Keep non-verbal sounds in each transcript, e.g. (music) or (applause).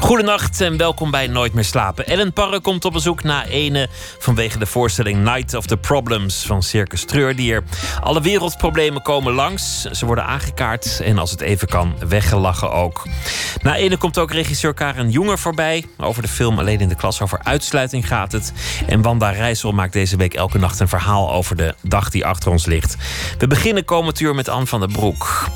Goedenacht en welkom bij Nooit meer slapen. Ellen Parre komt op bezoek na ene vanwege de voorstelling Night of the Problems van Circus Treurdier. Alle wereldproblemen komen langs, ze worden aangekaart en als het even kan, weggelachen ook. Na ene komt ook regisseur Karen Jonger voorbij. Over de film Alleen in de klas over uitsluiting gaat het. En Wanda Rijssel maakt deze week elke nacht een verhaal over de dag die achter ons ligt. We beginnen komend uur met Anne van der Broek.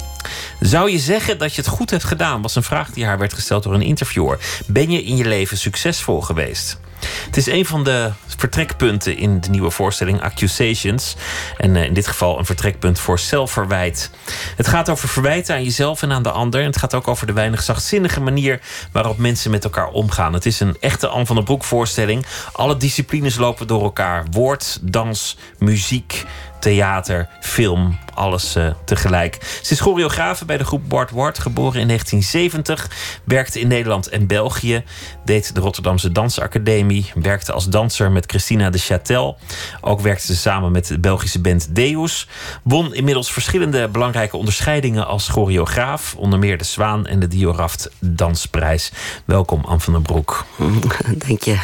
Zou je zeggen dat je het goed hebt gedaan? Was een vraag die haar werd gesteld door een interviewer. Ben je in je leven succesvol geweest? Het is een van de vertrekpunten in de nieuwe voorstelling Accusations. En eh, in dit geval een vertrekpunt voor zelfverwijt. Het gaat over verwijten aan jezelf en aan de ander. En het gaat ook over de weinig zachtzinnige manier waarop mensen met elkaar omgaan. Het is een echte Anne van der Broek voorstelling. Alle disciplines lopen door elkaar: woord, dans, muziek, theater, film, alles uh, tegelijk. Ze is choreografe bij de groep Bart Ward, geboren in 1970. Werkte in Nederland en België. Deed de Rotterdamse Dansacademie. Werkte als danser met Christina de Châtel. Ook werkte ze samen met de Belgische band Deus. Won inmiddels verschillende belangrijke onderscheidingen als choreograaf. Onder meer de Zwaan en de Dioraft Dansprijs. Welkom, Anne van den Broek. (laughs) Dank je.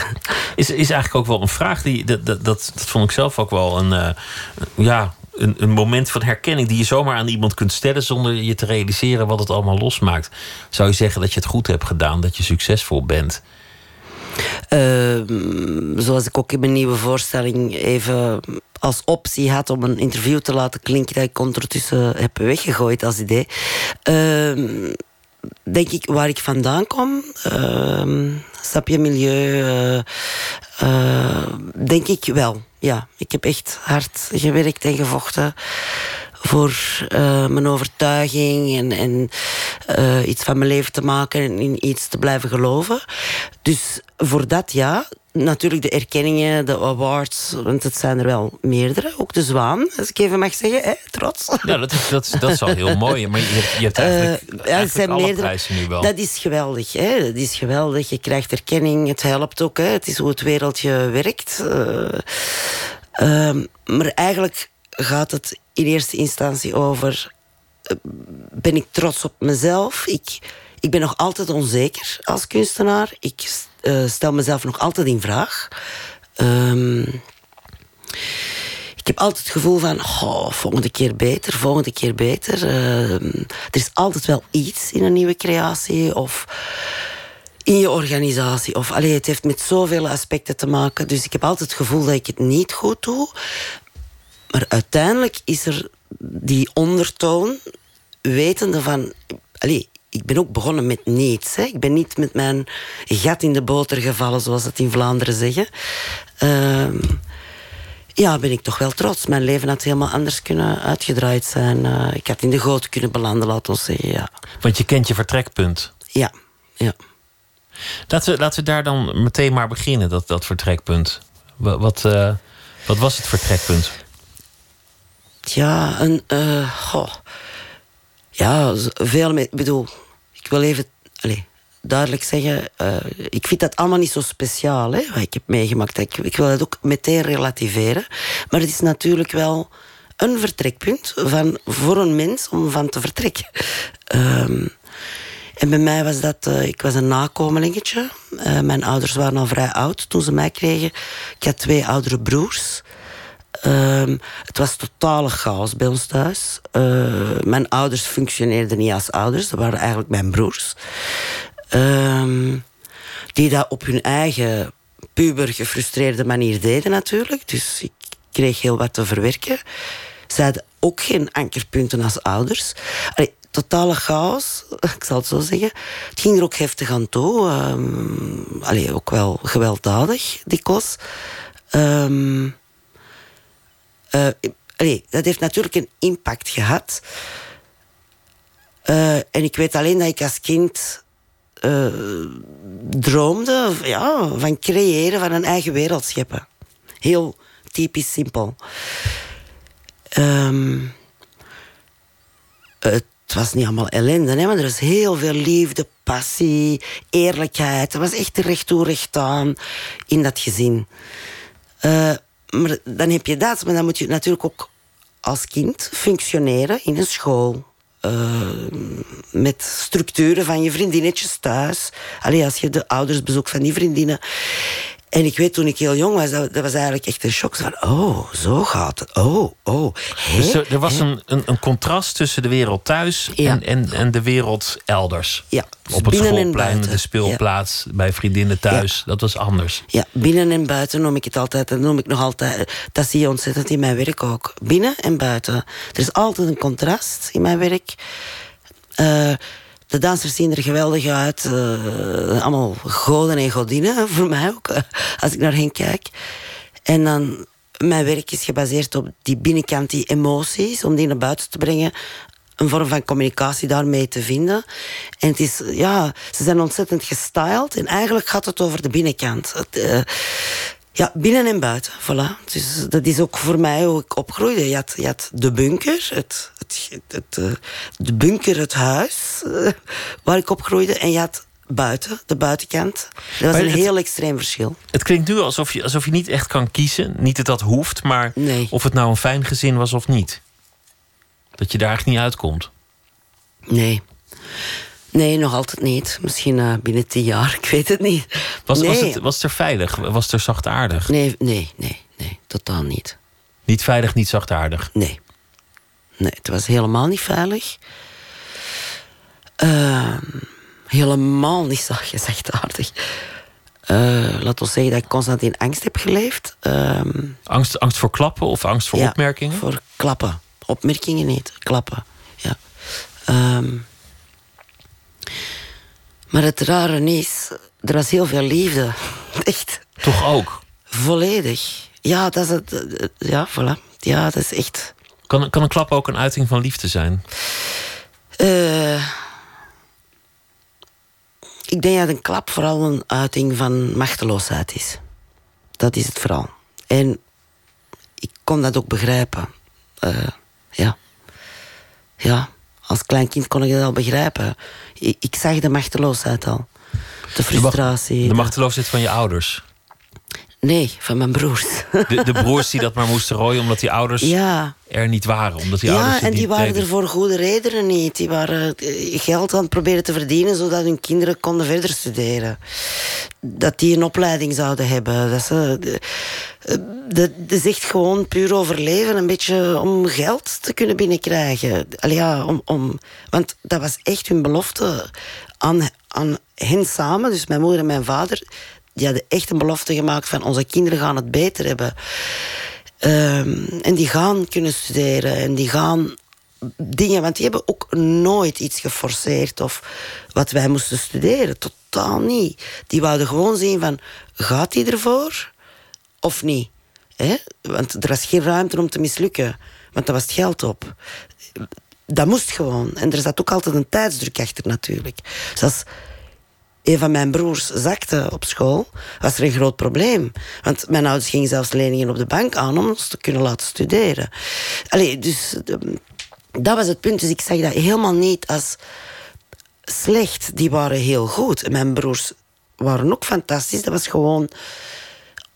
Is, is eigenlijk ook wel een vraag die. Dat, dat, dat, vond ik zelf ook wel een. Uh, ja, een, een, moment van herkenning die je zomaar aan iemand kunt stellen zonder je te realiseren wat het allemaal losmaakt. Zou je zeggen dat je het goed hebt gedaan, dat je succesvol bent? Uh, zoals ik ook in mijn nieuwe voorstelling even als optie had om een interview te laten klinken, dat ik ondertussen heb weggegooid als idee. Uh, denk ik waar ik vandaan kom. Uh, snap je milieu? Uh, denk ik wel. Ja, ik heb echt hard gewerkt en gevochten voor uh, mijn overtuiging en, en uh, iets van mijn leven te maken en in iets te blijven geloven. Dus voor dat ja, natuurlijk de erkenningen, de awards, want het zijn er wel meerdere. Ook de Zwaan, als ik even mag zeggen, hè, trots. Ja, dat is, dat, is, dat is al heel (laughs) mooi. Maar je hebt, je hebt eigenlijk, uh, ja, eigenlijk zijn alle meerdere, prijzen nu wel. Dat is geweldig. Hè? Dat is geweldig. Je krijgt erkenning, het helpt ook. Hè? Het is hoe het wereldje werkt. Uh, maar eigenlijk gaat het in eerste instantie over... Uh, ben ik trots op mezelf? Ik, ik ben nog altijd onzeker als kunstenaar. Ik uh, stel mezelf nog altijd in vraag. Um, ik heb altijd het gevoel van, oh, volgende keer beter, volgende keer beter. Uh, er is altijd wel iets in een nieuwe creatie of in je organisatie. Of, allee, het heeft met zoveel aspecten te maken. Dus ik heb altijd het gevoel dat ik het niet goed doe. Maar uiteindelijk is er die ondertoon, wetende van... Allee, ik ben ook begonnen met niets. Hè. Ik ben niet met mijn gat in de boter gevallen, zoals het in Vlaanderen zeggen. Uh, ja, ben ik toch wel trots. Mijn leven had helemaal anders kunnen uitgedraaid zijn. Uh, ik had in de goot kunnen belanden, laten we zeggen. Ja. Want je kent je vertrekpunt. Ja, ja. Laten we, laten we daar dan meteen maar beginnen, dat, dat vertrekpunt. Wat, wat, uh, wat was het vertrekpunt? Ja, een. Goh. Ja, veel. Ik bedoel, ik wil even allez, duidelijk zeggen. Uh, ik vind dat allemaal niet zo speciaal, hè, wat ik heb meegemaakt. Ik, ik wil het ook meteen relativeren. Maar het is natuurlijk wel een vertrekpunt van, voor een mens om van te vertrekken. Um, en bij mij was dat, uh, ik was een nakomelingetje. Mijn ouders waren al vrij oud toen ze mij kregen. Ik had twee oudere broers. Um, het was totale chaos bij ons thuis. Uh, mijn ouders functioneerden niet als ouders, dat waren eigenlijk mijn broers. Um, die dat op hun eigen puber gefrustreerde manier deden natuurlijk. Dus ik kreeg heel wat te verwerken. Ze hadden ook geen ankerpunten als ouders. Allee, totale chaos, (laughs) ik zal het zo zeggen. Het ging er ook heftig aan toe. Um, ook wel gewelddadig, dikwijls. Um, uh, allee, dat heeft natuurlijk een impact gehad. Uh, en ik weet alleen dat ik als kind uh, droomde ja, van creëren, van een eigen wereld scheppen. Heel typisch simpel. Um, het was niet allemaal ellende, hè, maar er was heel veel liefde, passie, eerlijkheid. Er was echt recht toe, recht aan in dat gezin. Maar dan heb je dat, maar dan moet je natuurlijk ook als kind functioneren in een school. Uh, met structuren van je vriendinnetjes thuis. Allee, als je de ouders bezoekt van die vriendinnen. En ik weet toen ik heel jong was, dat, dat was eigenlijk echt een shock. Van, oh, zo gaat het. Oh, oh. dus er, was een, een, een, contrast tussen de wereld thuis en, en, en de wereld elders. Ja, Op het schoolplein, de speelplaats, bij vriendinnen thuis. Dat was anders. Ja, binnen en buiten noem ik het altijd. Dat noem ik nog altijd. Dat zie je ontzettend in mijn werk ook. Binnen en buiten. Er is altijd een contrast in mijn werk. Uh, de dansers zien er geweldig uit. Uh, allemaal goden en godinnen, voor mij ook, uh, als ik naar hen kijk. En dan, mijn werk is gebaseerd op die binnenkant, die emoties, om die naar buiten te brengen. Een vorm van communicatie daarmee te vinden. En het is, ja, ze zijn ontzettend gestyled. En eigenlijk gaat het over de binnenkant. Het, uh, ja, binnen en buiten, voilà. Dus dat is ook voor mij hoe ik opgroeide. Je had, je had de bunker, het, het, het, uh, de bunker, het huis uh, waar ik opgroeide. En je had buiten, de buitenkant. Dat was een heel extreem verschil. Het klinkt nu alsof je, alsof je niet echt kan kiezen. Niet dat dat hoeft, maar nee. of het nou een fijn gezin was of niet. Dat je daar echt niet uitkomt. Nee. Nee, nog altijd niet. Misschien uh, binnen tien jaar, (laughs) ik weet het niet. Was, nee. was, het, was het er veilig? Was het er zachtaardig? Nee, nee, nee, nee, totaal niet. Niet veilig, niet zachtaardig? Nee. Nee, het was helemaal niet veilig. Uh, helemaal niet (laughs) zachtaardig. Uh, laat ons zeggen dat ik constant in angst heb geleefd. Uh, angst, angst voor klappen of angst voor ja, opmerkingen? voor klappen. Opmerkingen niet, klappen. Ja. Um, maar het rare is, er was heel veel liefde. (laughs) Echt. Toch ook? Volledig. Ja, dat is het. Ja, voilà. Ja, dat is echt. Kan, kan een klap ook een uiting van liefde zijn? Uh, ik denk dat een klap vooral een uiting van machteloosheid is. Dat is het vooral. En ik kon dat ook begrijpen. Uh, ja. Ja als klein kind kon ik dat al begrijpen. Ik, ik zag de machteloosheid al. De frustratie. De, de machteloosheid van je ouders? Nee, van mijn broers. De, de broers die dat maar moesten rooien omdat die ouders ja. er niet waren. Omdat die ja, ouders en die waren deden. er voor goede redenen niet. Die waren geld aan het proberen te verdienen zodat hun kinderen konden verder studeren. Dat die een opleiding zouden hebben. Dat ze, dat is echt gewoon puur overleven. Een beetje om geld te kunnen binnenkrijgen. Allee, ja, om, om, want dat was echt hun belofte aan, aan hen samen. Dus mijn moeder en mijn vader die hadden echt een belofte gemaakt van onze kinderen gaan het beter hebben. Um, en die gaan kunnen studeren en die gaan dingen, want die hebben ook nooit iets geforceerd of wat wij moesten studeren, totaal niet. Die wouden gewoon zien van, gaat die ervoor of niet? He? Want er was geen ruimte om te mislukken, want daar was het geld op. Dat moest gewoon. En er zat ook altijd een tijdsdruk achter natuurlijk. Dus een van mijn broers zakte op school, was er een groot probleem. Want mijn ouders gingen zelfs leningen op de bank aan om ons te kunnen laten studeren. Allee, dus dat was het punt. Dus ik zag dat helemaal niet als slecht. Die waren heel goed. Mijn broers waren ook fantastisch. Dat was gewoon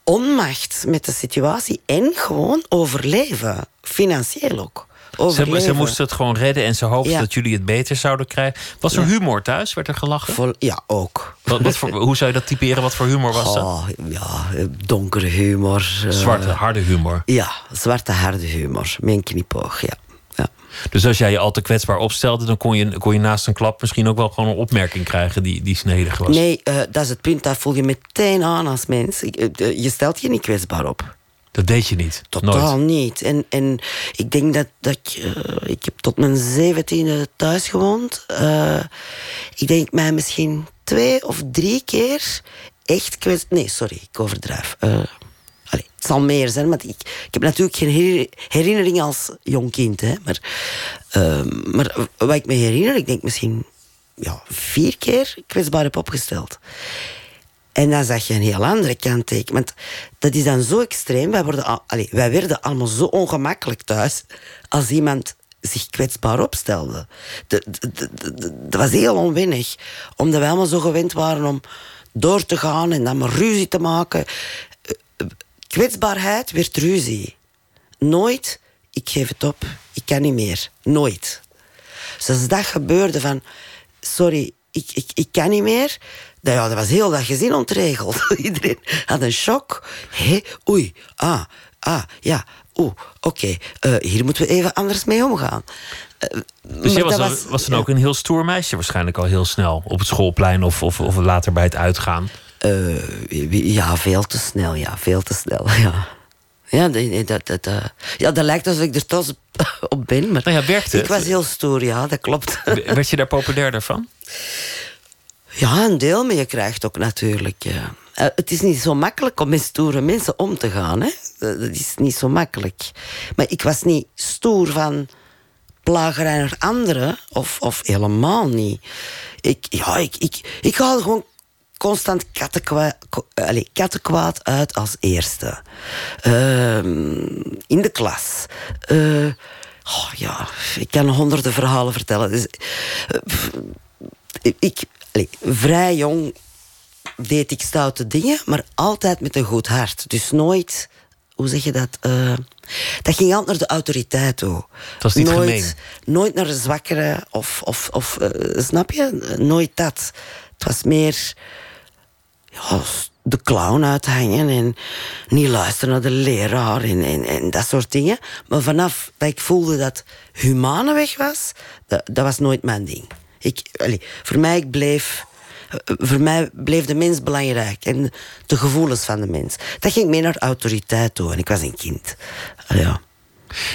onmacht met de situatie en gewoon overleven. Financieel ook. Ze, ze, moesten het gewoon redden en ze hoopten ja. dat jullie het beter zouden krijgen. Was er ja. humor thuis? Werd er gelachen? Vol, ja, ook. Wat, wat voor, hoe zou je dat typeren? Wat voor humor was dat? Oh, ja, donkere humor. Zwarte, uh, harde humor. Ja, zwarte, harde humor. Mijn knipoog, ja. ja. Dus als jij je al te kwetsbaar opstelde... dan kon je, kon je naast een klap misschien ook wel gewoon een opmerking krijgen... die, die snedig was. Nee, uh, dat is het punt. Dat voel je meteen aan als mens. Je stelt je niet kwetsbaar op. Dat deed je niet? Totaal Nooit. niet. En, en ik denk dat, dat ik... Uh, ik heb tot mijn zeventiende thuis gewoond. Uh, ik denk mij misschien twee of drie keer echt kwets... Nee, sorry, ik overdrijf. Uh, allez, het zal meer zijn, want ik, ik heb natuurlijk geen herinnering als jong kind. Hè, maar, maar wat ik me herinner, ik denk misschien ja, vier keer kwetsbaar heb opgesteld. En dan zag je een heel andere kanttekening. Want dat is dan zo extreem. Wij, allez, wij werden allemaal zo ongemakkelijk thuis. Als iemand zich kwetsbaar opstelde. De- de- de- de- de- Dat was heel onwennig, omdat wij allemaal zo gewend waren om door te gaan en dan maar ruzie te maken. Kwetsbaarheid werd ruzie. Nooit, ik geef het op, ik kan niet meer. Nooit. Dus als dat gebeurde van, sorry, ik, ik, ik kan niet meer. Dat, ja, dat was heel dat gezin ontregeld. (laughs) Iedereen had een shock. Hé, oei, ah, ah, ja, oeh, oké. eh, hier moeten we even anders mee omgaan. Eh, Dus jij was, dan- was dan ook een heel stoer meisje waarschijnlijk al heel snel. Op het schoolplein of, of, of later bij het uitgaan. Eh, ja, veel te snel, ja, veel te snel, (laughs) ja. Ja, nee, dat, dat, ja, dat lijkt alsof ik er trots op- (laughs) ben. Maar Nou ja, werkte ik was heel stoer, ja, dat klopt. Werd je daar populair daarvan? Ja, een deel, maar je krijgt ook natuurlijk. Eh, het is niet zo makkelijk om met stoere mensen om te gaan. Hè? Dat is niet zo makkelijk. Maar ik was niet stoer van plagerij naar anderen, of, of helemaal niet. Ik, ja, ik, ik, ik haalde gewoon constant kattenkwaad uit als eerste. Ehm, in de klas. Eh, oh, ja, ik kan honderden verhalen vertellen. Dus, eh, ik allee, vrij jong deed ik stoute dingen, maar altijd met een goed hart. Dus nooit, hoe zeg je dat? eh, dat ging altijd naar de autoriteit toe. Het was niet nooit, gemeen. Nooit naar de zwakkere, of, of, of eh, snap je? Nooit dat. Het was meer ja, de clown uithangen en niet luisteren naar de leraar en, en, en dat soort dingen. Maar vanaf dat ik voelde dat humane weg was, dat, dat was nooit mijn ding. Ik, allee, voor, mij bleef, eh, voor mij bleef de mens belangrijk en de gevoelens van de mens. Dat ging meer naar autoriteit toe en ik was een kind. Ja.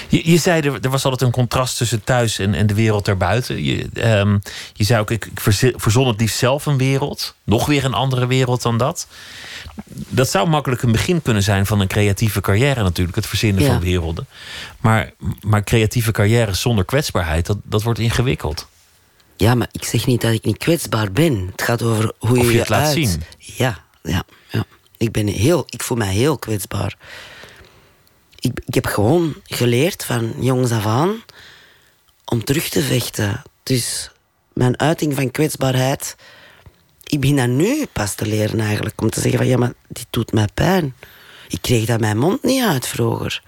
Je, je zei, er, er was altijd een contrast tussen thuis en, en de wereld daarbuiten. Je, ehm, je zei ook, ik, verzon het liefst zelf een wereld. Nog weer een andere wereld dan dat. Dat zou makkelijk een begin kunnen zijn van een creatieve carrière natuurlijk. Het verzinnen Ja. van werelden. Maar, maar creatieve carrières zonder kwetsbaarheid, dat, dat wordt ingewikkeld. Ja, maar ik zeg niet dat ik niet kwetsbaar ben. Het gaat over hoe je je het laat uit. zien. Ja, ja, ja. Ik, ben heel, ik voel mij heel kwetsbaar. Ik, ik heb gewoon geleerd van jongs af aan om terug te vechten. Dus mijn uiting van kwetsbaarheid. Ik begin dat nu pas te leren eigenlijk. Om te zeggen van ja, maar dit doet mij pijn. Ik kreeg dat mijn mond niet uit vroeger.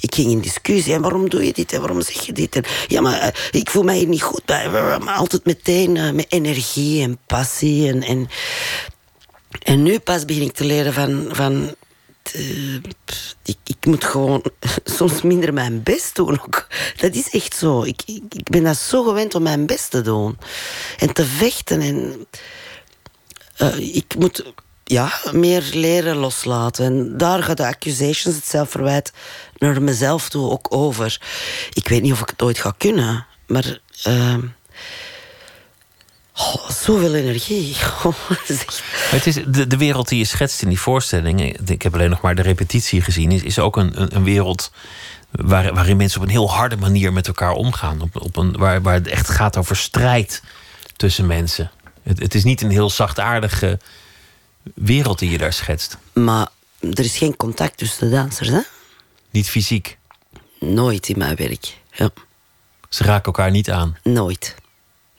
Ik ging in discussie. En waarom doe je dit? En waarom zeg je dit? En, ja, maar eh, ik voel mij hier niet goed bij. Maar altijd meteen eh, met energie en passie. En, en, en nu pas begin ik te leren van... van ik, moet gewoon (laughs) soms minder mijn best doen ook. Dat is echt zo. Ik, ik, ik ben dat zo gewend om mijn best te doen. En te vechten. En, eh, ik moet ja, meer leren loslaten. En daar gaat de accusations, het zelfverwijt, naar mezelf toe ook over. Ik weet niet of ik het ooit ga kunnen, maar. oh, zoveel energie. (laughs) Oh, Het is de, de wereld die je schetst in die voorstelling. Ik heb alleen nog maar de repetitie gezien. Is, is ook een, een, wereld waar, waarin mensen op een heel harde manier met elkaar omgaan. Op, op een, waar, waar het echt gaat over strijd tussen mensen. Het, het is niet een heel zachtaardige wereld die je daar schetst. Maar er is geen contact tussen de dansers, hè? Niet fysiek. Nooit in mijn werk. Ja, Ze raken elkaar niet aan. nooit.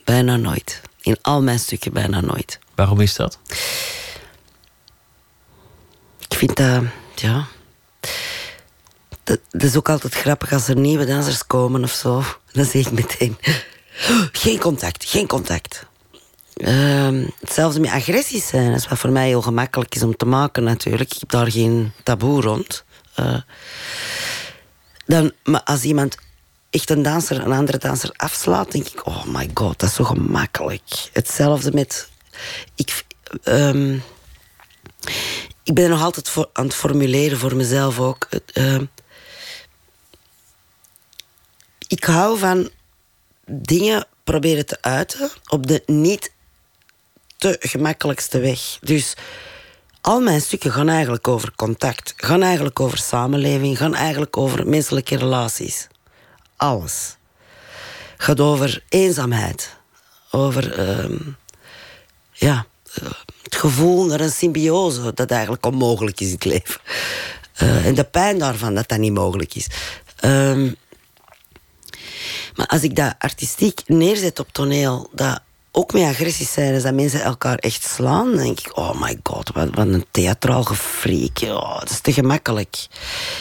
Bijna nooit. In al mijn stukken bijna nooit. Waarom is dat? Ik vind dat, ja. Dat, dat is ook altijd grappig als er nieuwe dansers komen of zo. Dan zeg ik meteen: (gasps) geen contact, geen contact. Ehm, hetzelfde met agressies zijn, dat is wat voor mij heel gemakkelijk is om te maken, natuurlijk. Ik heb daar geen taboe rond. Eh, dan, maar als iemand echt een danser een andere danser afslaat, denk ik: oh my god, dat is zo gemakkelijk. Hetzelfde met. Ik, ehm, ik ben nog altijd voor, aan het formuleren voor mezelf ook. Ehm, ik hou van dingen proberen te uiten op de niet te gemakkelijkste weg. Dus al mijn stukken gaan eigenlijk over contact, gaan eigenlijk over samenleving, gaan eigenlijk over menselijke relaties. Alles. Gaat over eenzaamheid, over ehm, ja, eh, het gevoel naar een symbiose dat eigenlijk onmogelijk is in het leven. Eh, en de pijn daarvan dat dat niet mogelijk is. Ehm, Maar als ik dat artistiek neerzet op toneel, dat ook met agressies zijn, is dat mensen elkaar echt slaan, dan denk ik, oh my god, wat, wat een theatraal gefreak. Oh, dat is te gemakkelijk.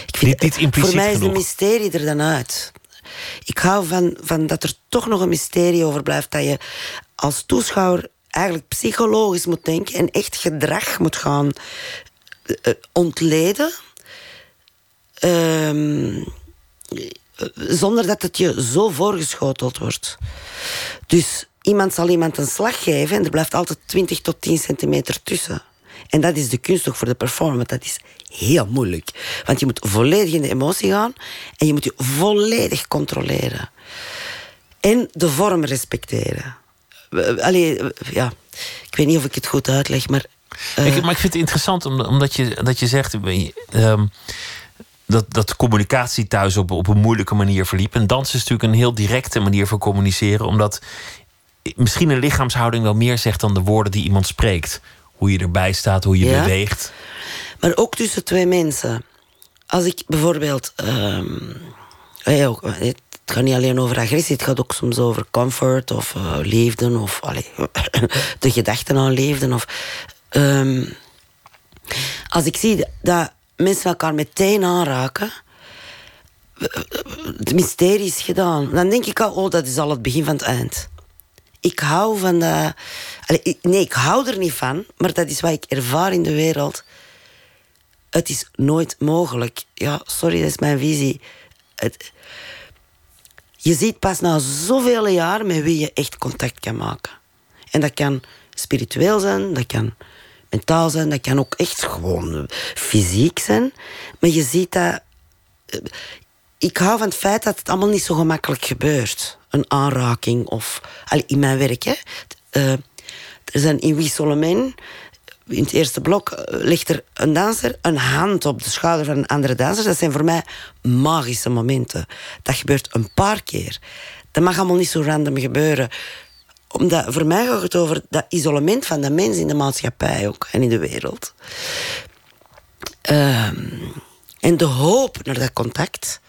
Ik impliciet voor mij is genoeg. de mysterie er dan uit. Ik hou van, van dat er toch nog een mysterie over blijft, dat je als toeschouwer eigenlijk psychologisch moet denken en echt gedrag moet gaan eh, eh, ontleden. Ehm, eh, zonder dat het je zo voorgeschoteld wordt. Dus iemand zal iemand een slag geven en er blijft altijd 20 tot 10 centimeter tussen. En dat is de kunst ook voor de performer. Dat is heel moeilijk. Want je moet volledig in de emotie gaan en je moet je volledig controleren. En de vorm respecteren. Allee, ja, ik weet niet of ik het goed uitleg, maar. eh, Ik, maar ik vind het interessant om- omdat je, dat je zegt ehm, dat, dat communicatie thuis op, op een moeilijke manier verliep. En dans is natuurlijk een heel directe manier van communiceren, omdat misschien een lichaamshouding wel meer zegt dan de woorden die iemand spreekt. Hoe je erbij staat, hoe je Ja. beweegt. Maar ook tussen twee mensen. Als ik bijvoorbeeld. ook, het gaat niet alleen over agressie, het gaat ook soms over comfort of liefde of allee, (laughs) de gedachten aan liefde. Of, ehm, als ik zie dat mensen elkaar meteen aanraken, het mysterie is gedaan. Dan denk ik al, oh, dat is al het begin van het eind. Ik hou van ik- nee, ik hou er niet van, maar dat is wat ik ervaar in de wereld. Het is nooit mogelijk. Ja, sorry, dat is mijn visie. Het, je ziet pas na zoveel jaar met wie je echt contact kan maken. En dat kan spiritueel zijn, dat kan mentaal zijn, dat kan ook echt gewoon fysiek zijn. Maar je ziet dat. Ik hou van het feit dat het allemaal niet zo gemakkelijk gebeurt. Een aanraking of. In mijn werk, hè. Eh, er zijn in Wiesolomijn, in het eerste blok, eh, ligt er een danser een hand op de schouder van een andere danser. Dat zijn voor mij magische momenten. Dat gebeurt een paar keer. Dat mag allemaal niet zo random gebeuren. Omdat voor mij gaat het over dat isolement van de mens in de maatschappij ook en in de wereld. Ehm, en de hoop naar dat contact.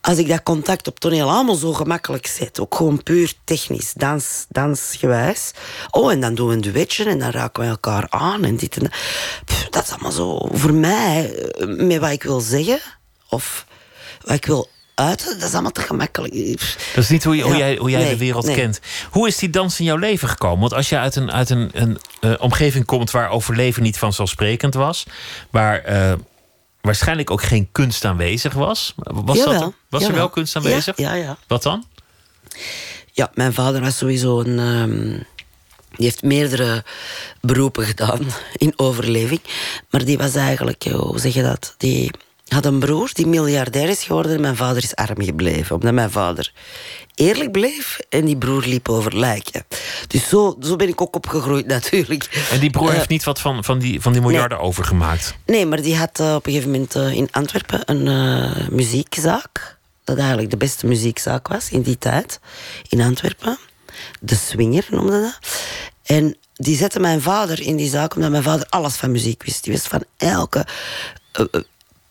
Als ik dat contact op toneel allemaal zo gemakkelijk zet, ook gewoon puur technisch, dans, dansgewijs. Oh, en dan doen we een duetje en dan raken we elkaar aan en dit en dat. Pff, dat is allemaal zo voor mij, eh, met wat ik wil zeggen of wat ik wil uiten, dat is allemaal te gemakkelijk. Dat is niet hoe, je, hoe jij, hoe jij nee, de wereld nee. kent. Hoe is die dans in jouw leven gekomen? Want als je uit een, uit een, een eh, omgeving komt waar overleven niet vanzelfsprekend was, waar eh, waarschijnlijk ook geen kunst aanwezig was. Was, dat, Jawel, er- was er wel kunst aanwezig? Ja, ja, ja. Wat dan? Ja, mijn vader was sowieso een. ehm, die heeft meerdere beroepen gedaan in overleving. Maar die was eigenlijk, eh, hoe zeg je dat? Die had een broer die miljardair is geworden en mijn vader is arm gebleven. Omdat mijn vader eerlijk bleef en die broer liep over lijken. Dus zo, zo ben ik ook opgegroeid (laughs) natuurlijk. En die broer Eh, heeft niet wat van, van, die, van die miljarden overgemaakt. Nee, maar die had eh, op een gegeven moment eh, in Antwerpen een muziekzaak. Dat eigenlijk de beste muziekzaak was in die tijd. In Antwerpen. De Swinger noemde dat. En die zette mijn vader in die zaak omdat mijn vader alles van muziek wist. Die wist van elke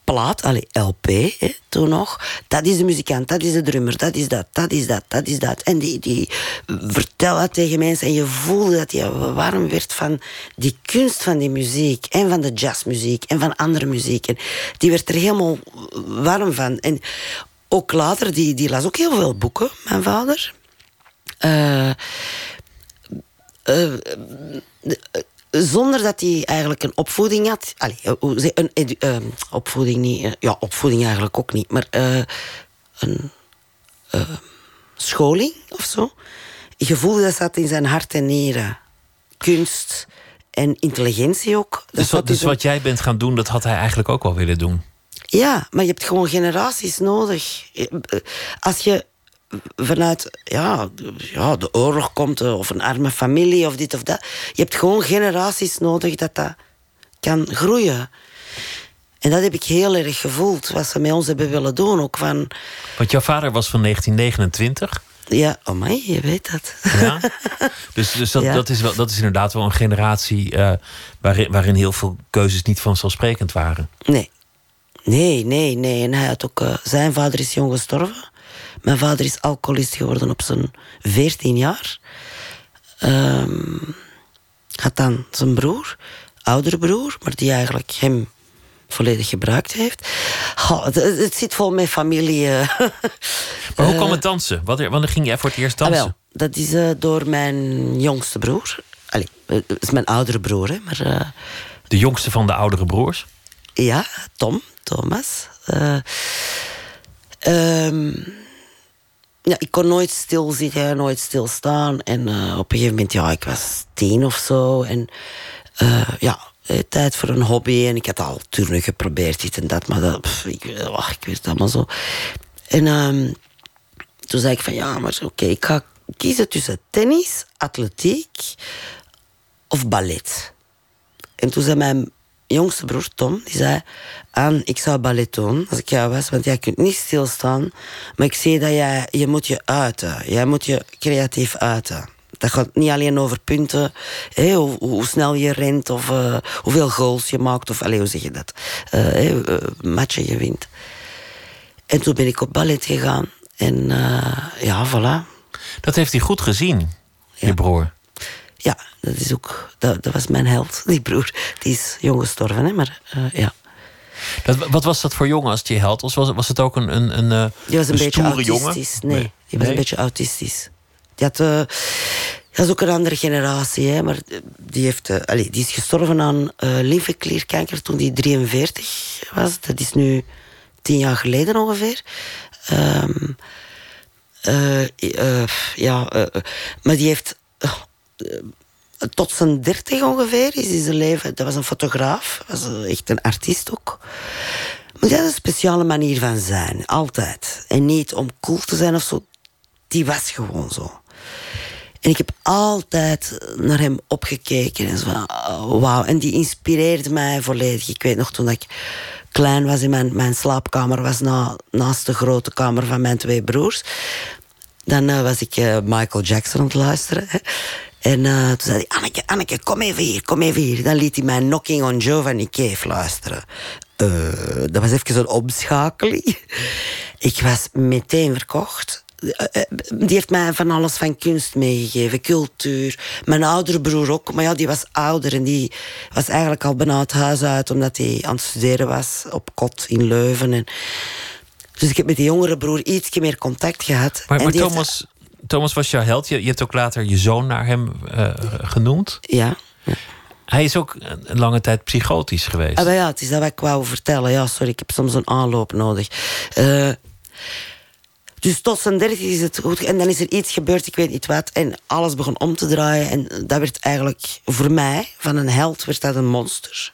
plaat, allee, LP hè, toen nog. Dat is de muzikant, dat is de drummer, dat is dat, dat is dat, dat is dat. En die, die vertelde dat tegen mensen en je voelde dat je warm werd van die kunst van die muziek en van de jazzmuziek en van andere muziek. En die werd er helemaal warm van. En ook later, die, die las ook heel veel boeken, mijn vader. Eh, eh, zonder dat hij eigenlijk een opvoeding had. Allee, eh, een edu- eh, opvoeding niet. eh, ja, opvoeding eigenlijk ook niet. Maar eh, een eh, scholing of zo. Je voelde dat zat in zijn hart en nieren. Kunst en intelligentie ook. Dat Dus, wat, dus wat jij bent gaan doen, dat had hij eigenlijk ook wel willen doen. ja, maar je hebt gewoon generaties nodig. Als je vanuit ja, de- ja, de oorlog komt, eh, of een arme familie, of dit of dat. Je hebt gewoon generaties nodig dat dat kan groeien. En dat heb ik heel erg gevoeld, wat ze met ons hebben willen doen. Ook van, Want jouw vader was van 1929. ja, oh my, je weet dat. Ja? (laughs) dus dus dat, Ja. dat, is wel, dat is inderdaad wel een generatie eh, waarin, waarin heel veel keuzes niet vanzelfsprekend waren. Nee. Nee, nee, nee. En hij had ook... eh, zijn vader is jong gestorven. Mijn vader is alcoholist geworden op zijn 14 jaar. Ehm, had dan zijn broer, oudere broer, maar die eigenlijk hem volledig gebruikt heeft. Oh, het, het, zit vol met familie. eh. (laughs) Maar hoe kwam het dansen? Wanneer, ging jij voor het eerst Ah, dansen? wel, dat is eh, door mijn jongste broer. Allee, eh, dat is mijn oudere broer, hè, maar eh, De jongste van de oudere broers? ja, Tom, Thomas. Eh, ehm, ja, ik kon nooit stilzitten, nooit stilstaan. En eh, op een gegeven moment, ja, ik was tien of zo. En eh, ja, eh, tijd voor een hobby. En ik had al turnen geprobeerd, dit en dat. Maar dat, pff, ik, ik weet het allemaal zo. En ehm, toen zei ik van, ja, maar oké, ik ga kiezen tussen tennis, atletiek of ballet. En toen zei mijn jongste broer Tom, die zei... Aan, ik zou ballet doen als ik jou was, want jij kunt niet stilstaan. Maar ik zie dat jij, je moet je uiten. Jij moet je creatief uiten. Dat gaat niet alleen over punten, hoe, hoe snel je rent... of eh, hoeveel goals je maakt, of allez, hoe zeg je dat? Eh, matchen je wint. En toen ben ik op ballet gegaan. En ja, voilà. Dat heeft hij goed gezien, je broer. Ja, dat, is ook, dat, dat was mijn held, (laughs) die broer. Die is jong gestorven, hè, maar eh, ja. Dat, wat was dat voor jongen als je held was? Was, was het ook een, een, een, eh, Die was een, beetje stoere jongen? autistisch. Nee, die was een beetje autistisch. Die had... eh, dat is ook een andere generatie, hè, maar die, heeft, allee, die is gestorven aan eh lymfeklierkanker toen hij 43 was. Dat is nu tien jaar geleden ongeveer. Ehm, eh, eh, ja, maar die heeft tot zijn dertig ongeveer is in zijn leven. Dat was een fotograaf, was eh, echt een artiest ook. Maar die had een speciale manier van zijn, altijd. En niet om cool te zijn of zo. Die was gewoon zo. En ik heb altijd naar hem opgekeken. En zo oh, wauw. En die inspireerde mij volledig. Ik weet nog toen ik klein was in mijn, slaapkamer, was na, naast de grote kamer van mijn twee broers. Dan was ik eh, Michael Jackson aan het luisteren. hè. En eh, toen zei hij, Anneke, Anneke, kom even hier, kom even hier. Dan liet hij mij Knocking on Giovanni Cave luisteren. Eh, dat was even zo'n omschakeling. Ik was meteen verkocht. Die heeft mij van alles van kunst meegegeven, cultuur. Mijn oudere broer ook, maar ja, die was ouder en die was eigenlijk al bijna het huis uit omdat hij aan het studeren was op kot in Leuven. En dus ik heb met die jongere broer iets meer contact gehad. Maar, heeft- Thomas, Thomas was jouw held. Je, je hebt ook later je zoon naar hem eh, genoemd. Ja. Hij is ook een lange tijd psychotisch geweest. Ah, maar ja, het is dat wat ik wou vertellen. Ja, sorry, ik heb soms een aanloop nodig. Eh, dus tot zijn dertig is het goed. En dan is er iets gebeurd, ik weet niet wat. En alles begon om te draaien. En dat werd eigenlijk voor mij, van een held, werd dat een monster.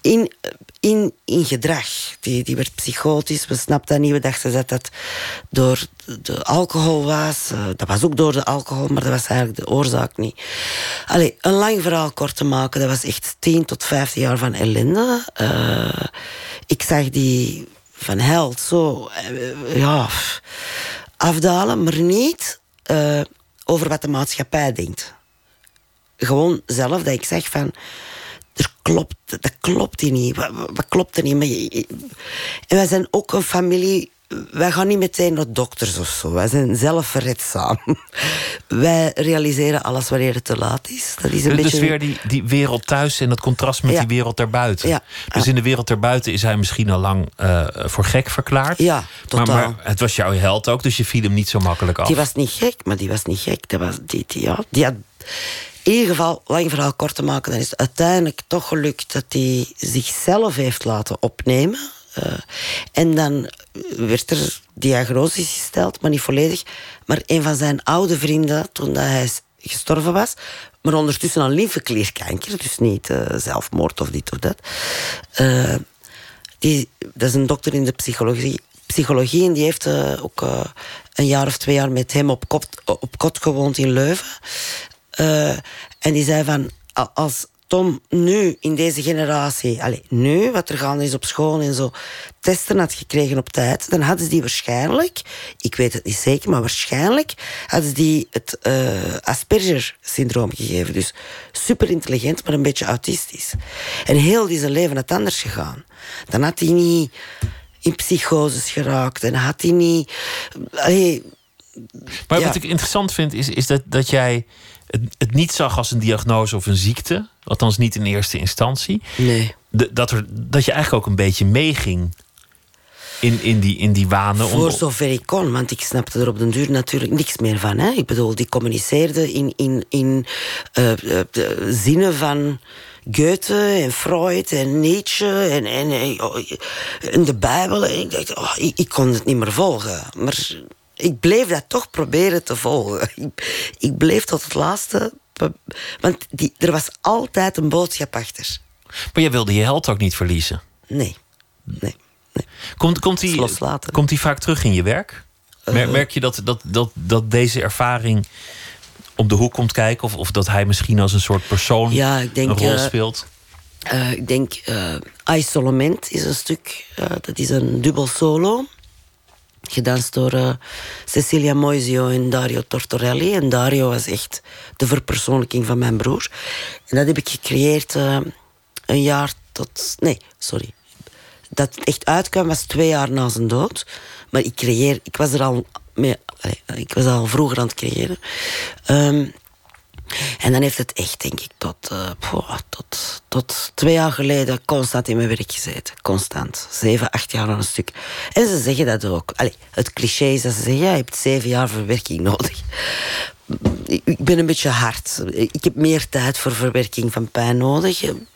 In, in, in gedrag. Die, die werd psychotisch. We snapten dat niet. We dachten dat dat door de alcohol was. Eh, dat was ook door de alcohol, maar dat was eigenlijk de oorzaak niet. Allee, een lang verhaal kort te maken. Dat was echt 10 tot 15 jaar van ellende. Eh, ik zag die van held zo... eh, ja, afdalen, maar niet over wat de maatschappij denkt. Gewoon zelf dat ik zeg van er klopt, dat klopt niet. Wat, wat klopt er niet? Maar je- en wij zijn ook een familie. Wij gaan niet meteen naar dokters of zo. Wij zijn zelfredzaam. (laughs) Wij realiseren alles wanneer het te laat is. Dat is een dus beetje. weer die, die wereld thuis en het contrast met Ja. die wereld daarbuiten. Ja. Dus in de wereld daarbuiten is hij misschien al lang eh, voor gek verklaard. Ja, maar, totaal. maar het was jouw held ook, dus je viel hem niet zo makkelijk af. Die was niet gek, maar die was niet gek. Dat was, die, die, ja, die had, in ieder geval, lang verhaal kort te maken, dan is het uiteindelijk toch gelukt dat hij zichzelf heeft laten opnemen. Eh, en dan werd er diagnose gesteld, maar niet volledig. Maar een van zijn oude vrienden, toen dat hij gestorven was, maar ondertussen aan lymfeklierkanker, dus niet eh, zelfmoord of dit of dat. eh, die, dat is een dokter in de psychologie, psychologie en die heeft ook een jaar of twee jaar met hem op op kot gewoond in Leuven. Eh, en die zei van, als Tom nu in deze generatie, allez, nu wat er gaande is op school en zo, testen had gekregen op tijd, dan hadden ze die waarschijnlijk, ik weet het niet zeker, maar waarschijnlijk hadden ze die het eh, Asperger-syndroom gegeven. Dus super intelligent, maar een beetje autistisch. En heel die zijn leven had anders gegaan. Dan had hij niet in psychoses geraakt en had hij niet. Allee, Maar Ja. wat ik interessant vind, is, is dat, dat jij het, het niet zag als een diagnose of een ziekte. Althans, niet in eerste instantie. nee. De- dat, er, dat je eigenlijk ook een beetje meeging in, in, die, in die wanen. om- Voor zover ik kon, want ik snapte er op den duur natuurlijk niks meer van. Hè. Ik bedoel, die communiceerde in, in, in eh, eh, de zinnen van Goethe en Freud en Nietzsche en, en, en de Bijbel. En ik dacht, oh, ik, ik kon het niet meer volgen. Maar ik bleef dat toch proberen te volgen. (laughs) Ik, ik bleef tot het laatste. Want die, er was altijd een boodschap achter. Maar jij wilde je held ook niet verliezen. Nee, nee. nee. Komt, komt, die, komt die vaak terug in je werk? Eh. Merk je dat, dat, dat, dat deze ervaring om de hoek komt kijken? Of, of dat hij misschien als een soort persoon Ja, ik denk, een rol eh, speelt? Eh, ik denk, eh Isolement is een stuk, dat is een dubbel solo. Gedanst door eh, Cecilia Moisio en Dario Tortorelli. En Dario was echt de verpersoonlijking van mijn broer. En dat heb ik gecreëerd eh, een jaar tot... Nee, sorry. Dat echt uitkwam was twee jaar na zijn dood. Maar ik creëer... Ik was er al mee... Ik was al vroeger aan het creëren. Ehm, en dan heeft het echt, denk ik, tot, eh, tot, tot twee jaar geleden constant in mijn werk gezeten. Constant. Zeven, acht jaar aan een stuk. En ze zeggen dat ook. Allee, het cliché is dat ze zeggen, ja, je hebt zeven jaar verwerking nodig. Ik ik ben een beetje hard. Ik heb meer tijd voor verwerking van pijn nodig. En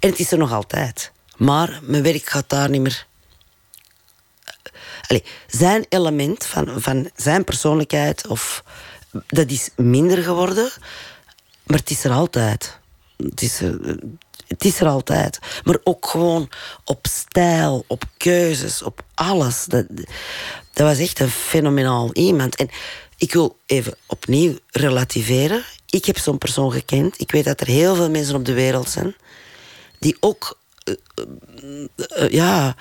het is er nog altijd. Maar mijn werk gaat daar niet meer Allee, zijn element van, van zijn persoonlijkheid, of, dat is minder geworden, maar het is er altijd. Het is er, het is er altijd. Maar ook gewoon op stijl, op keuzes, op alles. Dat, dat was echt een fenomenaal iemand. En ik wil even opnieuw relativeren. Ik heb zo'n persoon gekend. Ik weet dat er heel veel mensen op de wereld zijn die ook eh, eh, ja,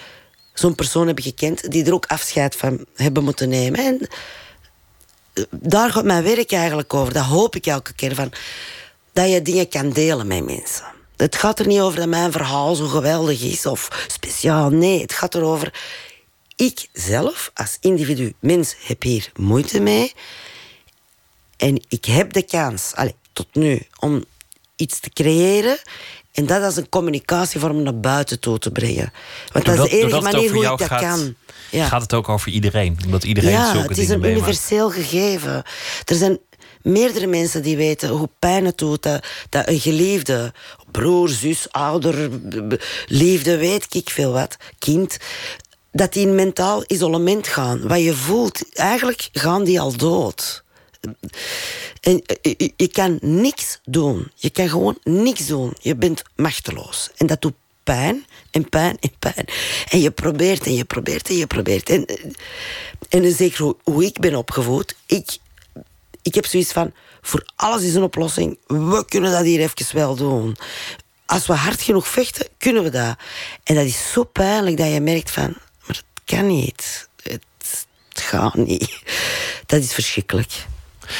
zo'n persoon hebben gekend, die er ook afscheid van hebben moeten nemen. En eh, daar gaat mijn werk eigenlijk over. Dat hoop ik elke keer van. Dat je dingen kan delen met mensen. Het gaat er niet over dat mijn verhaal zo geweldig is of speciaal. Nee, het gaat erover. Ik zelf, als individu, mens, heb hier moeite mee. En ik heb de kans, allez, tot nu, om iets te creëren. En dat als een communicatievorm naar buiten toe te brengen. Want dat is de enige manier hoe ik dat gaat, kan. Ja. Gaat het ook over iedereen? Omdat iedereen ja, zulke het is een universeel gegeven. Er zijn meerdere mensen die weten hoe pijn het doet dat, dat een geliefde, broer, zus, ouder, liefde, weet ik veel wat, kind, dat die in mentaal isolement gaan. Wat je voelt, eigenlijk gaan die al dood. En eh, je, je kan niks doen. Je kan gewoon niks doen. Je bent machteloos. En dat doet pijn en pijn en pijn. En je probeert en je probeert en je probeert. En, en zeker hoe, ik ben opgevoed. Ik, ik heb zoiets van, voor alles is een oplossing. We kunnen dat hier even wel doen. Als we hard genoeg vechten, kunnen we dat. En dat is zo pijnlijk dat je merkt van... Maar het kan niet. Het gaat niet. Dat is verschrikkelijk.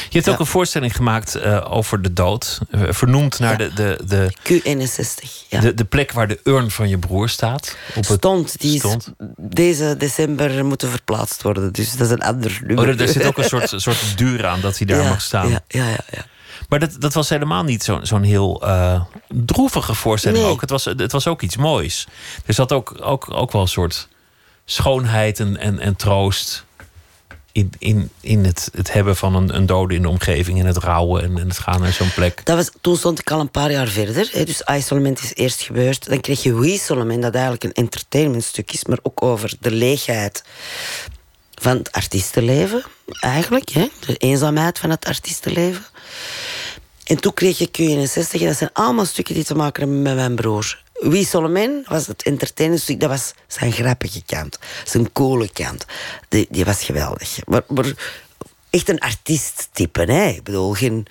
Je hebt ook een voorstelling gemaakt eh, over de dood. eh, vernoemd naar de, de, de, Q61, ja. de, de plek waar de urn van je broer staat. Op het, stond, die stond. is deze december moeten verplaatst worden. Dus dat is een ander Oh, nummer. er, er zit ook een soort, soort duur aan dat hij daar mag staan. Ja, ja, ja. ja. Maar dat, dat was helemaal niet zo- zo'n heel eh, droevige voorstelling Nee. ook. Het was, het was ook iets moois. Er zat ook, ook, ook wel een soort schoonheid en, en, en troost in, in, in het, het hebben van een, een dode in de omgeving... en het rouwen en, en het gaan naar zo'n plek. Dat was, toen stond ik al een paar jaar verder. Hè, dus isolement is eerst gebeurd. Dan kreeg je Weaselement, dat eigenlijk een entertainmentstuk is... maar ook over de leegheid van het artiestenleven. Eigenlijk, hè, de eenzaamheid van het artiestenleven. En toen kreeg je Q61. Dat zijn allemaal stukken die te maken hebben met mijn broer. Wie Solomon was het entertainmentstuk, dat was zijn grappige kant. Zijn coole kant. Die, die was geweldig. Maar, maar echt een artiesttype, hè. Ik bedoel, geen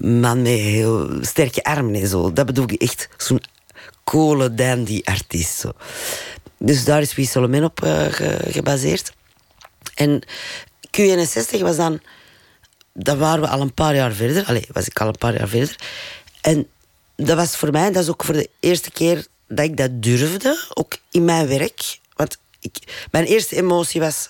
man met heel sterke armen en zo. Dat bedoel ik echt zo'n coole dandy artiest. Zo. Dus daar is Wie Solomon op eh, ge- gebaseerd. En Q61 was dan dan waren we al een paar jaar verder. Allee, was ik al een paar jaar verder. En dat was voor mij, dat is ook voor de eerste keer dat ik dat durfde, ook in mijn werk. Want ik, mijn eerste emotie was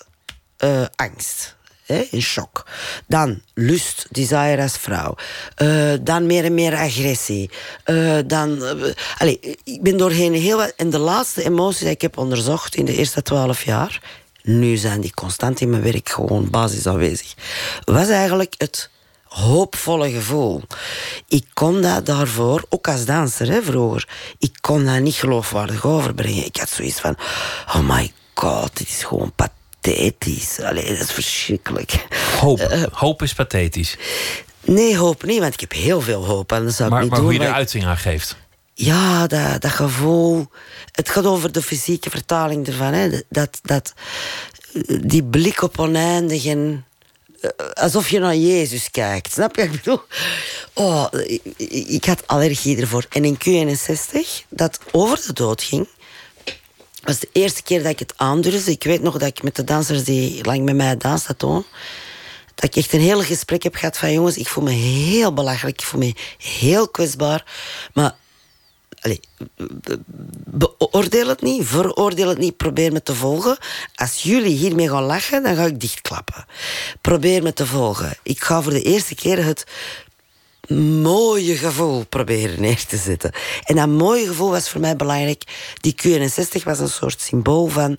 uh, angst. Hè, in shock. Dan lust, desire als vrouw. Uh, dan meer en meer agressie. Uh, dan, allez, ik ben doorheen heel wat... En de laatste emoties die ik heb onderzocht in de eerste twaalf jaar... nu zijn die constant in mijn werk gewoon basis aanwezig... was eigenlijk het hoopvolle gevoel. Ik kon dat daarvoor, ook als danser hè, vroeger, ik kon dat niet geloofwaardig overbrengen. Ik had zoiets van: oh my god, dit is gewoon pathetisch. Allee, dat is verschrikkelijk. Hoop, uh, hoop is pathetisch. Nee, hoop niet, want ik heb heel veel hoop. En dat zou maar ik niet maar doen, hoe je er maar uiting aan geeft. ja, dat, dat gevoel. Het gaat over de fysieke vertaling ervan. Hè. Dat, dat, die blik op oneindig en eh, alsof je naar Jezus kijkt. Snap je? Ik bedoel, oh, ik, had allergie ervoor. En in Q61, dat over de dood ging, was de eerste keer dat ik het aandurfde. Ik weet nog dat ik met de dansers die lang met mij dansten toen, dat ik echt een heel gesprek heb gehad van jongens, ik voel me heel belachelijk, ik voel me heel kwetsbaar, maar Allee, beoordeel het niet, veroordeel het niet, probeer me te volgen. Als jullie hiermee gaan lachen, dan ga ik dichtklappen. Probeer me te volgen. Ik ga voor de eerste keer het mooie gevoel proberen neer te zetten. En dat mooie gevoel was voor mij belangrijk. Die Q61 was een soort symbool van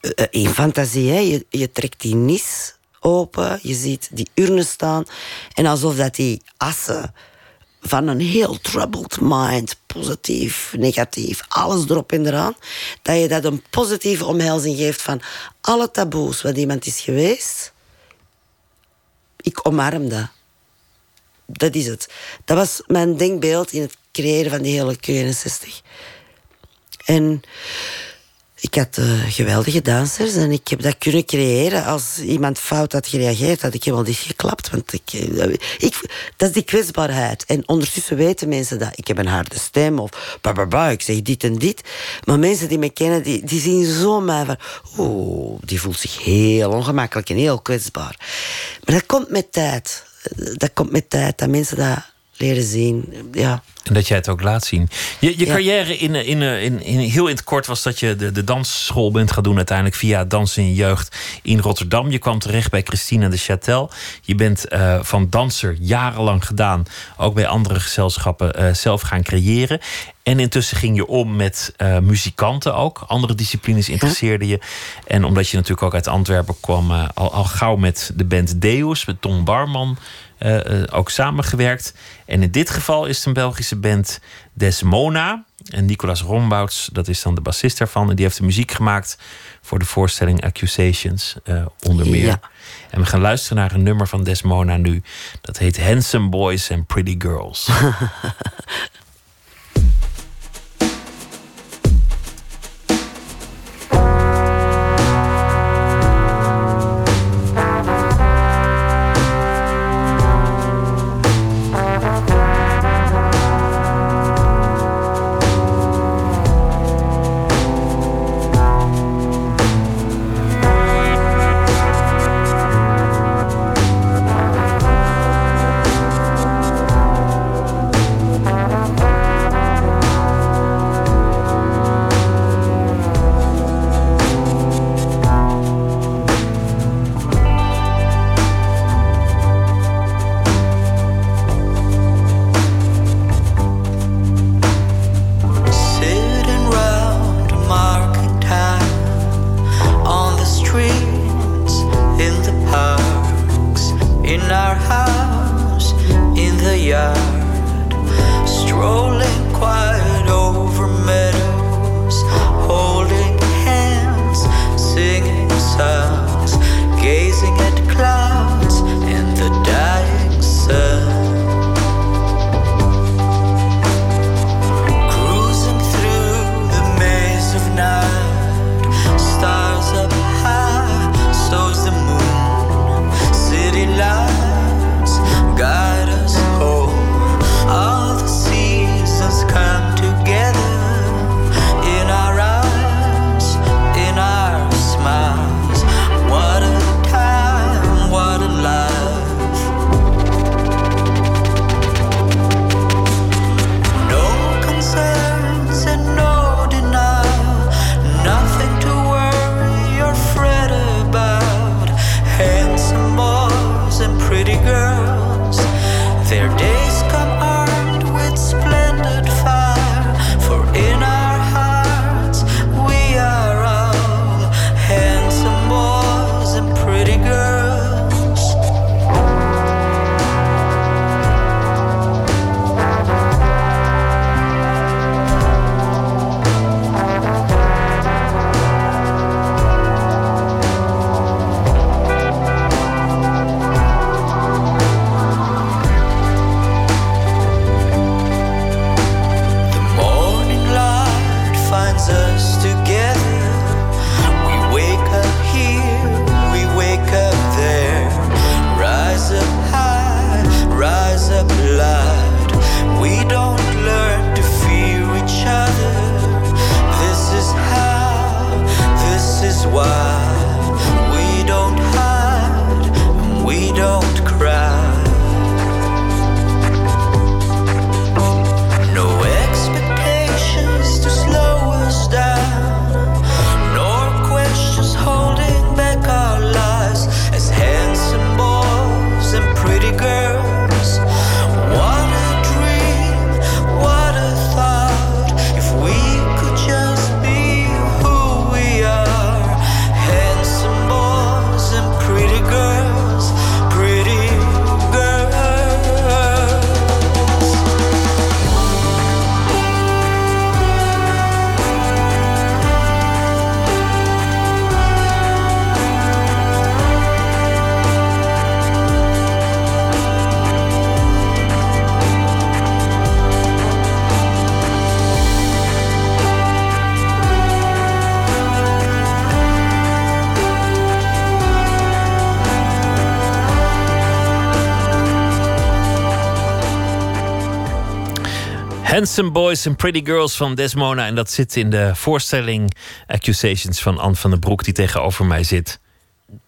uh, in fantasie. Hè. Je, je trekt die nis open, je ziet die urnen staan. En alsof dat die assen van een heel troubled mind, positief, negatief, alles erop en eraan, dat je dat een positieve omhelzing geeft van alle taboes wat iemand is geweest. Ik omarm dat. Dat is het. Dat was mijn denkbeeld in het creëren van die hele Q61. En ik had uh, geweldige dansers en ik heb dat kunnen creëren. Als iemand fout had gereageerd, had ik helemaal dichtgeklapt. Want ik, uh, ik, dat is die kwetsbaarheid. En ondertussen weten mensen dat. Ik heb een harde stem of bababa, ik zeg dit en dit. Maar mensen die me kennen, die, die zien zo mij van... Oeh, die voelt zich heel ongemakkelijk en heel kwetsbaar. Maar dat komt met tijd. Dat komt met tijd, dat mensen dat leren zien. Ja. En dat jij het ook laat zien. Je, je carrière in, in, in, in, heel in het kort was dat je de, de dansschool bent gaan doen, uiteindelijk via Dansen in Jeugd in Rotterdam. Je kwam terecht bij Christina de Châtel. Je bent uh, van danser jarenlang gedaan, ook bij andere gezelschappen uh, zelf gaan creëren. En intussen ging je om met uh, muzikanten ook. Andere disciplines interesseerden je. En omdat je natuurlijk ook uit Antwerpen kwam, al, al gauw met de band Deus, met Tom Barman. Uh, ook samengewerkt. En in dit geval is het een Belgische band Desmona. En Nicolas Rombouts, dat is dan de bassist daarvan. En die heeft de muziek gemaakt voor de voorstelling Accusations, onder meer. Ja. En we gaan luisteren naar een nummer van Desmona nu. Dat heet Handsome Boys and Pretty Girls. (laughs) Handsome Boys and Pretty Girls van Desmona. En dat zit in de voorstelling Accusations van Anne van den Broek, die tegenover mij zit.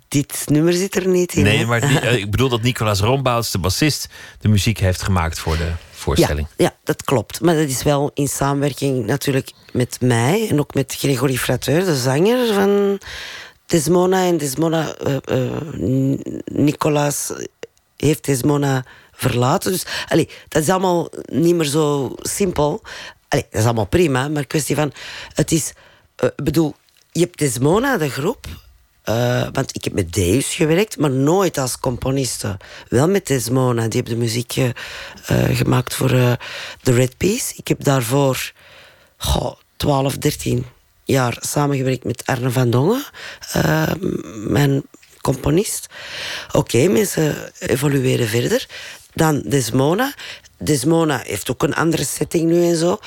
Dit nummer zit er niet in. Nee, hè? maar die- eh, ik bedoel dat Nicolaas Rombouts, de bassist, de muziek heeft gemaakt voor de voorstelling. Ja, ja, dat klopt. Maar dat is wel in samenwerking natuurlijk met mij en ook met Gregory Frateur, de zanger van Desmona. En Desmona, eh, eh, Nicolaas heeft Desmona verlaten. Dus allee, dat is allemaal niet meer zo simpel. Allee, dat is allemaal prima, maar kwestie van... Het is... eh, bedoel, je hebt Desmona, de groep... eh, want ik heb met Deus gewerkt, maar nooit als componiste. Wel met Desmona, die heeft de muziek eh, gemaakt voor The Red Peace. Ik heb daarvoor goh, 12, 13 jaar samengewerkt met Arne van Dongen, mijn componist. Oké, mensen evolueren verder. Dan Desmona. Desmona heeft ook een andere setting nu en zo.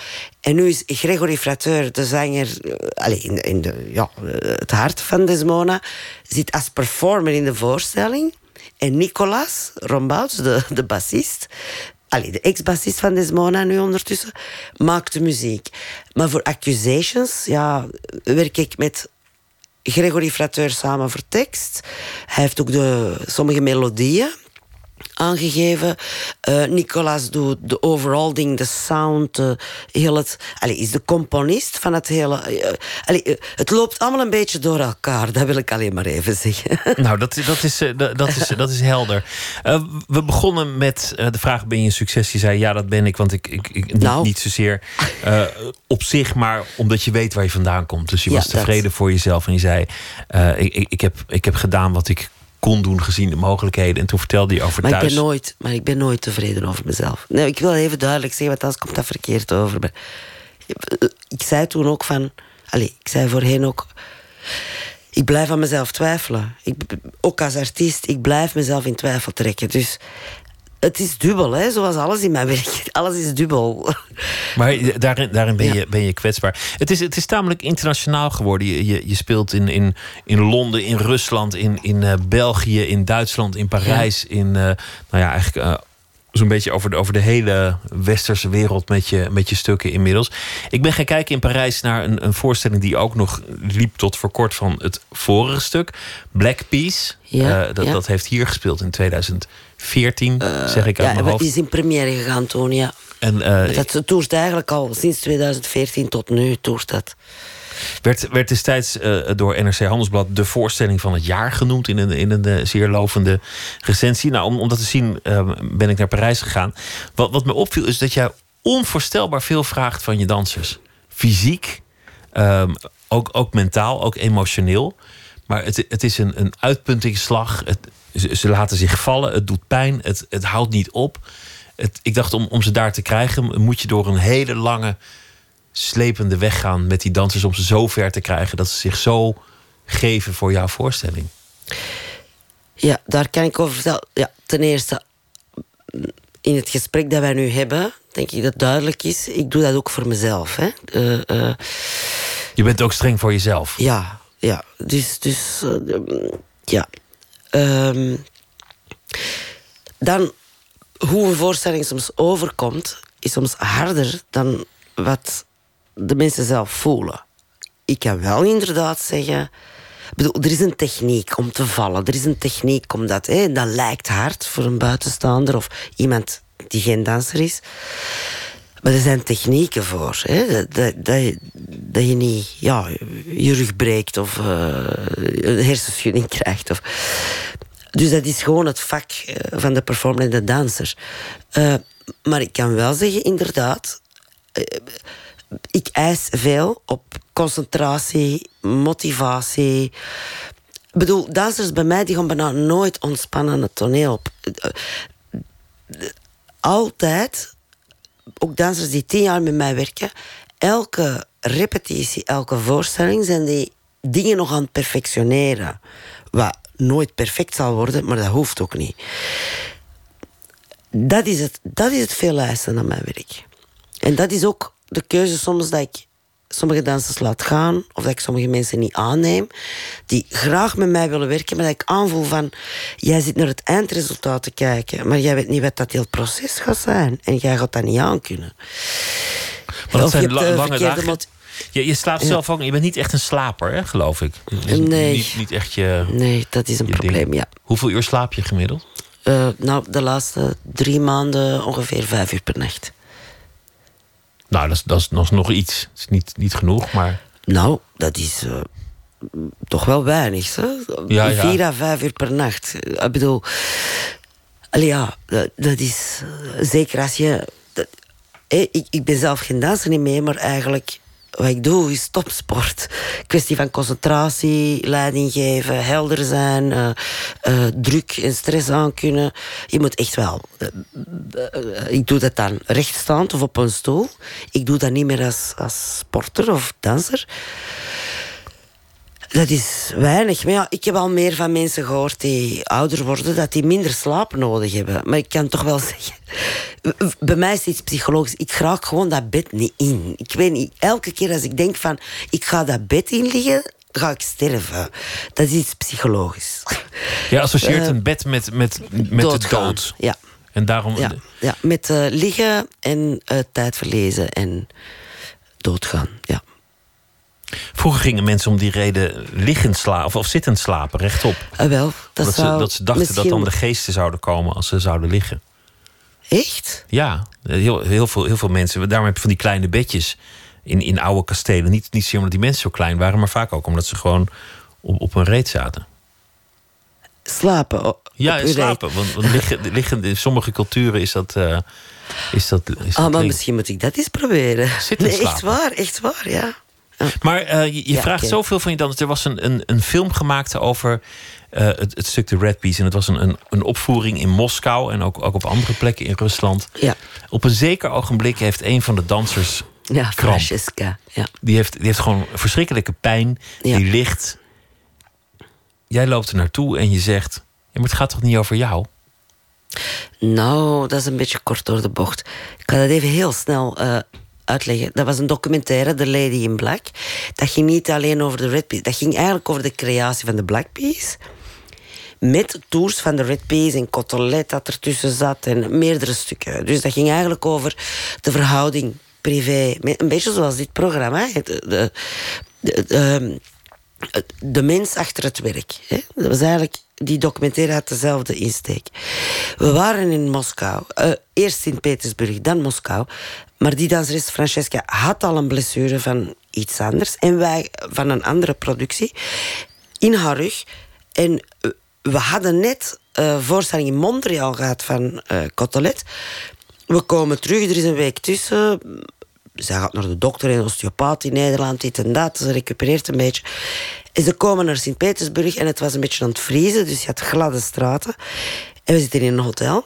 En nu is Gregory Frateur, de zanger, eh, allee, in, in de, ja, eh, het hart van Desmona, zit als performer in de voorstelling. En Nicolas Rombouts, de, de bassist, allee, de ex-bassist van Desmona nu ondertussen, maakt de muziek. Maar voor Accusations ja, werk ik met Gregory Frateur samen voor tekst. Hij heeft ook de, sommige melodieën aangegeven. Eh Nicolas doet de overall ding, de sound, eh, heel het, allee, is de componist van het hele. eh, allee, het loopt allemaal een beetje door elkaar, dat wil ik alleen maar even zeggen. (laughs) Nou, dat, dat, is, dat, dat is, dat is helder. We begonnen met de vraag: ben je een succes? Je zei ja, dat ben ik. Want ik, ik, ik niet, Nou. niet zozeer op zich, maar omdat je weet waar je vandaan komt. Dus je Ja, was dat. tevreden voor jezelf en je zei: ik, ik, ik, heb, ik heb gedaan wat ik kon doen gezien de mogelijkheden. En toen vertelde je over Maar ik, thuis. ben nooit, maar ik ben nooit tevreden over mezelf. Nee, ik wil even duidelijk zeggen, want anders komt dat verkeerd over. Ik zei toen ook van... Allez, ik zei voorheen ook... Ik blijf aan mezelf twijfelen. Ik, ook als artiest, ik blijf mezelf in twijfel trekken. Dus het is dubbel, hè, zoals alles in mijn werk. (laughs) Alles is dubbel. Maar daarin, daarin ben, Ja. je, ben je kwetsbaar. Het is, het is tamelijk internationaal geworden. Je, je, je speelt in, in, in Londen, in Rusland, in, in eh, België, in Duitsland, in Parijs. In, eh, nou ja, eigenlijk eh, zo'n beetje over de, over de hele westerse wereld met je, met je stukken inmiddels. Ik ben gaan kijken in Parijs naar een, een voorstelling die ook nog liep tot voor kort van het vorige stuk. Black Peace. Ja, dat, dat heeft hier gespeeld in 2014, zeg ik uit ja, mijn hoofd. is in première gegaan toen, ja. En, eh, Dat toert eigenlijk al sinds 2014 tot nu, toert dat. Werd, werd destijds eh, door NRC Handelsblad de voorstelling van het jaar genoemd in een, in een eh, zeer lovende recensie. Nou, om, om dat te zien eh, ben ik naar Parijs gegaan. Wat, wat me opviel is dat jij onvoorstelbaar veel vraagt van je dansers. Fysiek, ehm, ook, ook mentaal, ook emotioneel. Maar het, het is een, een uitpuntingsslag. Het, ze, ze laten zich vallen, het doet pijn, het, het houdt niet op. Het, ik dacht, om, om ze daar te krijgen, moet je door een hele lange slepende weg gaan met die dansers om ze zo ver te krijgen dat ze zich zo geven voor jouw voorstelling. Ja, daar kan ik over vertellen. Ja, ten eerste, in het gesprek dat wij nu hebben, denk ik dat duidelijk is. Ik doe dat ook voor mezelf. Hè. Eh, eh, Je bent ook streng voor jezelf. ja, ja. Dus, dus eh, ja. Ehm, dan, hoe een voorstelling soms overkomt, is soms harder dan wat de mensen zelf voelen. Ik kan wel inderdaad zeggen. bedoel, er is een techniek om te vallen. Er is een techniek om dat. Hè, dat lijkt hard voor een buitenstaander of iemand die geen danser is. Maar er zijn technieken voor. Hè? Dat, je, niet ja, je rug breekt of eh, een hersenschudding (laughs) krijgt. Of... Dus dat is gewoon het vak eh, van de performer en de danser. Eh, maar ik kan wel zeggen, inderdaad, ik eis veel op concentratie, motivatie. Ik bedoel, dansers bij mij die gaan bijna nooit ontspannen het toneel op. Altijd, ook dansers die tien jaar met mij werken, elke repetitie, elke voorstelling zijn die dingen nog aan het perfectioneren. Wat nooit perfect zal worden, maar dat hoeft ook niet. Dat is het, dat is het veel eisen aan mijn werk. En dat is ook de keuze soms dat ik sommige dansers laat gaan, of dat ik sommige mensen niet aanneem, die graag met mij willen werken, maar dat ik aanvoel van, jij zit naar het eindresultaat te kijken, maar jij weet niet wat dat heel proces gaat zijn, en jij gaat dat niet aankunnen. Of je zijn la- de lange dagen. Je, je slaapt Ja. zelf ook. Je bent niet echt een slaper, hè, geloof ik. Dus Nee. Niet, niet echt je. Nee, dat is een probleem, ding. ja. Hoeveel uur slaap je gemiddeld? Eh, nou, de laatste drie maanden ongeveer vijf uur per nacht. Nou, dat is, dat is, nog iets. Het is niet, niet genoeg, maar. Nou, dat is eh, toch wel weinig, hè? Ja, ja. Vier à vijf uur per nacht. Eh, Ik bedoel... Allee, ja, dat, dat is... eh, zeker als je... dat- hé, ik, ik ben zelf geen danser niet meer, maar eigenlijk... Wat ik doe is topsport. Kwestie van concentratie, leiding geven, helder zijn, eh, eh, druk en stress aankunnen. Je moet echt wel. eh, ik doe dat dan rechtstaand of op een stoel. Ik doe dat niet meer als, als sporter of danser. Dat is weinig. Maar ja, ik heb al meer van mensen gehoord die ouder worden, dat die minder slaap nodig hebben. Maar ik kan toch wel (laughs) zeggen, bij mij is het iets psychologisch. Ik raak gewoon dat bed niet in. Ik weet niet, elke keer als ik denk van, ik ga dat bed in liggen, ga ik sterven. Dat is iets psychologisch. Je associeert Eh, een bed met, met, met de dood. Ja. En daarom. Ja, ja met eh, liggen en eh, tijd verlezen en doodgaan. Ja. Vroeger gingen mensen om die reden liggend slapen of, zittend slapen, rechtop. Ah, wel, dat, ze, dat ze dachten dat dan de geesten zouden komen als ze zouden liggen. Echt? Ja, heel, heel, veel, heel veel mensen. Daarom heb je van die kleine bedjes in, in oude kastelen. Niet, niet zozeer omdat die mensen zo klein waren, maar vaak ook omdat ze gewoon op, op een reet zaten. Slapen. Ja, op uw slapen. Want, want liggen, liggen, in sommige culturen is dat. eh, is dat, is Ah, dat maar misschien moet ik dat eens proberen. Zitten nee, echt slapen. waar, echt waar, ja. Maar eh, je, je Ja, vraagt zoveel van je dan. Er was een, een, een film gemaakt over eh, het, het stuk The Red Peace. En het was een, een, een opvoering in Moskou en ook, ook op andere plekken in Rusland. Ja, Op een zeker ogenblik heeft een van de dansers. ja Kramp. Francesca. Ja. Die heeft, die heeft gewoon verschrikkelijke pijn. Ja. Die ligt. Jij loopt er naartoe en je zegt. Ja, maar het gaat toch niet over jou? Nou, dat is een beetje kort door de bocht. Ik ga dat even heel snel eh, uitleggen. Dat was een documentaire, The Lady in Black. Dat ging niet alleen over de Red Peace. Dat ging eigenlijk over de creatie van de Black Peace. Met tours van de Red Peace en Cotelet dat ertussen zat. En meerdere stukken. Dus dat ging eigenlijk over de verhouding privé. Een beetje zoals dit programma. De, de, de, de, mens achter het werk. Dat was eigenlijk, die documentaire had dezelfde insteek. We waren in Moskou, eh, eerst Sint-Petersburg, dan Moskou. Maar die danseres Francesca had al een blessure van iets anders. En wij van een andere productie. In haar rug. En eh, we hadden net een voorstelling in Montreal gehad van eh Cotelet. We komen terug, er is een week tussen zij gaat naar de dokter en osteopaat in Nederland, dit en dat. Ze recupereert een beetje. En ze komen naar Sint-Petersburg en het was een beetje aan het vriezen, dus je had gladde straten. En we zitten in een hotel.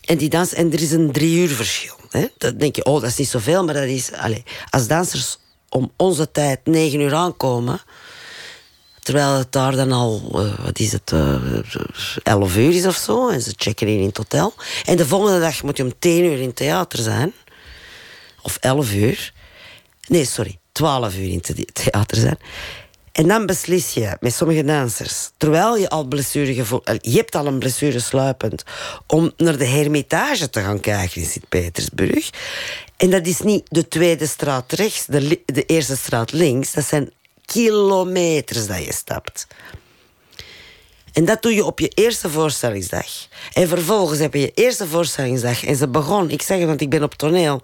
En die dans, en er is een drie uur verschil. Hè? Dat denk je, oh, dat is niet zoveel, maar dat is... Allez, als dansers om onze tijd negen uur aankomen... Terwijl het daar dan al, eh, wat is het, eh, elf uur is of zo. En ze checken in in het hotel. En de volgende dag moet je om tien uur in het theater zijn of 11 uur. Nee, sorry, 12 uur in het theater zijn. En dan beslis je met sommige dansers, terwijl je al blessure gevoel, eh, je hebt al een blessure sluipend, om naar de Hermitage te gaan kijken in Sint-Petersburg. En dat is niet de tweede straat rechts, de, de eerste straat links. Dat zijn kilometers dat je stapt. En dat doe je op je eerste voorstellingsdag. En vervolgens heb je je eerste voorstellingsdag. En ze begon, ik zeg want ik ben op toneel.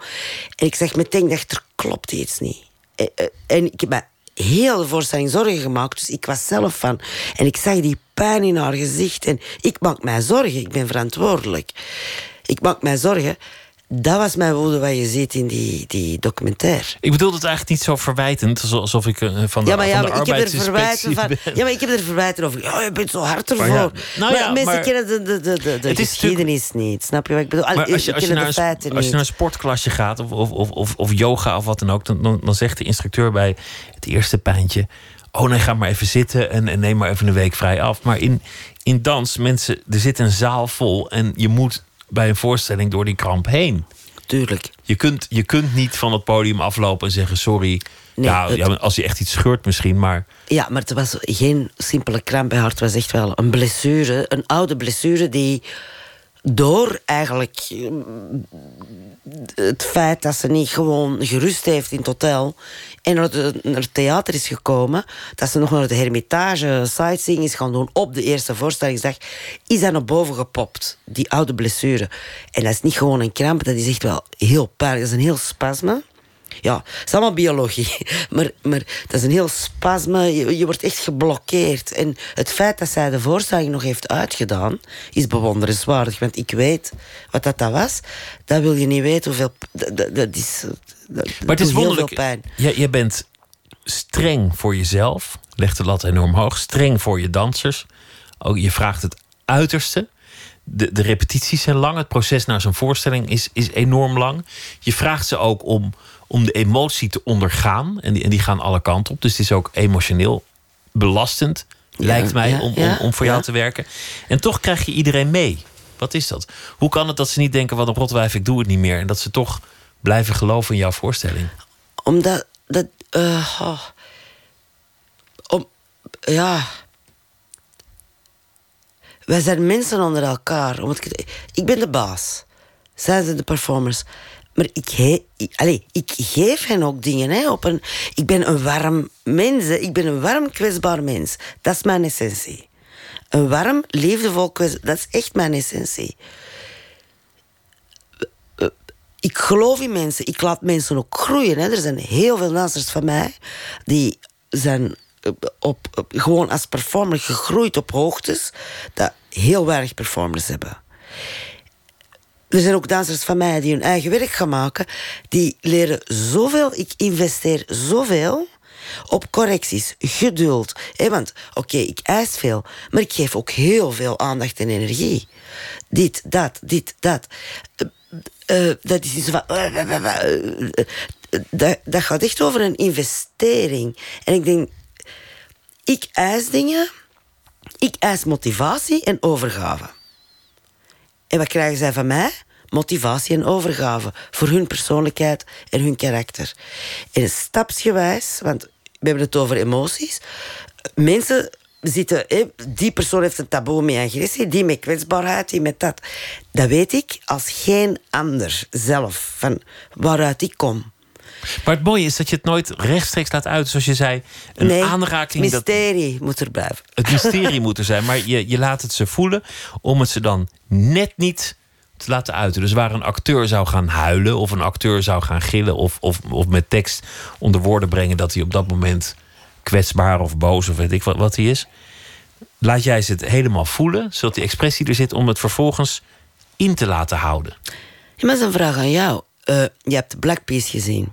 En ik zeg meteen, dacht, er klopt iets niet. En, eh, en ik heb heel de voorstelling zorgen gemaakt. Dus ik was zelf van. En ik zag die pijn in haar gezicht. En ik maak mij zorgen, ik ben verantwoordelijk. Ik maak mij zorgen. Dat was mijn woede wat je ziet in die, die documentaire. Ik bedoel het eigenlijk niet zo verwijtend, alsof ik eh, van de, Ja, maar, ja, maar ik heb er verwijten van. Ja, maar ik heb er verwijten over. Ja, je bent zo hard ervoor. Maar ja, nou maar ja, mensen maar- kennen de, de, de, de, de Het is geschiedenis niet. Snap je wat ik bedoel? Maar als je, als, naar de een, als je naar een sportklasje gaat of, of, of, of, of yoga of wat dan ook, dan, dan, dan zegt de instructeur bij het eerste pijntje: Oh nee, ga maar even zitten en, en neem maar even een week vrij af. Maar in, in dans, mensen, er zit een zaal vol en je moet bij een voorstelling door die kramp heen. Tuurlijk. Je kunt, je kunt niet van het podium aflopen en zeggen: Sorry. Nee, nou, het- ja, als je echt iets scheurt misschien, maar Ja, maar het was geen simpele kramp bij haar. Het was echt wel een blessure. Een oude blessure die door eigenlijk het feit dat ze niet gewoon gerust heeft in het hotel en naar het, naar het theater is gekomen, dat ze nog naar de Hermitage sightseeing is gaan doen op de eerste voorstellingsdag, is dat naar boven gepopt, die oude blessure. En dat is niet gewoon een kramp, dat is echt wel heel pijnlijk. Dat is een heel spasme. Ja, het is allemaal biologie. (laughs) Maar, maar dat is een heel spasme. Je, je wordt echt geblokkeerd. En het feit dat zij de voorstelling nog heeft uitgedaan, is bewonderenswaardig. Want ik weet wat dat, dat was. Dat wil je niet weten hoeveel. Dat, dat, dat is. Dat, Maar het is doet heel wonderlijk. veel pijn. Je, je bent streng voor jezelf. Legt de lat enorm hoog. Streng voor je dansers. Ook, je vraagt het uiterste. De, de repetities zijn lang. Het proces naar zo'n voorstelling is, is enorm lang. Je vraagt ze ook om, om de emotie te ondergaan. En die, en die gaan alle kanten op. Dus het is ook emotioneel belastend. Ja, lijkt mij ja, om, om, om voor jou te werken. En toch krijg je iedereen mee. Wat is dat? Hoe kan het dat ze niet denken: wat een rotwijf, ik doe het niet meer. En dat ze toch blijven geloven in jouw voorstelling? Omdat dat. oh. om, ja. Wij zijn mensen onder elkaar. Ik ben de baas. Zij zijn de performers. Maar ik, he, ik, geef hen ook dingen. Hè, op een, ik ben een warm mens. Ik ben een warm, kwetsbaar mens. Dat is mijn essentie. Een warm, liefdevol kwetsbaar... Dat is echt mijn essentie. ik geloof in mensen. Ik laat mensen ook groeien. Hè. Er zijn heel veel dansers van mij die zijn eh, op, op- gewoon als performer gegroeid op hoogtes dat heel weinig performers hebben. Er zijn ook dansers van mij die hun eigen werk gaan maken. Die leren zoveel. Ik investeer zoveel op correcties, geduld. Hè, want oké, ik eis veel, maar ik geef ook heel veel aandacht en energie. Dit, dat, dit, dat. Eh, eh, dat is van. eh, eh, eh, eh, dat, dat gaat echt over een investering. En ik denk, ik eis dingen, ik eis motivatie en overgave. En wat krijgen zij van mij? Motivatie en overgave voor hun persoonlijkheid en hun karakter. En stapsgewijs, want we hebben het over emoties. Mensen zitten, die persoon heeft een taboe met agressie, die met kwetsbaarheid, die met dat. Dat weet ik als geen ander zelf, van waaruit ik kom. Maar het mooie is dat je het nooit rechtstreeks laat uit. Zoals je zei, een nee, aanraking. Dat, mysterie moet er blijven. het mysterie moet er zijn. Maar je, je laat het ze voelen om het ze dan net niet te laten uiten. Dus waar een acteur zou gaan huilen... of een acteur zou gaan gillen... of, of, of met tekst onder woorden brengen... dat hij op dat moment kwetsbaar of boos of weet ik wat, wat hij is... laat jij ze het helemaal voelen... zodat die expressie er zit om het vervolgens in te laten houden. Ja, maar dat is een vraag aan jou. Eh, je hebt Black Peas gezien.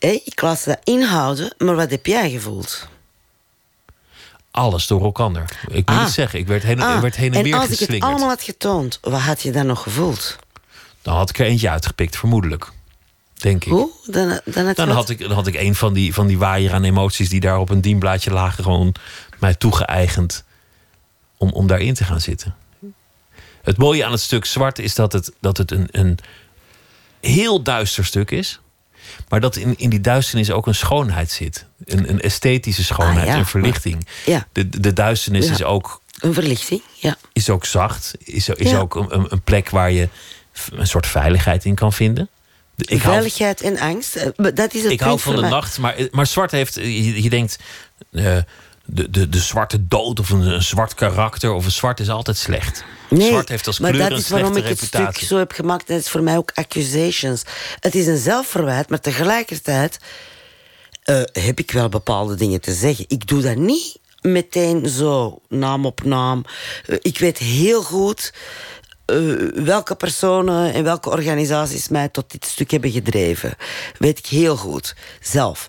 Hé, ik laat ze dat inhouden, maar wat heb jij gevoeld? Alles door elkaar. Ik moet Ah. het zeggen, ik werd heen, ik werd heen en, en weer als ik het geslingerd. allemaal had getoond, wat had je dan nog gevoeld? Dan had ik er eentje uitgepikt, vermoedelijk. Denk ik. Hoe? Dan, dan, had, Dan had ik, dan had ik een van die, van die waaier aan emoties die daar op een dienblaadje lagen, gewoon mij toegeëigend om, om daarin te gaan zitten. Het mooie aan het stuk zwart is dat het, dat het een, een heel duister stuk is. Maar dat in, in die duisternis ook een schoonheid zit. Een, een esthetische schoonheid, Ah, ja, een verlichting. Ja. De, de duisternis Ja. is, ook, Een verlichting, ja. is ook zacht. Is, is ook een, een- plek waar je een soort veiligheid in kan vinden. Ik hou, Veiligheid en angst, eh, dat is het ik hou van de mij. nacht, maar, maar zwart heeft. Je, je denkt. eh, de, de, de zwarte dood of een, een zwart karakter of een zwart is altijd slecht. Nee, zwart heeft als maar kleur dat een is waarom ik het reputatie. stuk zo heb gemaakt. En het is voor mij ook accusations. Het is een zelfverwijt, maar tegelijkertijd eh, heb ik wel bepaalde dingen te zeggen. Ik doe dat niet meteen zo, naam op naam. Eh, ik weet heel goed eh, welke personen en welke organisaties mij tot dit stuk hebben gedreven. Weet ik heel goed, zelf.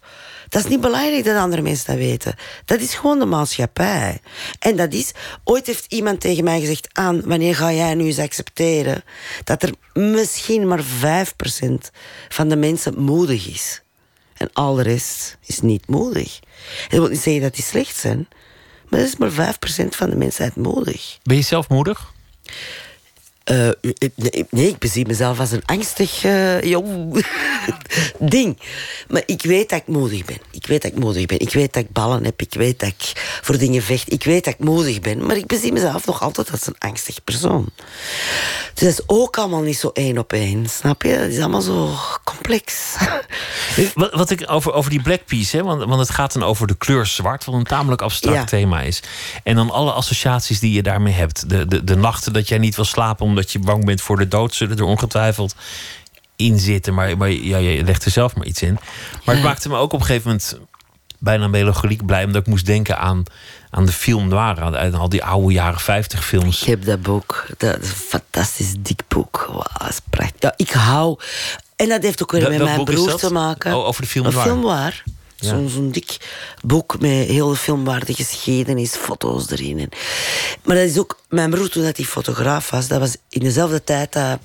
Dat is niet belangrijk dat andere mensen dat weten. Dat is gewoon de maatschappij. En dat is... Ooit heeft iemand tegen mij gezegd... aan wanneer ga jij nu eens accepteren... dat er misschien maar 5% van de mensen moedig is. En al de rest is niet moedig. Dat wil niet zeggen dat die slecht zijn... maar dat is maar 5% van de mensheid moedig. Ben je zelf moedig? Eh, nee, nee, ik bezie mezelf als een angstig eh, jong (laughs) ding. Maar ik weet dat ik moedig ben. Ik weet dat ik moedig ben. Ik weet dat ik ballen heb. Ik weet dat ik voor dingen vecht. Ik weet dat ik moedig ben. Maar ik bezie mezelf nog altijd als een angstig persoon. Dus dat is ook allemaal niet zo één op één. Snap je? Het is allemaal zo complex. (laughs) Wat, wat ik over, over die Black Piece, hè, want, want het gaat dan over de kleur zwart, wat een tamelijk abstract Ja. thema is. En dan alle associaties die je daarmee hebt. De, de, de nachten dat jij niet wil slapen omdat je bang bent voor de dood, zullen er ongetwijfeld in zitten. Maar, maar ja, je legt er zelf maar iets in. Maar het Ja. maakte me ook op een gegeven moment bijna melancholiek blij, omdat ik moest denken aan, aan de film noir, aan, aan al die oude jaren 50 films. Ik heb dat boek. Dat is een fantastisch dik boek. Is prachtig. Ja, ik hou... En dat heeft ook weer met mijn broer te maken. Oh, over de film noir. film waar. Zo'n dik boek met heel de filmwaarde geschiedenis, foto's erin. Maar dat is ook... Mijn broer, toen dat hij fotograaf was, dat was in dezelfde tijd dat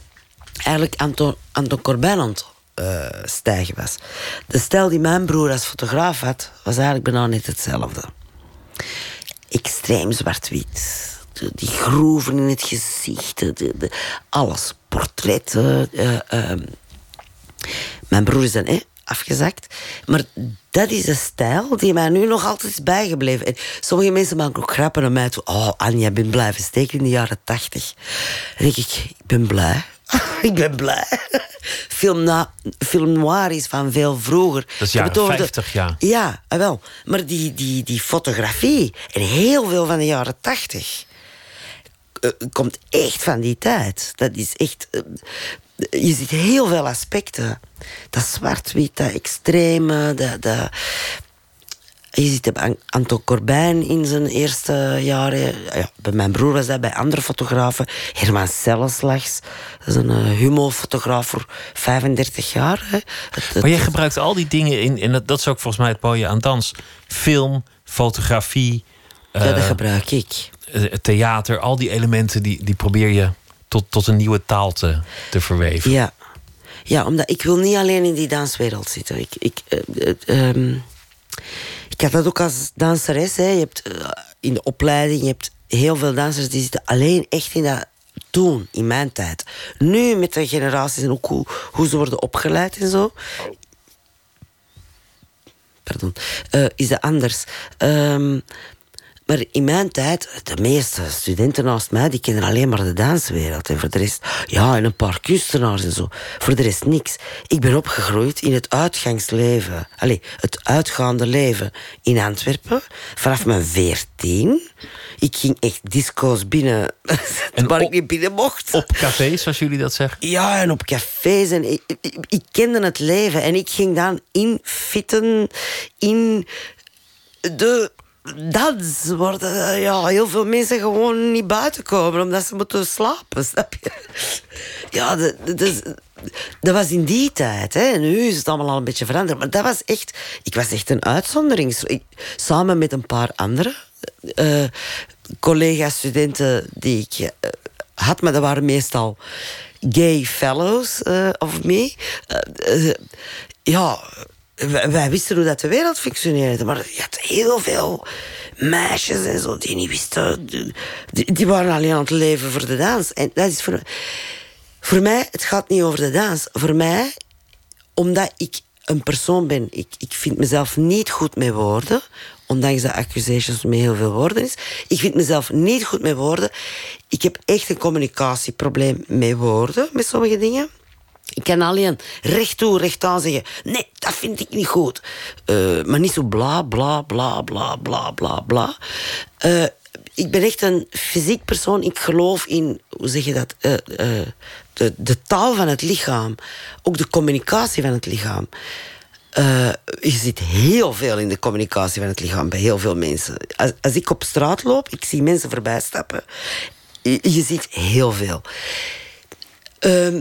eigenlijk Anton, Anton Corbijn aan eh, stijgen was. De stijl die mijn broer als fotograaf had, was eigenlijk bijna net hetzelfde extreem zwart-wit. Die groeven in het gezicht, de, de- alles. Portretten. eh, ehm. Mijn broer is dan eh, afgezakt. Maar dat is een stijl die mij nu nog altijd is bijgebleven. En sommige mensen maken ook grappen naar mij toe. Oh, Anja, ik ben blijven steken in de jaren tachtig. Dan denk ik, ik ben blij. (laughs) ik ben blij. (laughs) Film, na, film noir is van veel vroeger. Dat is jaren de- 50, ja. ja, ah, wel. Maar die, die, die fotografie en heel veel van de jaren tachtig eh, komt echt van die tijd. Dat is echt. Eh, je ziet heel veel aspecten. Dat zwart-wit, dat extreme, dat. dat je ziet het bij An- Anton Corbijn in zijn eerste jaren. Ja, bij mijn broer was dat, bij andere fotografen. Herman Selleslags, dat is een uh, humofotograaf voor 35 jaar. Hè. Maar jij gebruikt al die dingen in, en dat, is ook volgens mij het mooie aan dans. Film, fotografie, ja, dat eh, gebruik ik. eh, theater, al die elementen die, die probeer je tot, tot een nieuwe taal te, te verweven. Ja. ja, omdat ik wil niet alleen in die danswereld zitten. Ik, ik, eh, eh, ehm, ik had dat ook als danseres. Hè. Je hebt eh, in de opleiding, je hebt heel veel dansers die zitten alleen echt in dat toen, in mijn tijd. Nu met de generaties en ook hoe, hoe ze worden opgeleid en zo. Pardon. is dat anders. Ehm, maar in mijn tijd, de meeste studenten naast mij, die kennen alleen maar de danswereld. En voor de rest, ja, en een paar kunstenaars en zo. Voor de rest niks. Ik ben opgegroeid in het uitgangsleven. Allee, het uitgaande leven in Antwerpen. Vanaf mijn veertien. Ik ging echt disco's binnen, (laughs) En waar op- ik niet binnen mocht. Op cafés, zoals jullie dat zeggen. Ja, en op cafés. En ik, ik, ik kende het leven. En ik ging dan infitten in de dans. Waar de- ja, heel veel mensen gewoon niet buiten komen omdat ze moeten slapen. (laughs) Snap je? Ja, dus, dat was in die tijd. Hè. Nu is het allemaal al een beetje veranderd. Maar dat was echt... Ik was echt een uitzondering. Samen met een paar andere eh, collega-studenten die ik eh, had, maar dat waren meestal gay fellows eh, of me. Eh, eh, ja, wij, wisten hoe dat de wereld functioneerde, maar je had heel veel meisjes en zo die niet wisten. Die, die waren alleen aan het leven voor de dans. En dat is voor, voor mij, het gaat niet over de dans. Voor mij, omdat ik een persoon ben, ik, ik vind mezelf niet goed met woorden, ondanks dat accusations met heel veel woorden is. Ik vind mezelf niet goed met woorden. Ik heb echt een communicatieprobleem met woorden, met sommige dingen. Ik kan alleen recht toe, recht aan zeggen: nee, dat vind ik niet goed. Eh, maar niet zo bla, bla, bla, bla, bla, bla, bla. Eh, ik ben echt een fysiek persoon. Ik geloof in, hoe zeg je dat? Eh, de, de taal van het lichaam. Ook de communicatie van het lichaam. Je ziet heel veel in de communicatie van het lichaam bij heel veel mensen. Als, als ik op straat loop, ik zie mensen voorbij stappen. Je, je ziet heel veel. Ehm,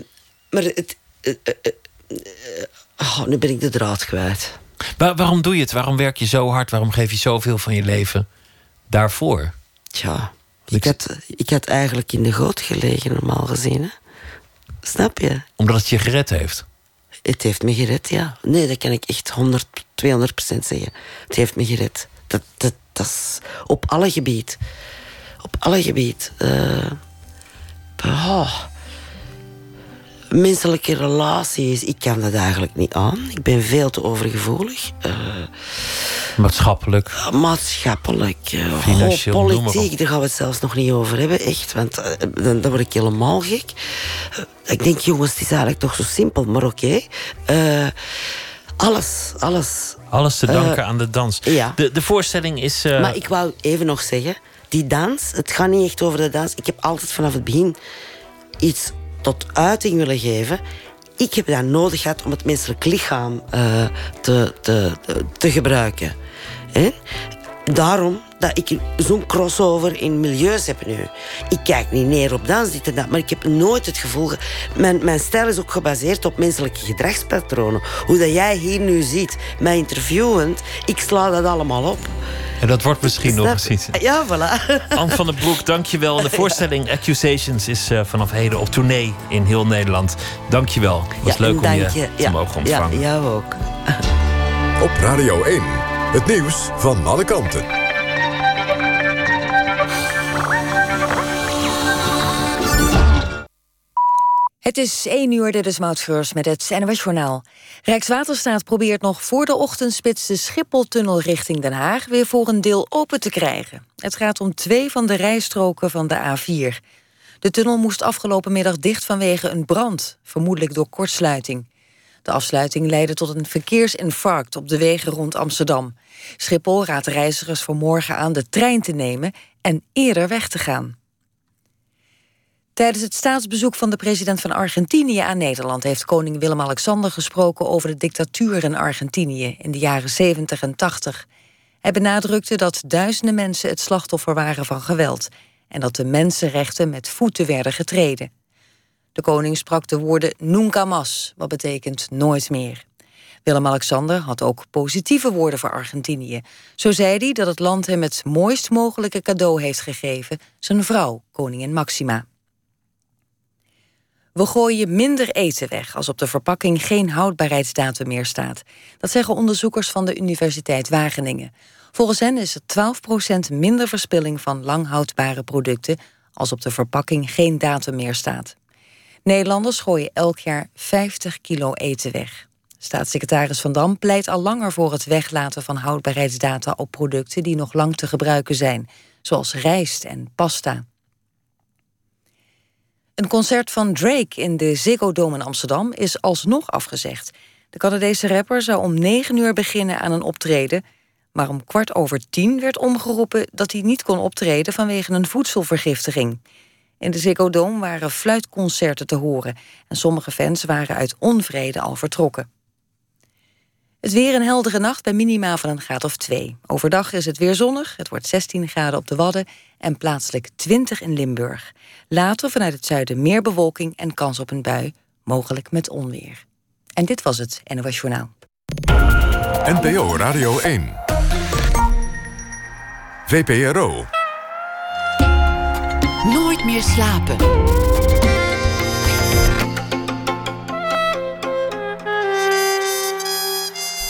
maar het. Eh, eh, eh, oh, nu ben ik de draad kwijt. Waar- waarom doe je het? Waarom werk je zo hard? Waarom geef je zoveel van je leven daarvoor? Tja, ik had, ik had eigenlijk in de goot gelegen, normaal gezien. Hè? Snap je? Omdat het je gered heeft. Het heeft me gered, ja. Nee, dat kan ik echt 100, 200 procent zeggen. Het heeft me gered. Dat, dat, dat is op alle gebied. Op alle gebied. Eh, oh, menselijke relaties, ik kan dat eigenlijk niet aan. Ik ben veel te overgevoelig. Uh, Maatschappelijk. maatschappelijk. Uh, Financieel, oh, noem maar politiek, daar gaan we het zelfs nog niet over hebben, echt. Want eh, dan, dan word ik helemaal gek. Eh, ik denk, jongens, het is eigenlijk toch zo simpel, maar oké. Eh, alles, alles. Alles te danken aan de dans. ja. De, de voorstelling is. eh, Maar ik wou even nog zeggen, die dans, het gaat niet echt over de dans. Ik heb altijd vanaf het begin iets tot uiting willen geven. Ik heb dat nodig gehad om het menselijk lichaam eh, te, te, te gebruiken. Daarom dat ik zo'n crossover in milieus heb nu. Ik kijk niet neer op dans, dit en dat, maar ik heb nooit het gevoel... ge- Mijn, mijn stijl is ook gebaseerd op menselijke gedragspatronen. Hoe dat jij hier nu ziet, mij interviewend, ik sla dat allemaal op. en dat wordt misschien nog Snap- eens iets. Ja, voilà. (laughs) Anne van den Broek, dankjewel. De voorstelling Accusations is eh, vanaf heden op tournee in heel Nederland. Dankjewel. Het was Ja, leuk om dank je te Ja, mogen ontvangen. Ja, jou ook. (laughs) Op Radio 1. Het nieuws van alle kanten. Het is 1 uur, dit is met het NOS Journaal. Rijkswaterstaat probeert nog voor de ochtendspits... de Schipholtunnel richting Den Haag weer voor een deel open te krijgen. Het gaat om twee van de rijstroken van de A4. De tunnel moest afgelopen middag dicht vanwege een brand... vermoedelijk door kortsluiting. De afsluiting leidde tot een verkeersinfarct op de wegen rond Amsterdam. Schiphol raadt reizigers voor morgen aan de trein te nemen... en eerder weg te gaan. Tijdens het staatsbezoek van de president van Argentinië aan Nederland heeft koning Willem-Alexander gesproken over de dictatuur in Argentinië in de jaren 70 en 80. Hij benadrukte dat duizenden mensen het slachtoffer waren van geweld en dat de mensenrechten met voeten werden getreden. De koning sprak de woorden nunca más, wat betekent nooit meer. Willem-Alexander had ook positieve woorden voor Argentinië. Zo zei hij dat het land hem het mooist mogelijke cadeau heeft gegeven, zijn vrouw, koningin Maxima. We gooien minder eten weg als op de verpakking geen houdbaarheidsdatum meer staat. Dat zeggen onderzoekers van de Universiteit Wageningen. Volgens hen is er 12% minder verspilling van lang houdbare producten als op de verpakking geen datum meer staat. Nederlanders gooien elk jaar 50 kilo eten weg. Staatssecretaris Van Dam pleit al langer voor het weglaten van houdbaarheidsdata op producten die nog lang te gebruiken zijn, zoals rijst en pasta. Een concert van Drake in de Ziggo Dome in Amsterdam is alsnog afgezegd. De Canadese rapper zou om 9 uur beginnen aan een optreden, maar om kwart over tien werd omgeroepen dat hij niet kon optreden vanwege een voedselvergiftiging. In de Ziggo Dome waren fluitconcerten te horen en sommige fans waren uit onvrede al vertrokken. Het weer een heldere nacht bij minima van een graad of 2. Overdag is het weer zonnig, het wordt 16 graden op de Wadden en plaatselijk 20 in Limburg. Later vanuit het zuiden meer bewolking en kans op een bui, mogelijk met onweer. En dit was het NOS Journaal. NPO Radio 1. VPRO. Nooit meer slapen.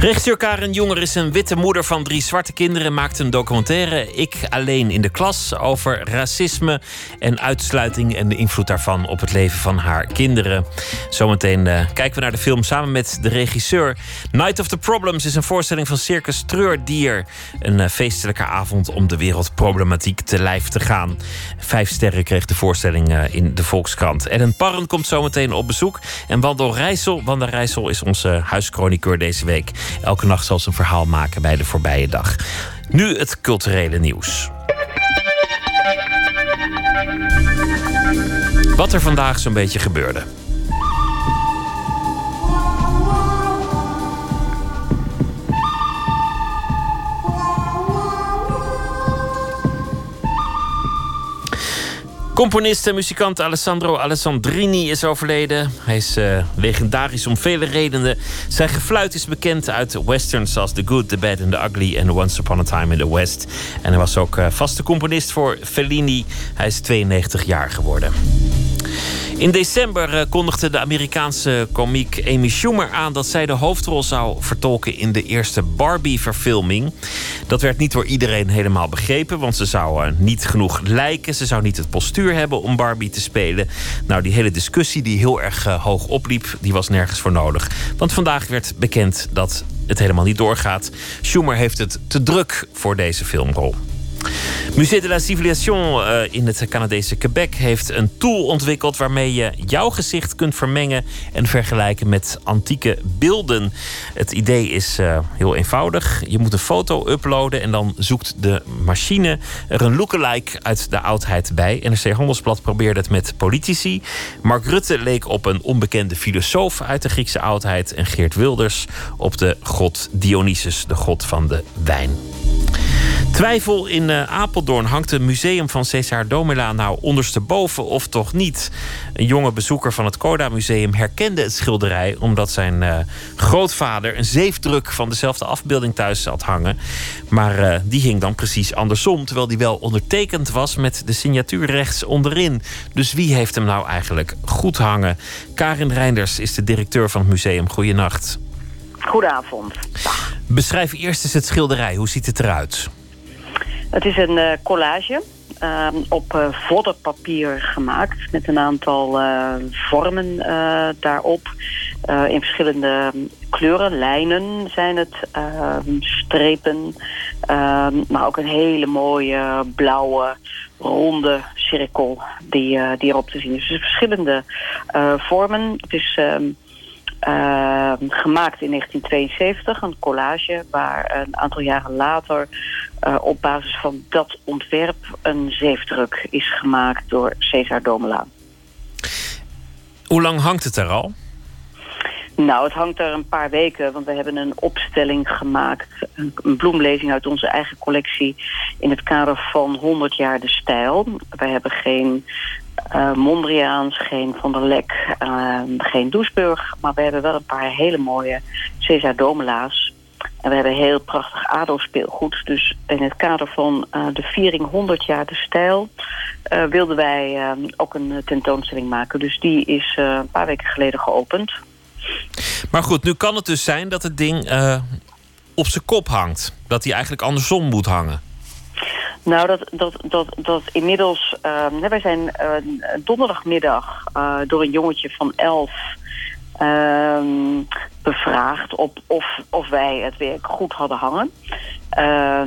Regisseur Karen Jonger is een witte moeder van drie zwarte kinderen. en Maakt een documentaire, Ik alleen in de klas, over racisme en uitsluiting en de invloed daarvan op het leven van haar kinderen. Zometeen eh, kijken we naar de film samen met de regisseur. Night of the Problems is een voorstelling van Circus Treurdier. Een eh, feestelijke avond om de wereldproblematiek te lijf te gaan. Vijf sterren kreeg de voorstelling eh, in de Volkskrant. Ellen Parren komt zometeen op bezoek. En Wanda Rijssel, Wanda Rijssel is onze huischroniqueur deze week. Elke nacht zal ze een verhaal maken bij de voorbije dag. Nu het culturele nieuws. Wat er vandaag zo'n beetje gebeurde. Componist en muzikant Alessandro Alessandrini is overleden. Hij is eh, legendarisch om vele redenen. Zijn gefluit is bekend uit westerns als The Good, The Bad and The Ugly en Once Upon a Time in the West. En hij was ook eh, vaste componist voor Fellini. Hij is 92 jaar geworden. In december eh, kondigde de Amerikaanse komiek Amy Schumer aan dat zij de hoofdrol zou vertolken in de eerste Barbie-verfilming. Dat werd niet door iedereen helemaal begrepen, want ze zou eh, niet genoeg lijken. Ze zou niet het postuur hebben om Barbie te spelen. Nou, die hele discussie die heel erg eh, hoog opliep, die was nergens voor nodig. Want vandaag werd bekend dat het helemaal niet doorgaat. Schumer heeft het te druk voor deze filmrol. Musée de la Civilisation uh, in het Canadese Quebec heeft een tool ontwikkeld waarmee je jouw gezicht kunt vermengen en vergelijken met antieke beelden. Het idee is uh, heel eenvoudig. Je moet een foto uploaden en dan zoekt de machine er een lookalike uit de oudheid bij. NRC Handelsblad probeerde het met politici. Mark Rutte leek op een onbekende filosoof uit de Griekse oudheid en Geert Wilders op de god Dionysus, de god van de wijn. Twijfel in uh, Apeldoorn hangt het museum van Cesar Domela nou ondersteboven of toch niet. Een jonge bezoeker van het Coda Museum herkende het schilderij omdat zijn uh, grootvader een zeefdruk van dezelfde afbeelding thuis had hangen. Maar uh, die hing dan precies andersom, terwijl die wel ondertekend was met de signatuur rechts onderin. Dus wie heeft hem nou eigenlijk goed hangen? Karin Reinders is de directeur van het museum. Goedenacht. Goedenavond. Beschrijf eerst eens het schilderij. Hoe ziet het eruit? Het is een uh, collage uh, op uh, voddenpapier gemaakt met een aantal vormen daarop. in verschillende kleuren, lijnen zijn het, ehm, strepen. Ehm, maar ook een hele mooie blauwe ronde cirkel die, erop te zien is. Dus verschillende vormen. Het is... Gemaakt in 1972, een collage waar een aantal jaren later uh, op basis van dat ontwerp een zeefdruk is gemaakt door Cesar Domela. Hoe lang hangt het er al? Nou, het hangt er een paar weken, want we hebben een opstelling gemaakt, een bloemlezing uit onze eigen collectie in het kader van 100 jaar de stijl. Wij hebben geen uh, Mondriaans, geen Van der Lek, uh, geen Doesburg. Maar we hebben wel een paar hele mooie Cesar Domela's. En we hebben heel prachtig ADO-speelgoed. Dus in het kader van uh, de viering 100 jaar de stijl... wilden wij ook een tentoonstelling maken. Dus die is een paar weken geleden geopend. Maar goed, nu kan het dus zijn dat het ding op zijn kop hangt. Dat hij eigenlijk andersom moet hangen. Nou, dat, dat, dat, dat inmiddels... Wij zijn donderdagmiddag door een jongetje van elf... Uh, bevraagd op of, of wij het werk goed hadden hangen. Uh,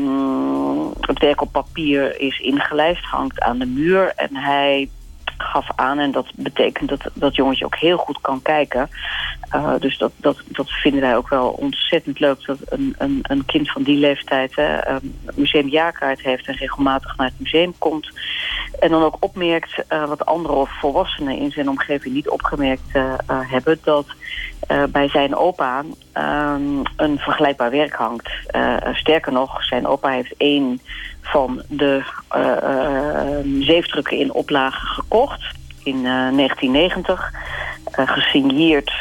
het werk op papier is ingelijst, hangt aan de muur. En hij gaf aan. En dat betekent dat dat jongetje ook heel goed kan kijken. Uh, dus dat, dat, dat vinden wij ook wel ontzettend leuk. Dat een, een, een kind van die leeftijd hè, een museumjaarkaart heeft... en regelmatig naar het museum komt. En dan ook opmerkt uh, wat andere volwassenen in zijn omgeving niet opgemerkt uh, hebben... dat bij zijn opa een vergelijkbaar werk hangt. sterker nog, zijn opa heeft één van de zeefdrukken in oplage gekocht in uh, 1990. gesigneerd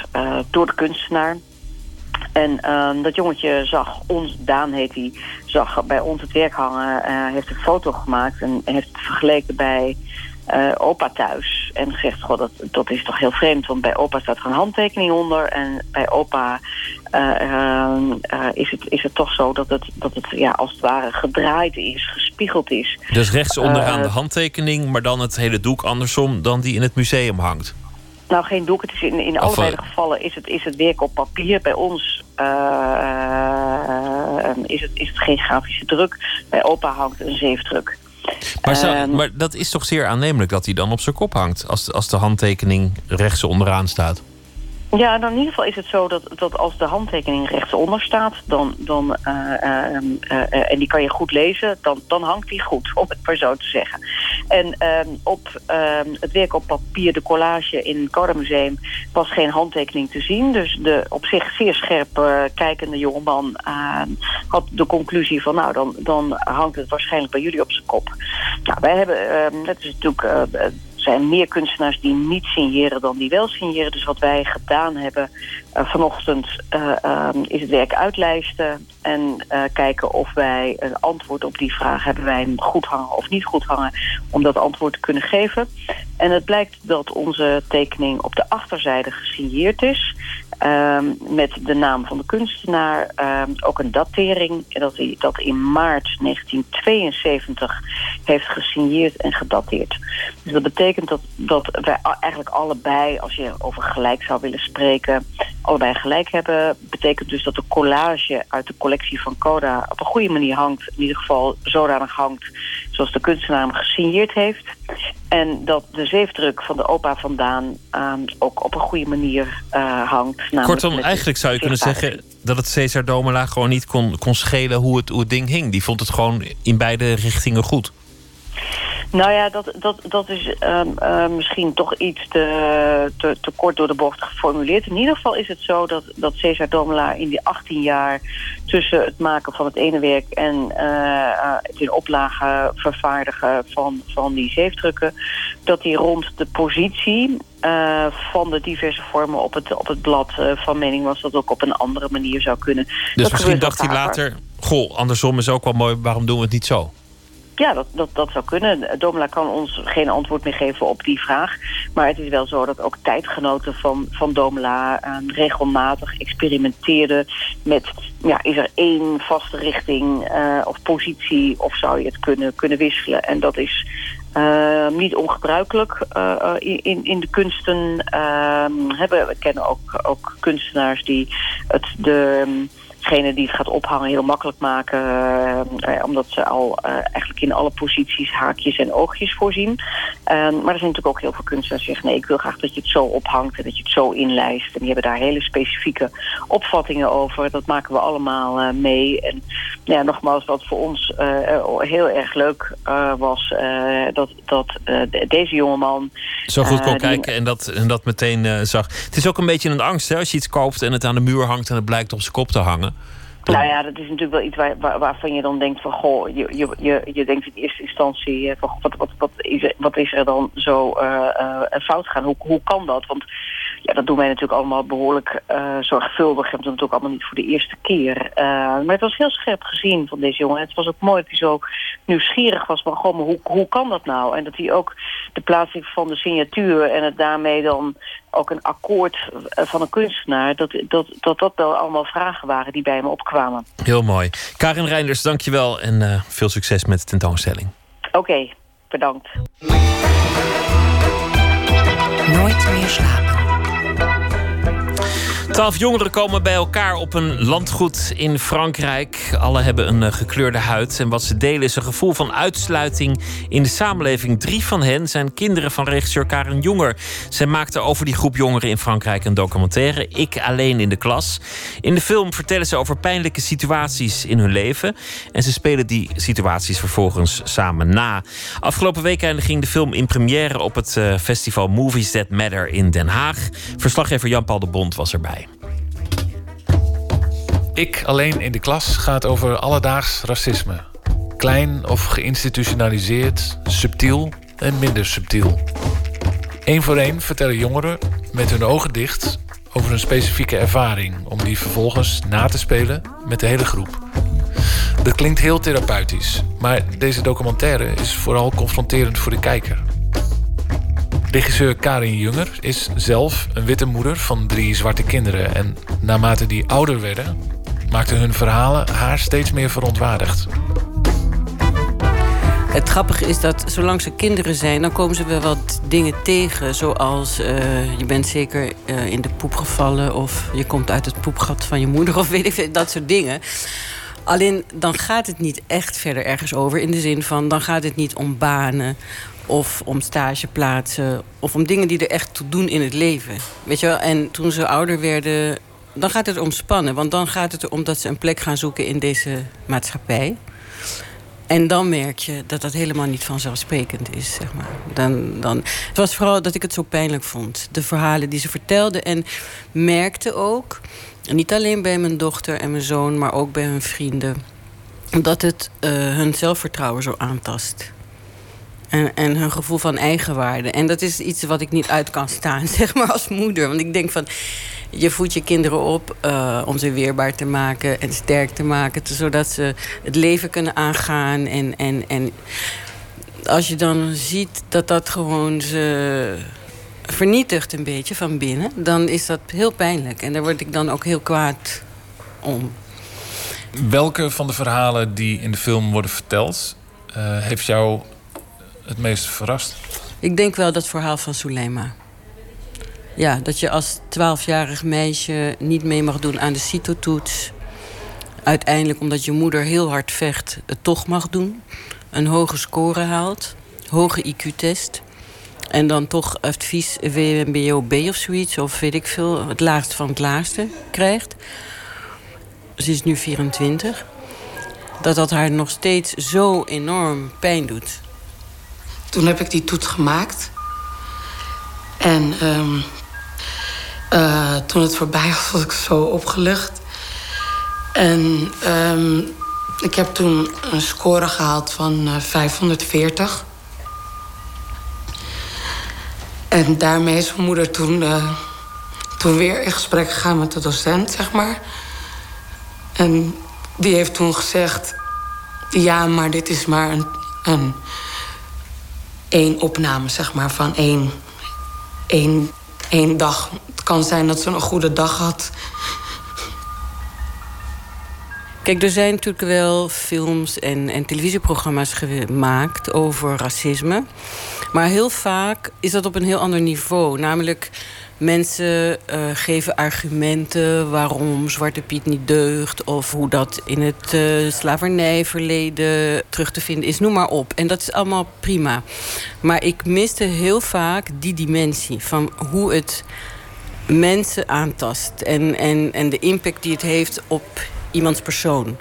door de kunstenaar. En uh, dat jongetje zag ons, Daan heet hij, zag bij ons het werk hangen, uh, heeft een foto gemaakt en heeft het vergeleken bij uh, opa thuis. En gezegd, goh, dat, dat is toch heel vreemd, want bij opa staat er een handtekening onder. En bij opa uh, uh, is, het, is het toch zo dat het, dat het ja, als het ware gedraaid is, gespiegeld is. Dus rechts onderaan de handtekening, maar dan het hele doek andersom dan die in het museum hangt? Nou, geen doek. Het is in, in allebei de gevallen is het, is het werk op papier. Bij ons is, het, is het geen grafische druk. Bij opa hangt een zeefdruk. Maar, zou, maar, dat is toch zeer aannemelijk dat hij dan op zijn kop hangt... als, als de handtekening rechts onderaan staat? Ja, dan in ieder geval is het zo dat, dat als de handtekening rechtsonder staat... Dan, dan, uh, uh, uh, en die kan je goed lezen, dan, dan hangt die goed, om het maar zo te zeggen. En ehm, op ehm, het werk op papier, de collage in het Coda Museum... was geen handtekening te zien. Dus de op zich zeer scherp kijkende jongeman had de conclusie van... nou, dan, dan hangt het waarschijnlijk bij jullie op zijn kop. Nou, wij hebben, ehm, dat is natuurlijk zijn meer kunstenaars die niet signeren dan die wel signeren. Dus wat wij gedaan hebben uh, vanochtend uh, um, is het werk uitlijsten en uh, kijken of wij een antwoord op die vraag hebben wij hem goed hangen of niet goed hangen om dat antwoord te kunnen geven. En het blijkt dat onze tekening op de achterzijde gesigneerd is. Um, met de naam van de kunstenaar. Um, ook een datering dat hij dat in maart 1972 heeft gesigneerd en gedateerd. Dus dat betekent dat, dat wij eigenlijk allebei, als je over gelijk zou willen spreken, allebei gelijk hebben. Betekent dus dat de collage uit de collectie van Coda op een goede manier hangt. In ieder geval zodanig hangt zoals de kunstenaar hem gesigneerd heeft. En dat de zeefdruk van de opa vandaan uh, ook op een goede manier uh, hangt. Kortom, eigenlijk zou je kunnen zeggen dat het Cesar Domela gewoon niet kon, kon schelen hoe het, hoe het ding hing. Die vond het gewoon in beide richtingen goed. Nou ja, dat, dat, dat is uh, uh, misschien toch iets te, te, te, kort door de bocht geformuleerd. In ieder geval is het zo dat, dat Cesar Domela in die 18 jaar... tussen het maken van het ene werk en uh, het in oplage vervaardigen van, van die zeefdrukken... dat hij rond de positie van de diverse vormen op het, op het blad van mening was... dat ook op een andere manier zou kunnen. Dus dat misschien dacht hij later... Goh, andersom is ook wel mooi, waarom doen we het niet zo? Ja, dat, dat, dat zou kunnen. Domela kan ons geen antwoord meer geven op die vraag. Maar het is wel zo dat ook tijdgenoten van, van Domela uh, regelmatig experimenteerden met... Ja, is er één vaste richting uh, of positie of zou je het kunnen, kunnen wisselen? En dat is uh, niet ongebruikelijk in, in de kunsten. hebben, we kennen ook, ook kunstenaars die het de degene die het gaat ophangen heel makkelijk maken. Uh, omdat ze al uh, eigenlijk in alle posities haakjes en oogjes voorzien. Uh, maar er zijn natuurlijk ook heel veel kunstenaars die zeggen... nee, ik wil graag dat je het zo ophangt en dat je het zo inlijst. En die hebben daar hele specifieke opvattingen over. Dat maken we allemaal mee. En ja, nogmaals, wat voor ons heel erg leuk was... dat, dat deze jongeman... Zo goed kon kijken en dat, en dat meteen zag. Het is ook een beetje een angst hè, als je iets koopt en het aan de muur hangt... en het blijkt op zijn kop te hangen. Nou ja, dat is natuurlijk wel iets waar, waar, waarvan je dan denkt van... goh, je, je, je, je denkt in eerste instantie... van, wat, wat, wat, is er, wat is er dan zo uh, fout gaan? Hoe, hoe kan dat? Want ja, dat doen wij natuurlijk allemaal behoorlijk uh, zorgvuldig. We hebben het natuurlijk allemaal niet voor de eerste keer. maar het was heel scherp gezien van deze jongen. Het was ook mooi dat hij zo nieuwsgierig was maar hoe, hoe kan dat nou? En dat hij ook de plaatsing van de signatuur... en het daarmee dan ook een akkoord van een kunstenaar... dat dat, dat, dat wel allemaal vragen waren die bij me opkwamen. Heel mooi. Karin Reinders, dankjewel en uh, veel succes met de tentoonstelling. Oké, okay, bedankt. Nooit meer slapen. Twaalf jongeren komen bij elkaar op een landgoed in Frankrijk. Alle hebben een uh, gekleurde huid. En wat ze delen is een gevoel van uitsluiting in de samenleving. Drie van hen zijn kinderen van regisseur Karen Jonger. Zij maakte over die groep jongeren in Frankrijk een documentaire. Ik alleen in de klas. In de film vertellen ze over pijnlijke situaties in hun leven. En ze spelen die situaties vervolgens samen na. Afgelopen weekend ging de film in première op het uh, festival Movies That Matter in Den Haag. Verslaggever Jan-Paul de Bond was erbij. Ik alleen in de klas gaat over alledaags racisme. Klein of geïnstitutionaliseerd, subtiel en minder subtiel. Eén voor één vertellen jongeren met hun ogen dicht over een specifieke ervaring om die vervolgens na te spelen met de hele groep. Dat klinkt heel therapeutisch, maar deze documentaire is vooral confronterend voor de kijker. Regisseur Karin Junger is zelf een witte moeder van drie zwarte kinderen en naarmate die ouder werden, maakten hun verhalen haar steeds meer verontwaardigd. Het grappige is dat zolang ze kinderen zijn, dan komen ze wel wat dingen tegen. Zoals uh, je bent zeker uh, in de poep gevallen of je komt uit het poepgat van je moeder of weet ik veel, dat soort dingen. Alleen dan gaat het niet echt verder ergens over. In de zin van dan gaat het niet om banen of om stageplaatsen of om dingen die er echt toe doen in het leven. Weet je wel? En toen ze ouder werden, dan gaat het om spannen. Want dan gaat het erom dat ze een plek gaan zoeken in deze maatschappij. En dan merk je dat dat helemaal niet vanzelfsprekend is. Zeg maar. dan, dan, het was vooral dat ik het zo pijnlijk vond. De verhalen die ze vertelden. En merkte ook, niet alleen bij mijn dochter en mijn zoon... maar ook bij hun vrienden... dat het uh, hun zelfvertrouwen zo aantast. En, en hun gevoel van eigenwaarde. En dat is iets wat ik niet uit kan staan, (laughs) zeg maar, als moeder. Want ik denk van, je voedt je kinderen op uh, om ze weerbaar te maken en sterk te maken. Zodat ze het leven kunnen aangaan. En, en, en als je dan ziet dat dat gewoon ze vernietigt een beetje van binnen... dan is dat heel pijnlijk. En daar word ik dan ook heel kwaad om. Welke van de verhalen die in de film worden verteld... Uh, heeft jou het meest verrast? Ik denk wel dat verhaal van Sulema. Ja, dat je als twaalfjarig meisje niet mee mag doen aan de CITO-toets. Uiteindelijk, omdat je moeder heel hard vecht, het toch mag doen. Een hoge score haalt, hoge IQ-test. En dan toch advies WMBO-B of zoiets, of weet ik veel, het laagste van het laagste krijgt. Ze is nu 24. Dat dat haar nog steeds zo enorm pijn doet. Toen heb ik die toets gemaakt. En um, uh, toen het voorbij was, was ik zo opgelucht. En um, ik heb toen een score gehaald van uh, 540. En daarmee is mijn moeder toen, uh, toen weer in gesprek gegaan met de docent, zeg maar. En die heeft toen gezegd... ja, maar dit is maar een, een één opname, zeg maar, van één, één, één dag. Kan zijn dat ze een goede dag had. Kijk, er zijn natuurlijk wel films en, en televisieprogramma's gemaakt over racisme. Maar heel vaak is dat op een heel ander niveau. Namelijk, mensen uh, geven argumenten waarom Zwarte Piet niet deugt... of hoe dat in het uh, slavernijverleden terug te vinden is. Noem maar op. En dat is allemaal prima. Maar ik miste heel vaak die dimensie van hoe het mensen aantast... en, en, en de impact die het heeft op iemands persoon.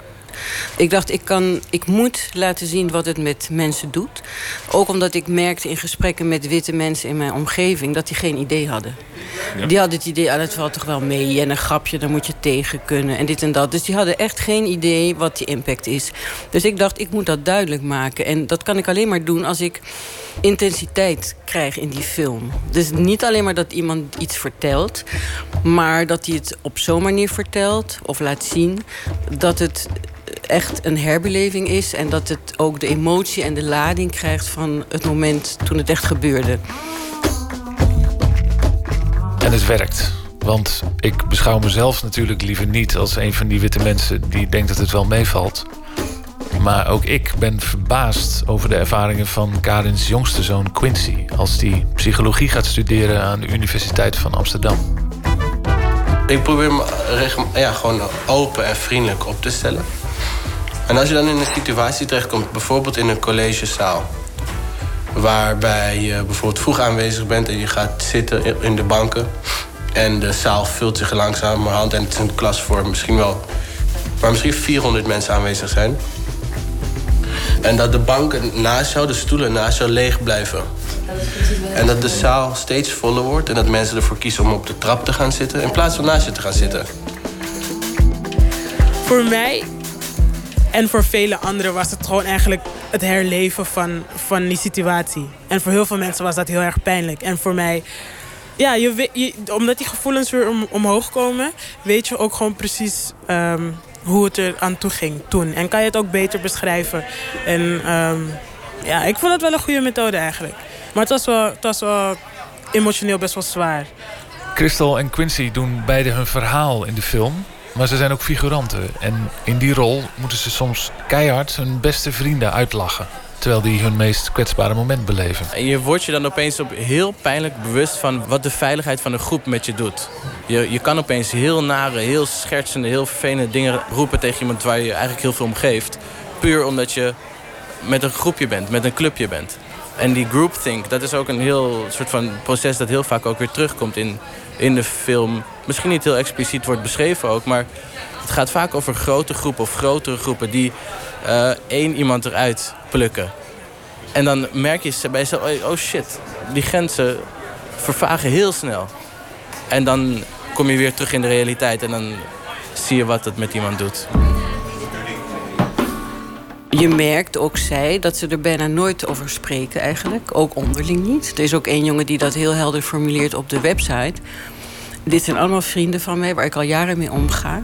Ik dacht, ik, kan, ik moet laten zien wat het met mensen doet. Ook omdat ik merkte in gesprekken met witte mensen in mijn omgeving... dat die geen idee hadden. Ja. Die hadden het idee, ah, dat valt toch wel mee. En een grapje, daar moet je tegen kunnen. En dit en dat. Dus die hadden echt geen idee wat die impact is. Dus ik dacht, ik moet dat duidelijk maken. En dat kan ik alleen maar doen als ik intensiteit krijg in die film. Dus niet alleen maar dat iemand iets vertelt... maar dat hij het op zo'n manier vertelt of laat zien... dat het echt een herbeleving is... en dat het ook de emotie en de lading krijgt van het moment toen het echt gebeurde. En het werkt. Want ik beschouw mezelf natuurlijk liever niet als een van die witte mensen... die denkt dat het wel meevalt. Maar ook ik ben verbaasd over de ervaringen van Karins jongste zoon Quincy... als die psychologie gaat studeren aan de Universiteit van Amsterdam. Ik probeer me ja, gewoon open en vriendelijk op te stellen. En als je dan in een situatie terechtkomt, bijvoorbeeld in een collegezaal... waarbij je bijvoorbeeld vroeg aanwezig bent en je gaat zitten in de banken... en de zaal vult zich langzamerhand en het is een klas voor misschien wel... waar misschien 400 mensen aanwezig zijn... En dat de banken naast jou, de stoelen naast jou leeg blijven. En dat de zaal steeds voller wordt en dat mensen ervoor kiezen om op de trap te gaan zitten in plaats van naast je te gaan zitten. Voor mij en voor vele anderen was het gewoon eigenlijk het herleven van, van die situatie. En voor heel veel mensen was dat heel erg pijnlijk. En voor mij, ja, je, omdat die gevoelens weer om, omhoog komen, weet je ook gewoon precies um, hoe het er aan toe ging toen. En kan je het ook beter beschrijven. En um, ja, ik vond het wel een goede methode eigenlijk. Maar het was wel, het was wel emotioneel best wel zwaar. Crystal en Quincy doen beide hun verhaal in de film. Maar ze zijn ook figuranten. En in die rol moeten ze soms keihard hun beste vrienden uitlachen. Terwijl die hun meest kwetsbare moment beleven. En je wordt je dan opeens op heel pijnlijk bewust van wat de veiligheid van een groep met je doet. Je, je kan opeens heel nare, heel schertsende, heel vervelende dingen roepen tegen iemand waar je eigenlijk heel veel om geeft. Puur omdat je met een groepje bent, met een clubje bent. En die groupthink, dat is ook een heel soort van proces dat heel vaak ook weer terugkomt in, in de film. Misschien niet heel expliciet wordt beschreven ook, maar het gaat vaak over grote groepen of grotere groepen die uh, één iemand eruit plukken. En dan merk je bij jezelf, oh shit, die grenzen vervagen heel snel. En dan kom je weer terug in de realiteit en dan zie je wat het met iemand doet. je merkt, ook zij, dat ze er bijna nooit over spreken eigenlijk. Ook onderling niet. Er is ook één jongen die dat heel helder formuleert op de website. Dit zijn allemaal vrienden van mij waar ik al jaren mee omga.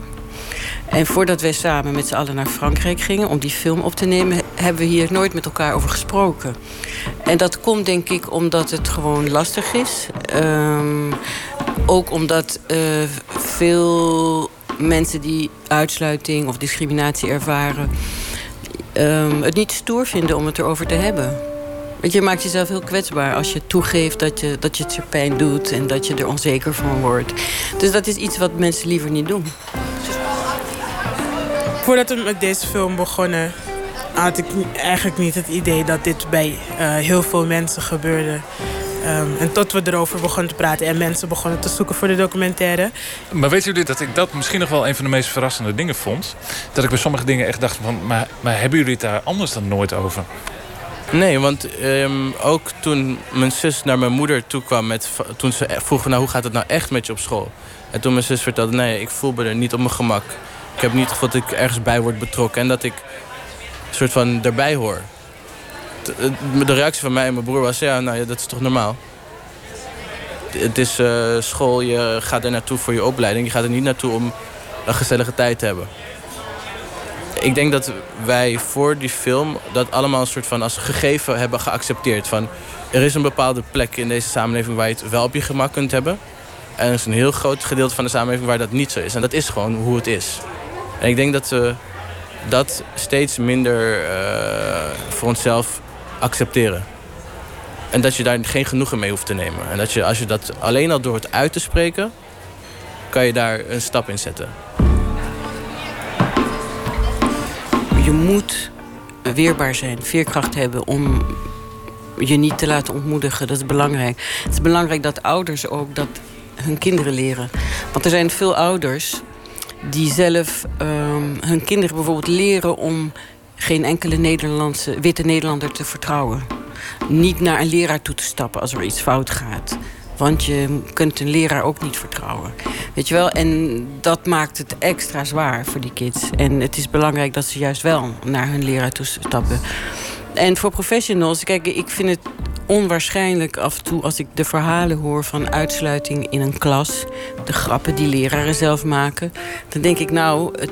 En voordat wij samen met z'n allen naar Frankrijk gingen om die film op te nemen, hebben we hier nooit met elkaar over gesproken. En dat komt denk ik omdat het gewoon lastig is. Ehm, ook omdat uh, veel mensen die uitsluiting of discriminatie ervaren, um, het niet stoer vinden om het erover te hebben. Want je maakt jezelf heel kwetsbaar als je toegeeft dat je, dat je het je pijn doet en dat je er onzeker van wordt. Dus dat is iets wat mensen liever niet doen. Voordat we met deze film begonnen, had ik eigenlijk niet het idee dat dit bij uh, heel veel mensen gebeurde. Um, en tot we erover begonnen te praten en mensen begonnen te zoeken voor de documentaire. Maar weten jullie dat ik dat misschien nog wel een van de meest verrassende dingen vond? Dat ik bij sommige dingen echt dacht van, maar, maar hebben jullie het daar anders dan nooit over? Nee, want um, ook toen mijn zus naar mijn moeder toe kwam... Met, toen ze vroeg van, nou, hoe gaat het nou echt met je op school? En toen mijn zus vertelde, nee, ik voel me er niet op mijn gemak. Ik heb niet het dat ik ergens bij word betrokken... en dat ik een soort van erbij hoor. De reactie van mij en mijn broer was, ja, nou ja, dat is toch normaal? Het is uh, school, je gaat er naartoe voor je opleiding. Je gaat er niet naartoe om een gezellige tijd te hebben. Ik denk dat wij voor die film dat allemaal een soort van als gegeven hebben geaccepteerd. Van, er is een bepaalde plek in deze samenleving waar je het wel op je gemak kunt hebben. En er is een heel groot gedeelte van de samenleving waar dat niet zo is. En dat is gewoon hoe het is. En ik denk dat we dat steeds minder uh, voor onszelf accepteren. En dat je daar geen genoegen mee hoeft te nemen. En dat je, als je dat alleen al door het uit te spreken, kan je daar een stap in zetten. Je moet weerbaar zijn, veerkracht hebben om je niet te laten ontmoedigen. Dat is belangrijk. Het is belangrijk dat ouders ook dat hun kinderen leren. Want er zijn veel ouders die zelf um, hun kinderen bijvoorbeeld leren om geen enkele Nederlandse, witte Nederlander te vertrouwen. Niet naar een leraar toe te stappen als er iets fout gaat. Want je kunt een leraar ook niet vertrouwen. Weet je wel? En dat maakt het extra zwaar voor die kids. En het is belangrijk dat ze juist wel naar hun leraar toe stappen. En voor professionals, kijk, ik vind het onwaarschijnlijk af en toe als ik de verhalen hoor van uitsluiting in een klas. De grappen die leraren zelf maken. Dan denk ik, nou, het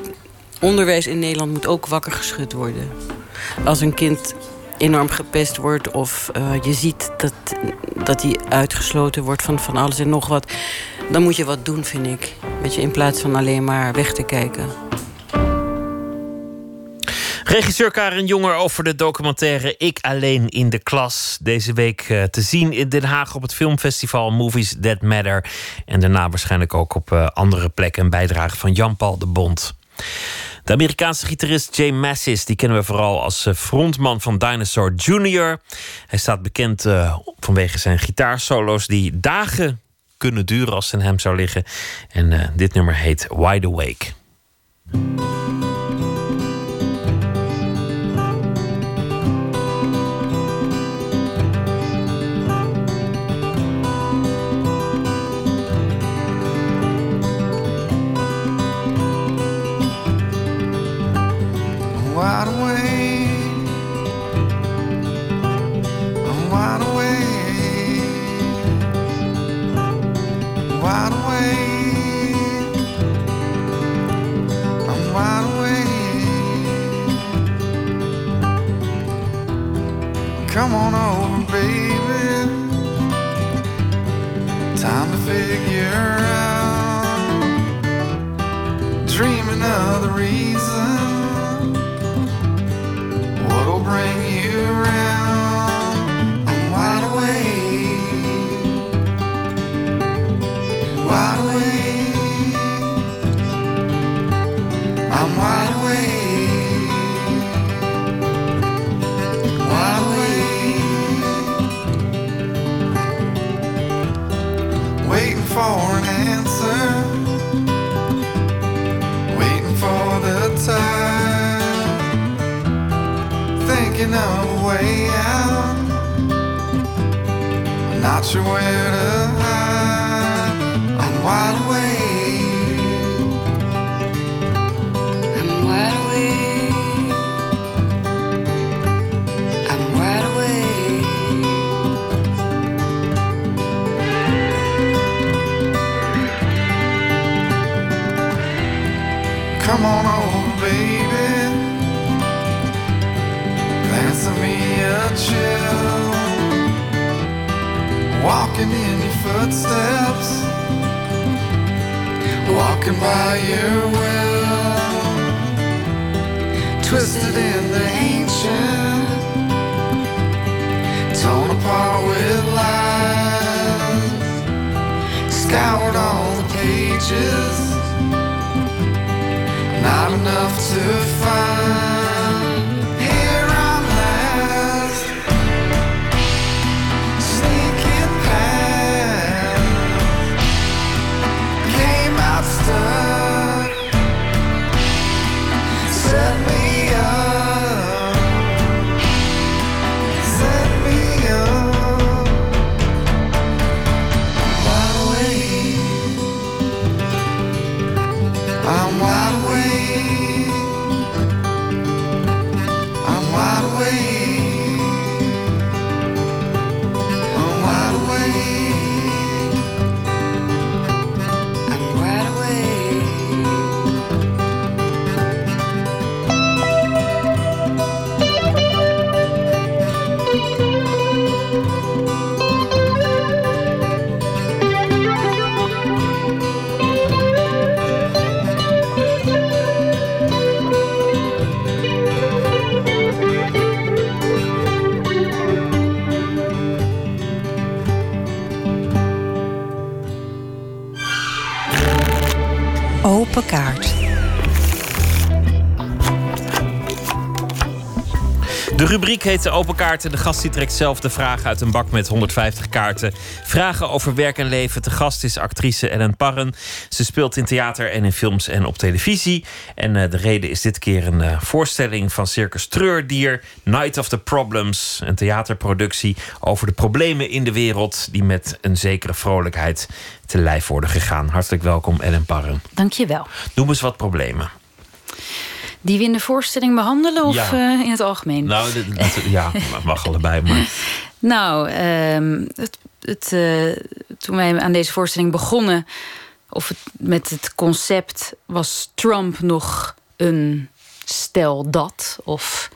onderwijs in Nederland moet ook wakker geschud worden. Als een kind enorm gepest wordt of uh, je ziet dat, dat hij uitgesloten wordt van, van alles en nog wat, dan moet je wat doen, vind ik. Weet je, in plaats van alleen maar weg te kijken. Regisseur Karen Jonger over de documentaire Ik alleen in de klas. Deze week uh, te zien in Den Haag op het filmfestival Movies That Matter. En daarna waarschijnlijk ook op uh, andere plekken een bijdrage van Jan-Paul de Bond. De Amerikaanse gitarist Jay Massis, die kennen we vooral als eh, frontman van Dinosaur Jr. Hij staat bekend vanwege zijn gitaarsolo's die dagen kunnen duren als het aan hem zou liggen. En dit nummer heet Wide Awake. Wide awake. I'm wide awake. Wide awake. I'm wide awake. Come on over, baby. Time to figure out. Dreaming of the reason for an answer, waiting for the time thinking of a way out. I'm not sure where to hide. Rubriek heet de Open Kaarten. De gast die trekt zelf de vragen uit een bak met 150 kaarten. Vragen over werk en leven. De gast is actrice Ellen Parren. Ze speelt in theater en in films en op televisie. En eh, de reden is dit keer een eh, voorstelling van Circus Treurdier. Night of the Problems. Een theaterproductie over de problemen in de wereld... die met een zekere vrolijkheid te lijf worden gegaan. Hartelijk welkom Ellen Parren. Dankjewel. Noem eens wat problemen. Die we in de voorstelling behandelen of Ja. eh, in het algemeen? Nou, dat- ja, (laughs) mag allebei, maar... Nou, ehm, het, het, eh, toen wij aan deze voorstelling begonnen, of het, met het concept, was Trump nog een stel dat? Of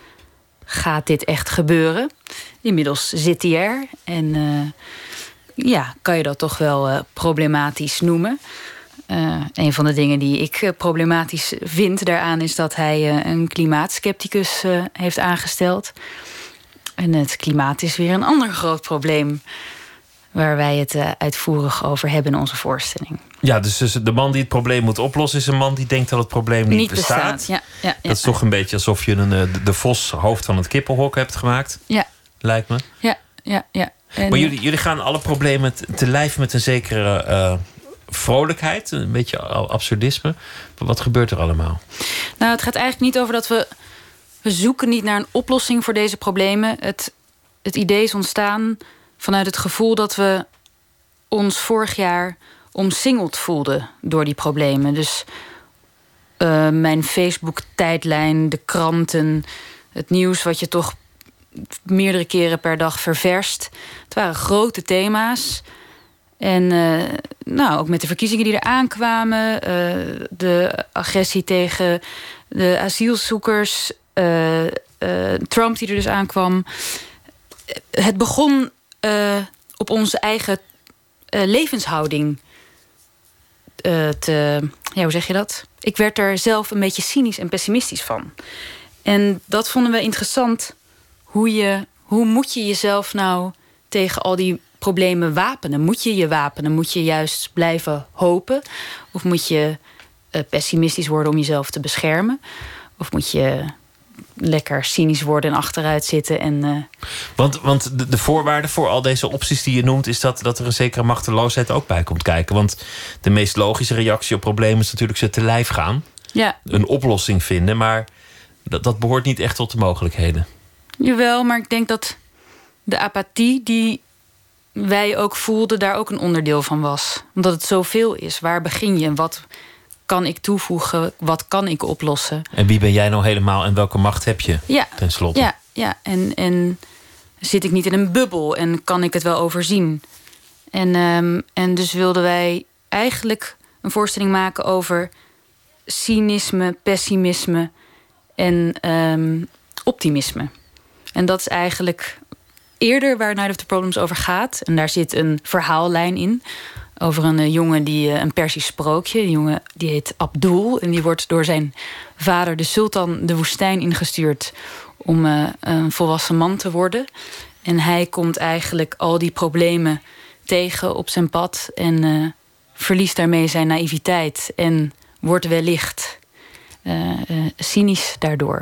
gaat dit echt gebeuren? Inmiddels zit hij er en eh, ja, kan je dat toch wel problematisch noemen. Eh, een van de dingen die ik eh, problematisch vind daaraan is dat hij eh, een klimaatskepticus eh, heeft aangesteld. En het klimaat is weer een ander groot probleem. Waar wij het uitvoerig over hebben in onze voorstelling. Ja, dus dus de man die het probleem moet oplossen... is een man die denkt dat het probleem niet, Niet bestaat. bestaat, ja, ja, ja. Dat is toch een beetje alsof je een, de- de vos hoofd van het kippenhok hebt gemaakt. Ja, Lijkt me. ja, ja. ja. En, maar jullie, jullie gaan alle problemen te, lijf met een zekere vrolijkheid. Een beetje absurdisme. Wat gebeurt er allemaal? Nou, het gaat eigenlijk niet over dat we. We zoeken niet naar een oplossing voor deze problemen. Het, het idee is ontstaan vanuit het gevoel dat we ons vorig jaar omsingeld voelden door die problemen. Dus eh, mijn Facebook-tijdlijn, de kranten, het nieuws wat je toch meerdere keren per dag ververst. Het waren grote thema's. En eh, nou, ook met de verkiezingen die eraan kwamen, eh, de agressie tegen de asielzoekers, eh, Trump die er dus aankwam. Het begon op onze eigen levenshouding te. Ja, hoe zeg je dat? Ik werd er zelf een beetje cynisch en pessimistisch van. En dat vonden we interessant. Hoe, je, hoe moet je jezelf nou tegen al die problemen wapenen? Moet je je wapenen? Moet je juist blijven hopen? Of moet je eh, pessimistisch worden om jezelf te beschermen? Of moet je lekker cynisch worden en achteruit zitten en eh, Want, want de, de voorwaarde voor al deze opties die je noemt... is dat, dat er een zekere machteloosheid ook bij komt kijken. Want de meest logische reactie op problemen... is natuurlijk ze te lijf gaan. ja, Een oplossing vinden. Maar dat, dat behoort niet echt tot de mogelijkheden. Jawel, maar ik denk dat de apathie die wij ook voelden, daar ook een onderdeel van was. Omdat het zoveel is. Waar begin je? En wat kan ik toevoegen? Wat kan ik oplossen? En wie ben jij nou helemaal en welke macht heb je? Ja, Ten slotte. ja, ja. En, en zit ik niet in een bubbel en kan ik het wel overzien? En, ehm, en dus wilden wij eigenlijk een voorstelling maken over cynisme, pessimisme en ehm, optimisme. En dat is eigenlijk eerder waar Night of the Problems over gaat. En daar zit een verhaallijn in. Over een eh, jongen die eh, een Persisch sprookje. Die jongen die heet Abdul. En die wordt door zijn vader, de sultan, de woestijn ingestuurd om eh, een volwassen man te worden. En hij komt eigenlijk al die problemen tegen op zijn pad. En verliest daarmee zijn naïviteit. En wordt wellicht cynisch daardoor.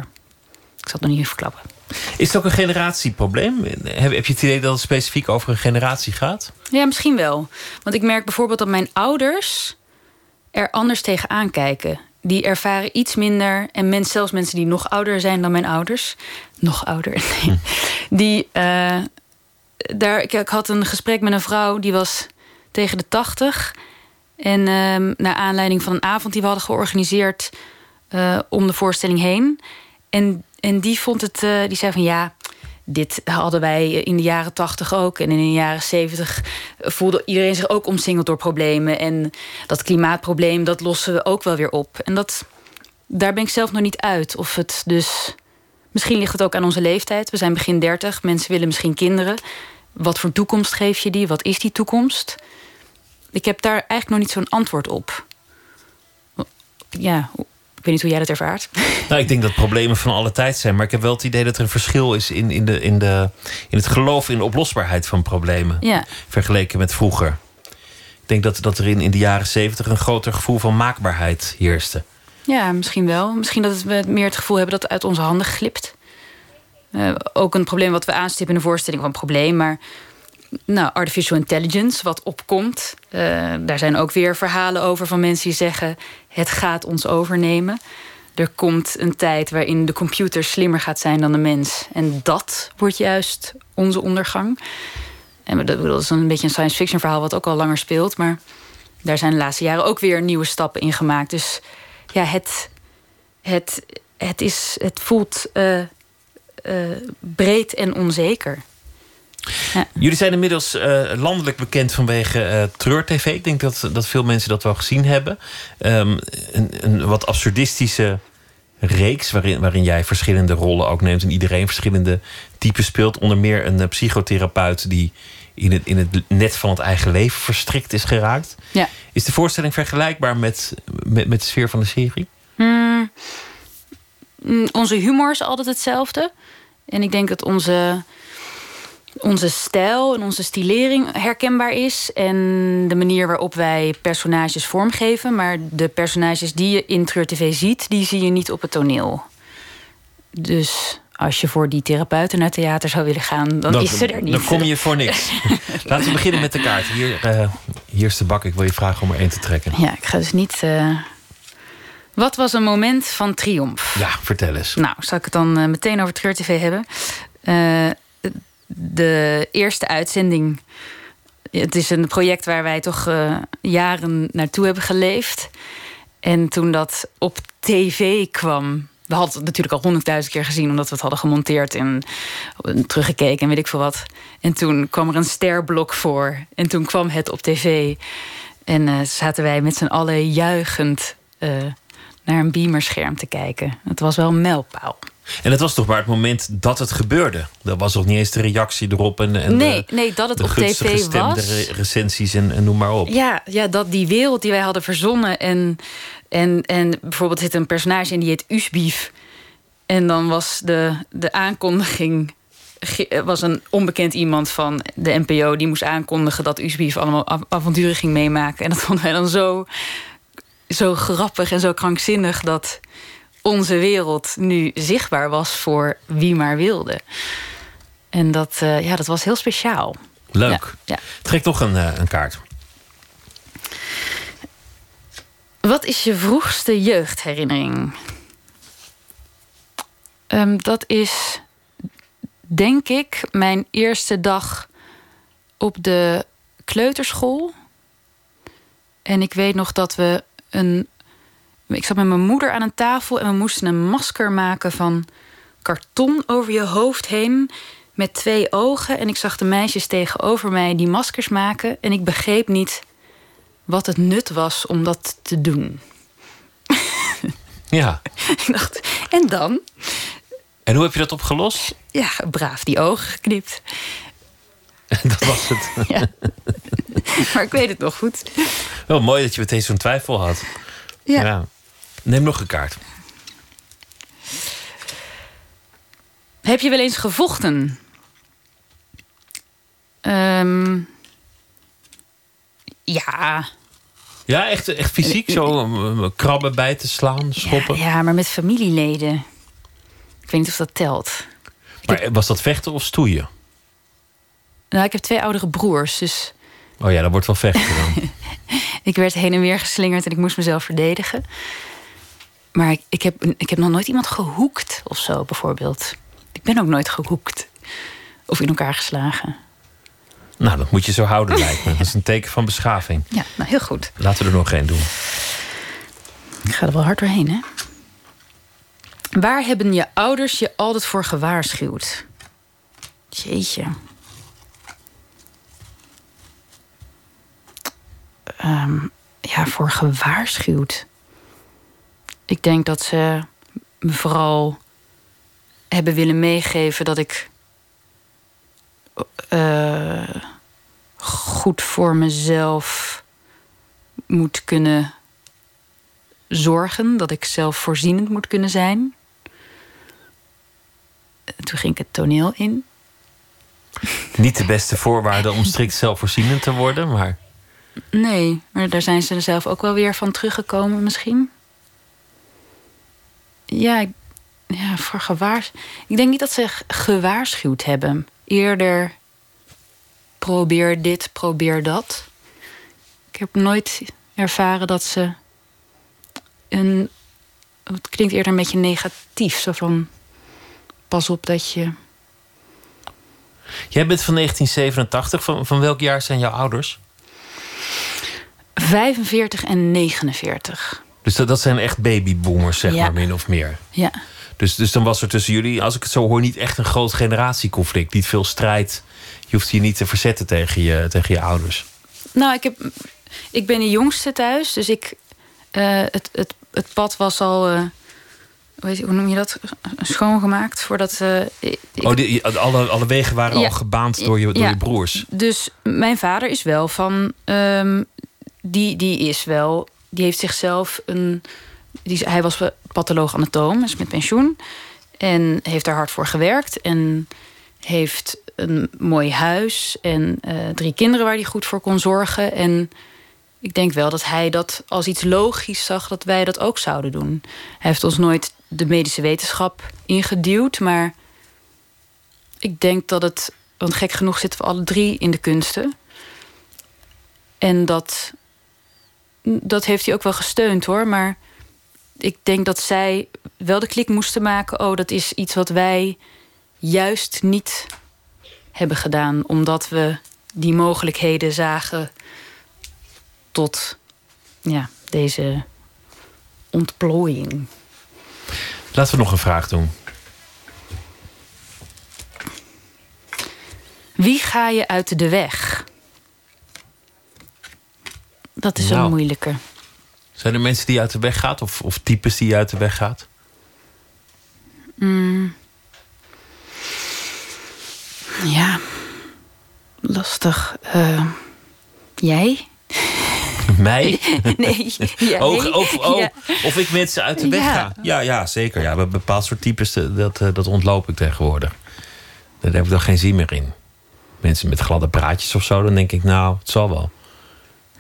Ik zal het nog niet verklappen. Is het ook een generatieprobleem? Heb, heb je het idee dat het specifiek over een generatie gaat? Ja, misschien wel. Want ik merk bijvoorbeeld dat mijn ouders er anders tegenaan kijken. Die ervaren iets minder. En zelfs mensen die nog ouder zijn dan mijn ouders. Nog ouder. (laughs) Die. eh, daar, ik, ik had een gesprek met een vrouw die was tegen de tachtig. En ehm, naar aanleiding van een avond die we hadden georganiseerd eh, om de voorstelling heen. En, en die vond het, eh, die zei van ja, dit hadden wij in de jaren tachtig ook. En in de jaren zeventig voelde iedereen zich ook omsingeld door problemen. En dat klimaatprobleem, dat lossen we ook wel weer op. En dat, daar ben ik zelf nog niet uit. Of het dus. Misschien ligt het ook aan onze leeftijd. We zijn begin dertig. Mensen willen misschien kinderen. Wat voor toekomst geef je die? Wat is die toekomst? Ik heb daar eigenlijk nog niet zo'n antwoord op. Ja, weet niet hoe jij dat ervaart. (laughs) Nou, ik denk dat problemen van alle tijd zijn. Maar ik heb wel het idee dat er een verschil is in, in, de, in, de, in het geloof in de oplosbaarheid van problemen. Ja. Vergeleken met vroeger. Ik denk dat, dat er in, in de jaren zeventig een groter gevoel van maakbaarheid heerste. Ja, misschien wel. Misschien dat we meer het gevoel hebben dat het uit onze handen glipt. Eh, ook een probleem wat we aanstippen in de voorstelling van probleem. Maar nou, artificial intelligence, wat opkomt. eh, daar zijn ook weer verhalen over van mensen die zeggen... het gaat ons overnemen. Er komt een tijd waarin de computer slimmer gaat zijn dan de mens. En dat wordt juist onze ondergang. En dat, is een beetje een science fiction verhaal... wat ook al langer speelt. Maar daar zijn de laatste jaren ook weer nieuwe stappen in gemaakt. Dus ja, het, het, het, is, het voelt eh, eh, breed en onzeker. Jullie zijn inmiddels eh, landelijk bekend vanwege eh Treur TV. Ik denk dat, dat veel mensen dat wel gezien hebben. Ehm, een, een wat absurdistische reeks waarin, waarin jij verschillende rollen ook neemt... en iedereen verschillende types speelt. Onder meer een eh, psychotherapeut die in het, in het net van het eigen leven verstrikt is geraakt. Ja. Is de voorstelling vergelijkbaar met, met, met de sfeer van de serie? Hmm. Mm, onze humor is altijd hetzelfde. En ik denk dat onze, onze stijl en onze stilering herkenbaar is. En de manier waarop wij personages vormgeven. Maar de personages die je in Treur TV ziet, die zie je niet op het toneel. Dus als je voor die therapeuten naar theater zou willen gaan, dan, is ze er niet. Dan kom je voor niks. (laughs) Laten we beginnen met de kaart. Hier, eh, hier is de bak. Ik wil je vragen om er één te trekken. Ja, ik ga dus niet. eh, Wat was een moment van triomf? Ja, vertel eens. Nou, zal ik het dan eh, meteen over Treur TV hebben? De eerste uitzending. Het is een project waar wij toch eh, jaren naartoe hebben geleefd. En toen dat op tv kwam. We hadden het natuurlijk al honderdduizend keer gezien, omdat we het hadden gemonteerd en teruggekeken en weet ik veel wat. En toen kwam er een sterblok voor. En toen kwam het op tv. En eh, zaten wij met z'n allen juichend eh, naar een beamerscherm te kijken. Het was wel een mijlpaal. En het was toch maar het moment dat het gebeurde. Dat was nog niet eens de reactie erop. En, en Nee, de, nee, dat het de op tv was. re- recensies en, en noem maar op. Ja, ja, dat die wereld die wij hadden verzonnen. En, en, en bijvoorbeeld zit een personage in die heet Usbief. En dan was de, de aankondiging. was een onbekend iemand van de NPO die moest aankondigen dat Usbief allemaal av- avonturen ging meemaken. En dat vonden wij dan zo, zo grappig en zo krankzinnig dat onze wereld nu zichtbaar was voor wie maar wilde. En dat, eh, ja, dat was heel speciaal. Leuk. Ja, ja. Trek nog een, eh, een kaart. Wat is je vroegste jeugdherinnering? Ehm, dat is, denk ik, mijn eerste dag op de kleuterschool. En ik weet nog dat we een. Ik zat met mijn moeder aan een tafel en we moesten een masker maken van karton over je hoofd heen. Met twee ogen. En ik zag de meisjes tegenover mij die maskers maken. En ik begreep niet wat het nut was om dat te doen. Ja. (laughs) ik dacht, en dan? En hoe heb je dat opgelost? Ja, braaf die ogen geknipt. (laughs) dat was het. (laughs) Ja. maar ik weet het nog goed. Wel mooi dat je meteen zo'n twijfel had. Ja. Neem nog een kaart. Heb je wel eens gevochten? Ehm, ja. Ja, echt, echt fysiek? Zo krabben bijten, slaan, schoppen? ja, maar met familieleden. Ik weet niet of dat telt. Maar was dat vechten of stoeien? Nou, ik heb twee oudere broers, dus Oh ja, dat wordt wel vechten dan. (laughs) ik werd heen en weer geslingerd en ik moest mezelf verdedigen. Maar ik, ik, heb, ik heb nog nooit iemand gehoekt of zo, bijvoorbeeld. Ik ben ook nooit gehoekt. Of in elkaar geslagen. nou, dat moet je zo houden, (laughs) lijkt me. Dat is een teken van beschaving. Ja, nou heel goed. Laten we er nog één doen. Ik ga er wel hard doorheen, hè? Waar hebben je ouders je altijd voor gewaarschuwd? Jeetje. Ehm, ja, voor gewaarschuwd. Ik denk dat ze me vooral hebben willen meegeven dat ik eh, goed voor mezelf moet kunnen zorgen, dat ik zelfvoorzienend moet kunnen zijn. Toen ging ik het toneel in. Niet de beste voorwaarden om strikt zelfvoorzienend te worden, maar... Nee, maar daar zijn ze zelf ook wel weer van teruggekomen misschien. Ja, ik- ja voor gewaars... Ik denk niet dat ze gewaarschuwd hebben. Eerder probeer dit, probeer dat. Ik heb nooit ervaren dat ze een... Het klinkt eerder een beetje negatief. Zo van, pas op dat je... Jij bent van 1987. Van, van welk jaar zijn jouw ouders? 45 en 49. Dus dat, dat zijn echt babyboomers, zeg Ja. maar, min of meer. Ja. Dus, dus dan was er tussen jullie, als ik het zo hoor, niet echt een groot generatieconflict. Niet veel strijd. Je hoeft je niet te verzetten tegen je, tegen je ouders. Nou, ik, heb, ik ben de jongste thuis, dus ik, eh, het, het, het pad was al, eh, hoe, noem je dat, schoongemaakt voordat. ik- oh, die, alle, alle wegen waren Ja. al gebaand door je, door Ja. je broers. Dus mijn vader is wel van, ehm, die, die is wel, die heeft zichzelf een, die, hij was patholoog anatoom, is met pensioen en heeft daar hard voor gewerkt en heeft een mooi huis en eh, drie kinderen waar hij goed voor kon zorgen. En ik denk wel dat hij dat als iets logisch zag dat wij dat ook zouden doen. Hij heeft ons nooit de medische wetenschap ingeduwd, maar ik denk dat het, want gek genoeg zitten we alle drie in de kunsten. En dat, dat heeft hij ook wel gesteund hoor, maar ik denk dat zij wel de klik moesten maken. Oh, dat is iets wat wij juist niet hebben gedaan, omdat we die mogelijkheden zagen tot ja, deze ontplooiing. Laten we nog een vraag doen. Wie ga je uit de weg? Dat is Nou. een moeilijke. Zijn er mensen die je uit de weg gaat? Of, of types die je uit de weg gaat? Mm. Ja, lastig. Eh, jij? Mij? (laughs) Nee, jij. Oh, of, oh, Ja. of ik mensen uit de weg Ja. ga. Ja, ja, zeker. Ja, een bepaald soort types, eh, dat, eh, dat ontloop ik tegenwoordig. Daar heb ik dan geen zin meer in. Mensen met gladde praatjes of zo, dan denk ik, nou, het zal wel.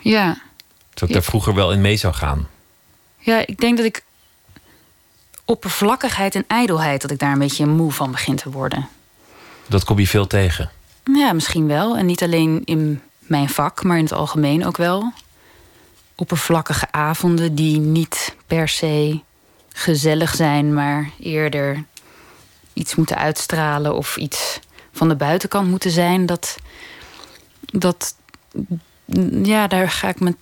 Ja. Terwijl ik daar vroeger wel in mee zou gaan. ja, ik denk dat ik oppervlakkigheid en ijdelheid... dat ik daar een beetje moe van begin te worden. Dat kom je veel tegen. Ja, misschien wel. En niet alleen in mijn vak, maar in het algemeen ook wel. Oppervlakkige avonden die niet per se gezellig zijn, maar eerder iets moeten uitstralen of iets van de buitenkant moeten zijn. Dat, dat ja, daar ga ik mijn,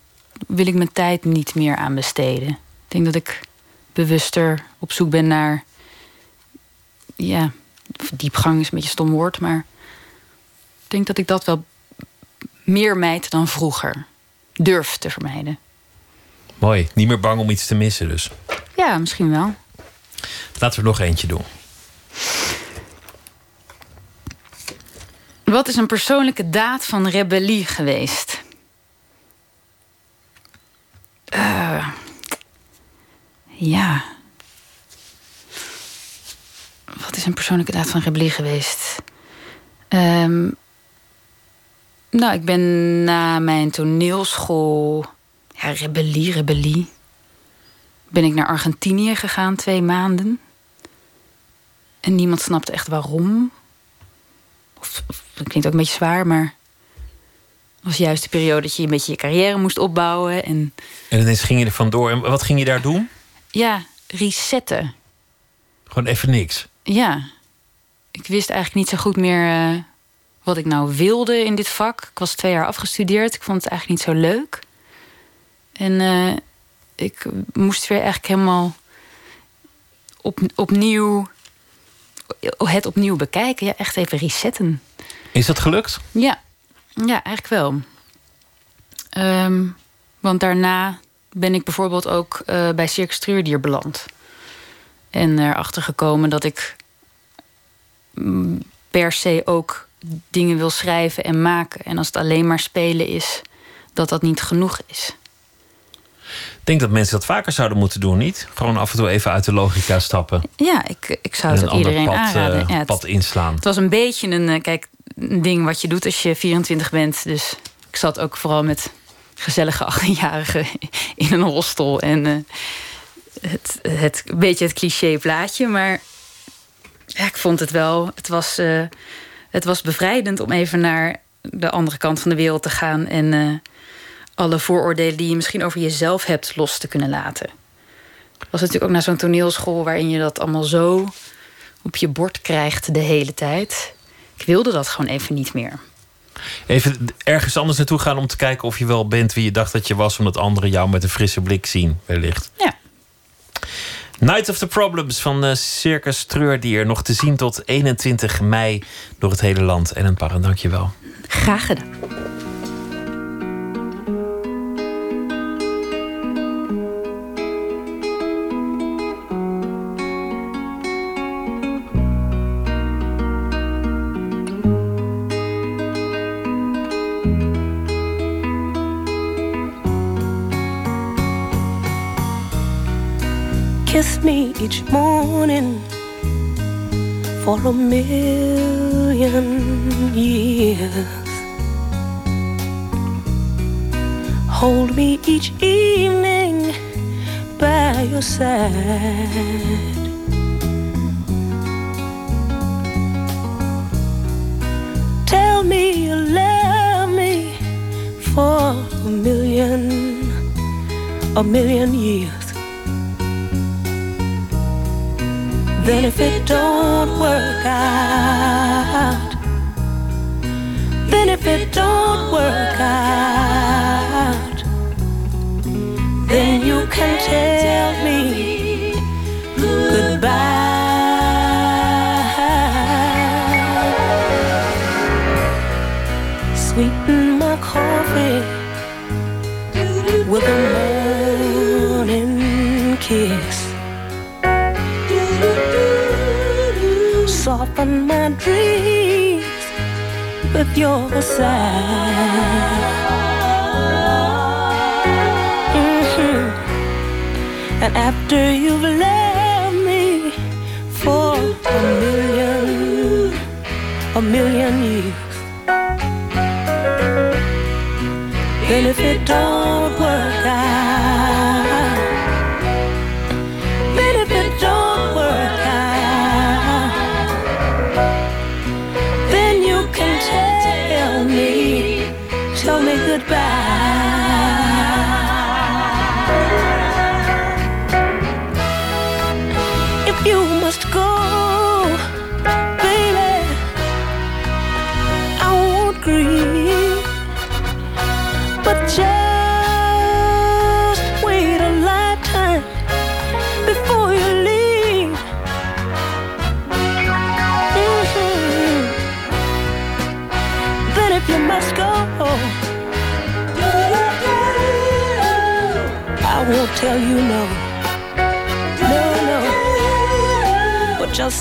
wil ik mijn tijd niet meer aan besteden. Ik denk dat ik bewuster op zoek ben naar. Ja, diepgang is een beetje een stom woord, maar ik denk dat ik dat wel meer mijd dan vroeger durf te vermijden. Mooi. Niet meer bang om iets te missen dus. Ja, misschien wel. Laten we nog eentje doen. Wat is een persoonlijke daad van rebellie geweest? Eh, ja. Wat is een persoonlijke daad van rebellie geweest? Ehm, nou, ik ben na mijn toneelschool. Ja, rebellie, rebellie. Ben ik naar Argentinië gegaan, twee maanden. En niemand snapte echt waarom. Dat klinkt ook een beetje zwaar, maar. Was juist de periode dat je een beetje je carrière moest opbouwen. En En ineens ging je er vandoor. En wat ging je daar doen? ja, resetten. Gewoon even niks. Ja. Ik wist eigenlijk niet zo goed meer eh, wat ik nou wilde in dit vak. Ik was twee jaar afgestudeerd. Ik vond het eigenlijk niet zo leuk. En eh, ik moest weer eigenlijk helemaal op, opnieuw het opnieuw bekijken. Ja, echt even resetten. Is dat gelukt? Ja, ja eigenlijk wel. Ehm, want daarna ben ik bijvoorbeeld ook eh, bij Circus Treurdier beland. En erachter gekomen dat ik mm, per se ook dingen wil schrijven en maken. En als het alleen maar spelen is, dat dat niet genoeg is. Ik denk dat mensen dat vaker zouden moeten doen, niet? Gewoon af en toe even uit de logica stappen. Ja, ik, ik zou het een ook ander iedereen pad, aanraden. eh, Ja, het- pad inslaan. Het was een beetje een, eh, kijk, een ding wat je doet als je 24 bent. Dus ik zat ook vooral met gezellige 18-jarigen in een hostel. En eh, het, het, beetje het cliché plaatje. Maar ja, ik vond het wel. Het was, eh, het was bevrijdend om even naar de andere kant van de wereld te gaan. En eh, alle vooroordelen die je misschien over jezelf hebt los te kunnen laten. Ik was natuurlijk ook naar zo'n toneelschool waarin je dat allemaal zo op je bord krijgt de hele tijd. Ik wilde dat gewoon even niet meer. Even ergens anders naartoe gaan om te kijken of je wel bent wie je dacht dat je was, omdat anderen jou met een frisse blik zien, wellicht. Ja. Night of the Problems van eh, Circus Treurdier. Nog te zien tot 21 mei door het hele land. En een parent, dank je wel. Graag gedaan. Me each morning for a million years. Hold me each evening by your side. Tell me you love me for a million, a million years. Then if it don't work out, then if it don't work out, then you can tell me goodbye. Sweeten my coffee with a morning kiss. Soften my dreams with your sigh. Mhm. And after you've loved me for a million, a million years, then if it don't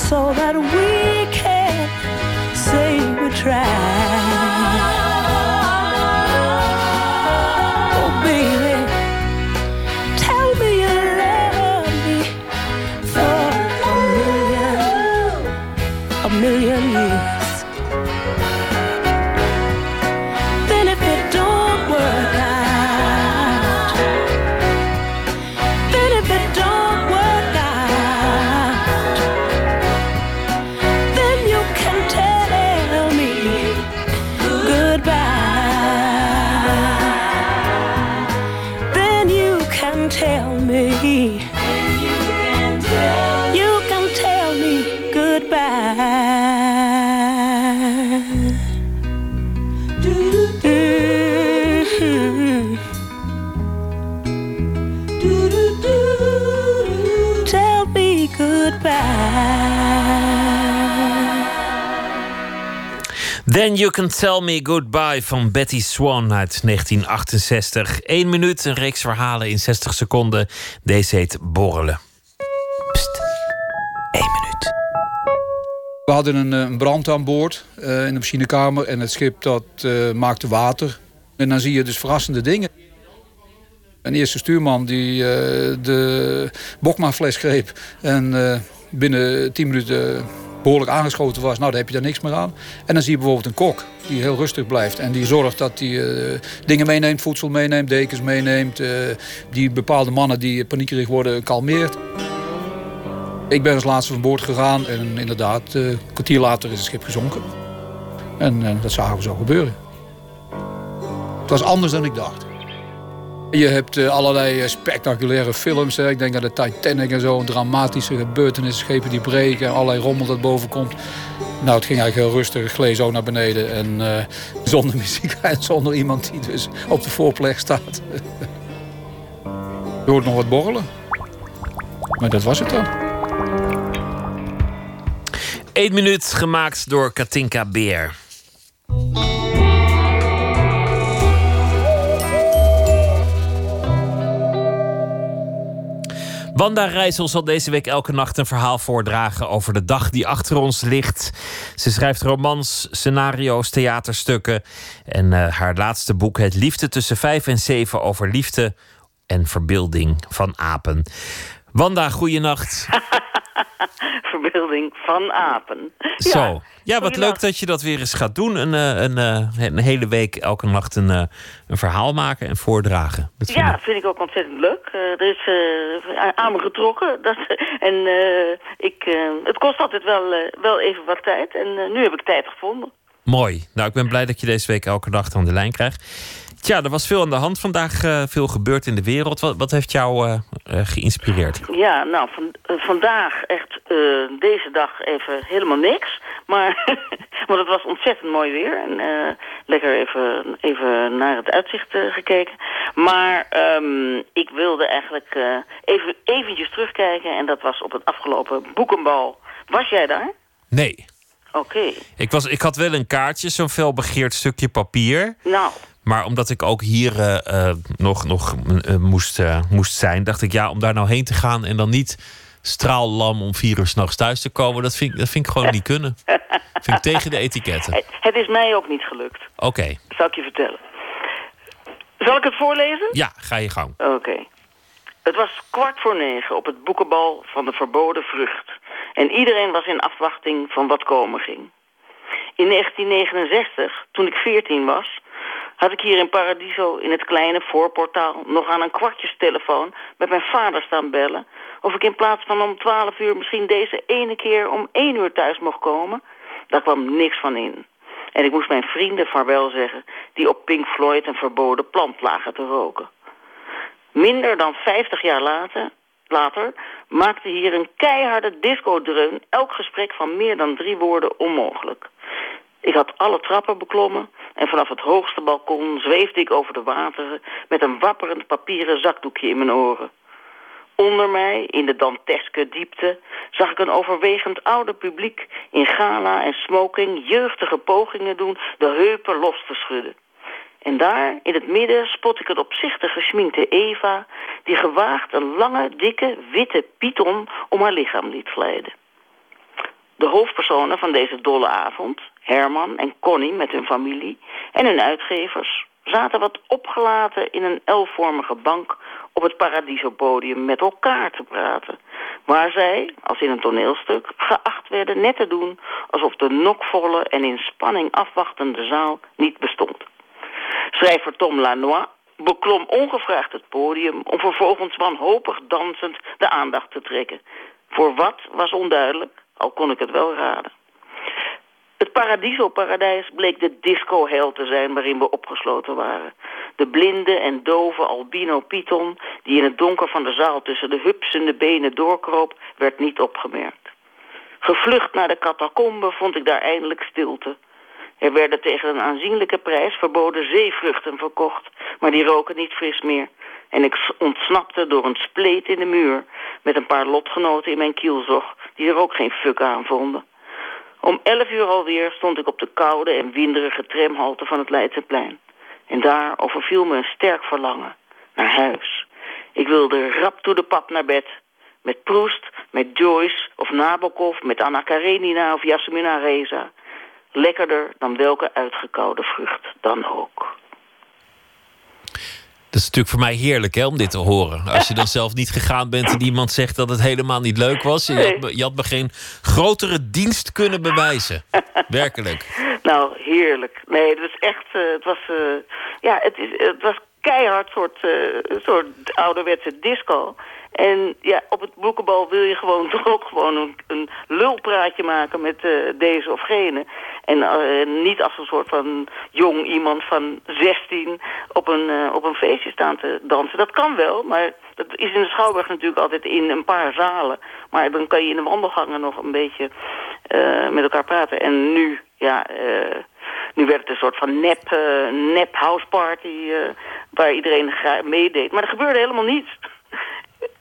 so that we You Can Tell Me Goodbye van Betty Swan uit 1968. Eén minuut, een reeks verhalen in 60 seconden. Deze heet Borrelen. We hadden een, eh, een brand aan boord eh, in de machinekamer en het schip dat eh, maakte water. En dan zie je dus verrassende dingen. Een eerste stuurman die eh, de Bokma-fles greep en eh, binnen 10 minuten behoorlijk aangeschoten was. Nou, dan heb je daar niks meer aan. En dan zie je bijvoorbeeld een kok die heel rustig blijft en die zorgt dat hij eh, dingen meeneemt, voedsel meeneemt, dekens meeneemt. eh, die bepaalde mannen die paniekerig worden kalmeert. Ik ben als laatste van boord gegaan en inderdaad, eh, een kwartier later is het schip gezonken. En dat zagen we zo gebeuren. Het was anders dan ik dacht. Je hebt eh, allerlei eh, spectaculaire films. Hè. Ik denk aan de Titanic en zo. Dramatische gebeurtenissen, schepen die breken. En allerlei rommel dat boven komt. Nou, het ging eigenlijk heel rustig. Gleed zo naar beneden. En eh, zonder muziek (laughs) en zonder iemand die dus op de voorplek staat. Je hoort nog wat borrelen. Maar dat was het dan. Eén minuut gemaakt door Katinka Beer. Wanda Rijssel zal deze week elke nacht een verhaal voordragen over de dag die achter ons ligt. Ze schrijft romans, scenario's, theaterstukken. En eh, haar laatste boek, Het Liefde tussen vijf en zeven, over liefde en verbeelding van apen. Wanda, goeienacht. (laughs) Van apen. (laughs) Zo. Ja, wat leuk dat je dat weer eens gaat doen. Een, eh, een, eh, een hele week, elke nacht een, eh, een verhaal maken en voordragen. Dat vind Ja, ik- vind ik ook ontzettend leuk. Er is eh, aan me getrokken. (laughs) Dat, en ik, het kost altijd wel, wel even wat tijd. En nu heb ik tijd gevonden. Mooi. Nou, ik ben blij dat je deze week elke nacht aan de lijn krijgt. Tja, er was veel aan de hand vandaag, eh, veel gebeurd in de wereld. Wat, wat heeft jou eh, eh, geïnspireerd? Ja, nou, van, vandaag echt deze dag even helemaal niks. Maar, (laughs) want het was ontzettend mooi weer. En lekker even, even naar het uitzicht gekeken. Maar ehm, ik wilde eigenlijk even eventjes terugkijken. En dat was op het afgelopen boekenbal. Was jij daar? Nee. Oké. Ik, was, ik had wel een kaartje, zo'n felbegeerd stukje papier. Nou, Maar omdat ik ook hier eh, eh, nog, nog eh, moest, moest zijn, dacht ik ja, om daar nou heen te gaan en dan niet straallam om vier uur s'nachts thuis te komen, dat vind, ik- dat vind ik gewoon niet kunnen. (laughs) vind ik tegen de etiketten. het, het is mij ook niet gelukt. Oké, Zal ik je vertellen. Zal ik het voorlezen? ja, ga je gang. Oké. Het was kwart voor negen op het boekenbal van de verboden vrucht. En iedereen was in afwachting van wat komen ging. In 1969, toen ik 14 was, had ik hier in Paradiso in het kleine voorportaal nog aan een kwartjestelefoon met mijn vader staan bellen of ik in plaats van om 12 uur misschien deze ene keer om 1 uur thuis mocht komen. Daar kwam niks van in. En ik moest mijn vrienden vaarwel zeggen die op Pink Floyd een verboden plant lagen te roken. Minder dan 50 jaar later, later maakte hier een keiharde discodreun elk gesprek van meer dan drie woorden onmogelijk. Ik had alle trappen beklommen en vanaf het hoogste balkon zweefde ik over de wateren met een wapperend papieren zakdoekje in mijn oren. Onder mij, in de danteske diepte, zag ik een overwegend oude publiek in gala en smoking jeugdige pogingen doen de heupen los te schudden. En daar, in het midden, spot ik een opzichtig gesminkte Eva... die gewaagd een lange, dikke, witte python om haar lichaam liet glijden. De hoofdpersonen van deze dolle avond, Herman en Connie met hun familie en hun uitgevers, zaten wat opgelaten in een L-vormige bank op het Paradiso-podium met elkaar te praten. Waar zij, als in een toneelstuk, geacht werden net te doen alsof de nokvolle en in spanning afwachtende zaal niet bestond. Schrijver Tom Lanois beklom ongevraagd het podium om vervolgens wanhopig dansend de aandacht te trekken. Voor wat was onduidelijk, al kon ik het wel raden. Het Paradiso-paradijs bleek de disco-hel te zijn waarin we opgesloten waren. De blinde en dove albino Python, die in het donker van de zaal tussen de hupsende benen doorkroop, werd niet opgemerkt. Gevlucht naar de catacombe vond ik daar eindelijk stilte. Er werden tegen een aanzienlijke prijs verboden zeevruchten verkocht, maar die roken niet fris meer. En ik ontsnapte door een spleet in de muur met een paar lotgenoten in mijn kielzog, die er ook geen fuck aan vonden. Om elf uur alweer stond ik op de koude en winderige tramhalte van het Leidseplein. En daar overviel me een sterk verlangen. Naar huis. Ik wilde rap toe de pap naar bed. Met Proest, met Joyce of Nabokov, met Anna Karenina of Jasmina Reza. Lekkerder dan welke uitgekoude vrucht dan ook. Dat is natuurlijk voor mij heerlijk hè, om dit te horen. Als je dan zelf niet gegaan bent en iemand zegt dat het helemaal niet leuk was. Je had, me- je had me geen grotere dienst kunnen bewijzen. Werkelijk. (laughs) Nou, heerlijk. Nee, het was echt, eh, het was, eh, ja, het, is, het was keihard soort, eh, soort ouderwetse disco. En ja, op het boekenbal wil je gewoon (laughs) toch ook gewoon een, lulpraatje maken met eh, deze of gene. En eh, niet als een soort van jong iemand van 16 op een, op een feestje staan te dansen. Dat kan wel, maar dat is in de Schouwburg natuurlijk altijd in een paar zalen. Maar dan kan je in de wandelgangen nog een beetje met elkaar praten. En nu, ja, eh, nu werd het een soort van nep, eh, nep houseparty eh, waar iedereen meedeed. Maar er gebeurde helemaal niets. (laughs)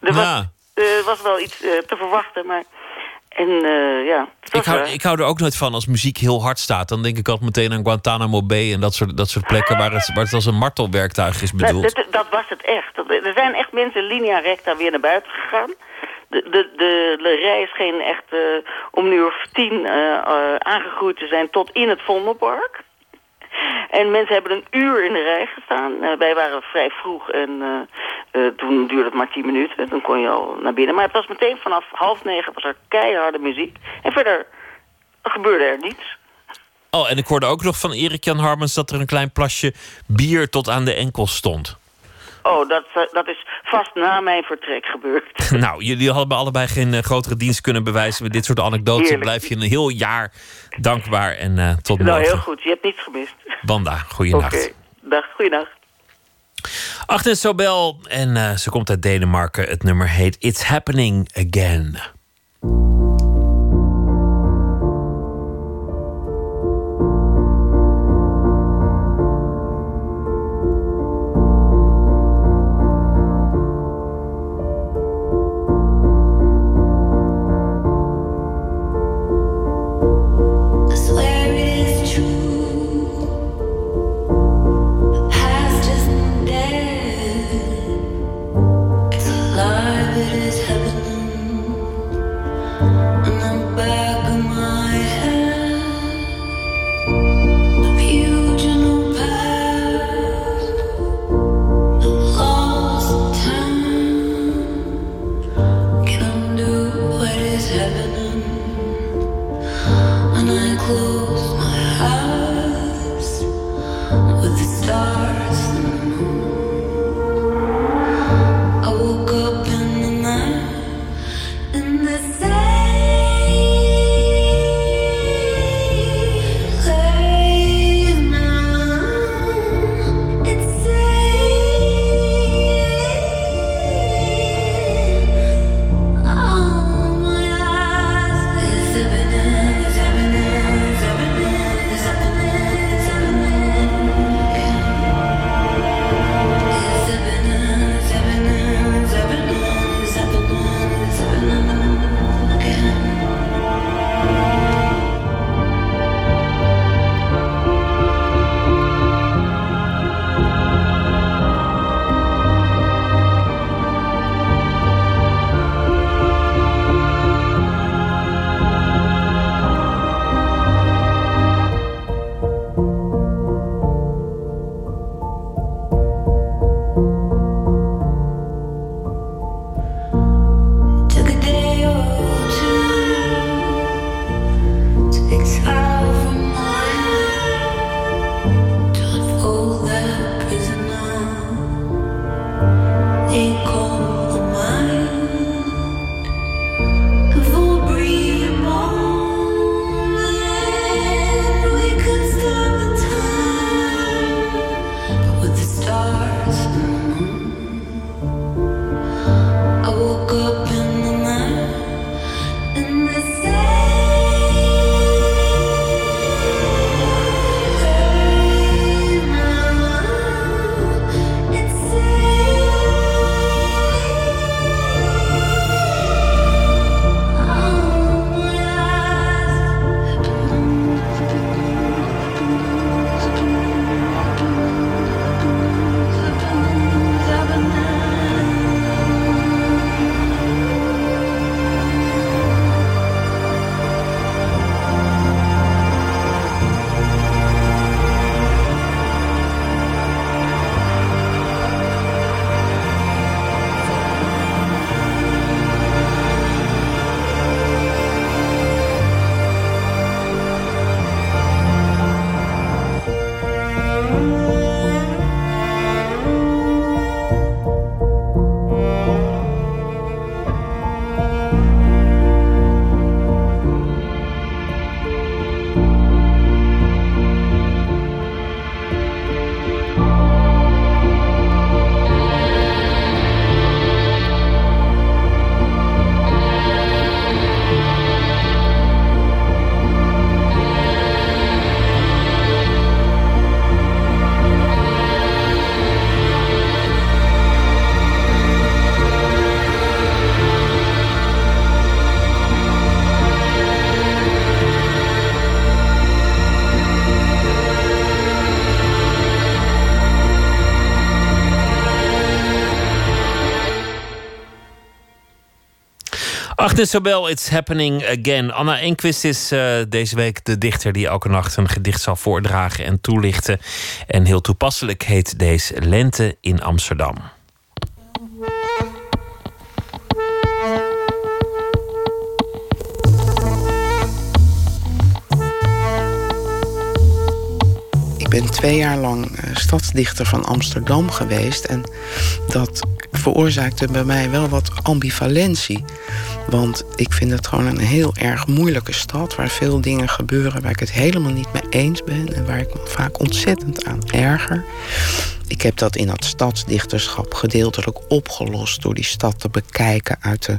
Er was, Ja. er was wel iets eh, te verwachten, maar... En eh, ja, Ik hou, ik hou er ook nooit van als muziek heel hard staat. Dan denk ik altijd meteen aan Guantanamo Bay en dat soort, dat soort plekken waar het, waar het als een martelwerktuig is Nou, bedoeld. dat, dat was het echt. Er zijn echt mensen linea recta weer naar buiten gegaan. De, de, de, de rij scheen echt eh, om nu of tien eh, eh, aangegroeid te zijn tot in het Vondelpark. En mensen hebben een uur in de rij gestaan. Wij waren vrij vroeg en toen duurde het maar tien minuten. Dan kon je al naar binnen. Maar het was meteen vanaf half negen was er keiharde muziek. En verder gebeurde er niets. Oh, en ik hoorde ook nog van Erik Jan Harmens dat er een klein plasje bier tot aan de enkels stond. Oh, dat, eh, dat is vast na mijn vertrek gebeurd. (laughs) nou, jullie hadden me allebei geen eh, grotere dienst kunnen bewijzen met dit soort anekdotes. Blijf je een heel jaar dankbaar en eh, tot Nou, morgen. heel goed. Je hebt niets gemist. Wanda, goeienacht. Oké. Dag, goeienacht. Agnes Sobel en ze komt uit Denemarken. Het nummer heet It's Happening Again. Sobel, It's Happening Again. Anna Enquist is eh, deze week de dichter die elke nacht een gedicht zal voordragen en toelichten. En heel toepasselijk heet deze Lente in Amsterdam. Ik ben twee jaar lang eh, stadsdichter van Amsterdam geweest. En dat veroorzaakte bij mij wel wat ambivalentie. Want ik vind het gewoon een heel erg moeilijke stad... waar veel dingen gebeuren waar ik het helemaal niet mee eens ben... en waar ik me vaak ontzettend aan erger. Ik heb dat in dat stadsdichterschap gedeeltelijk opgelost... door die stad te bekijken uit de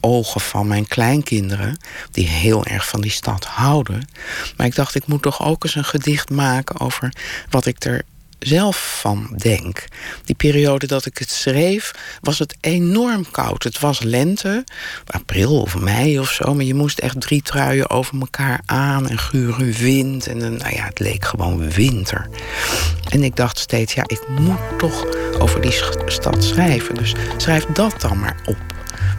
ogen van mijn kleinkinderen... die heel erg van die stad houden. Maar ik dacht, ik moet toch ook eens een gedicht maken... over wat ik er zelf van denk. Die periode dat ik het schreef, was het enorm koud. Het was lente, april of mei of zo... maar je moest echt drie truien over elkaar aan... en gure wind en een, nou ja, het leek gewoon winter. En ik dacht steeds, ja, ik moet toch over die stad schrijven. Dus schrijf dat dan maar op.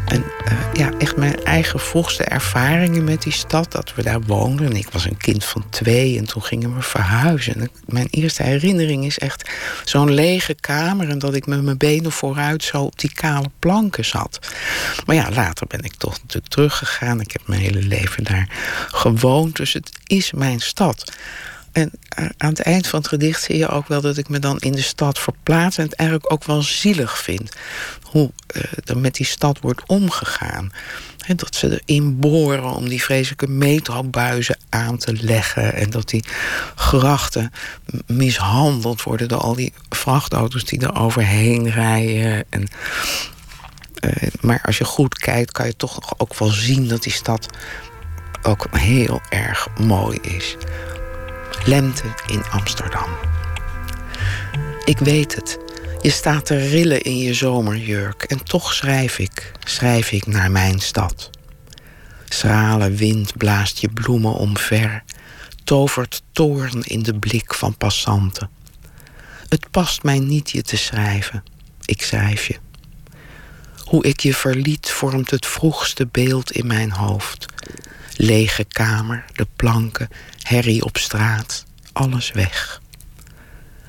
En uh, ja, echt mijn eigen vroegste ervaringen met die stad, dat we daar woonden. Ik was een kind van twee en toen gingen we verhuizen. En mijn eerste herinnering is echt zo'n lege kamer en dat ik met mijn benen vooruit zo op die kale planken zat. Maar ja, later ben ik toch natuurlijk teruggegaan. Ik heb mijn hele leven daar gewoond, dus het is mijn stad. En aan het eind van het gedicht zie je ook wel dat ik me dan in de stad verplaats en het eigenlijk ook wel zielig vind. Hoe uh, er met die stad wordt omgegaan. He, dat ze erin boren om die vreselijke metrobuizen aan te leggen. En dat die grachten mishandeld worden door al die vrachtauto's die er overheen rijden. En, uh, maar als je goed kijkt, kan je toch ook wel zien dat die stad ook heel erg mooi is. Lente in Amsterdam. Ik weet het. Je staat te rillen in je zomerjurk en toch schrijf ik, schrijf ik naar mijn stad. Schrale wind blaast je bloemen omver, tovert toorn in de blik van passanten. Het past mij niet je te schrijven, ik schrijf je. Hoe ik je verliet vormt het vroegste beeld in mijn hoofd. Lege kamer, de planken, herrie op straat, alles weg.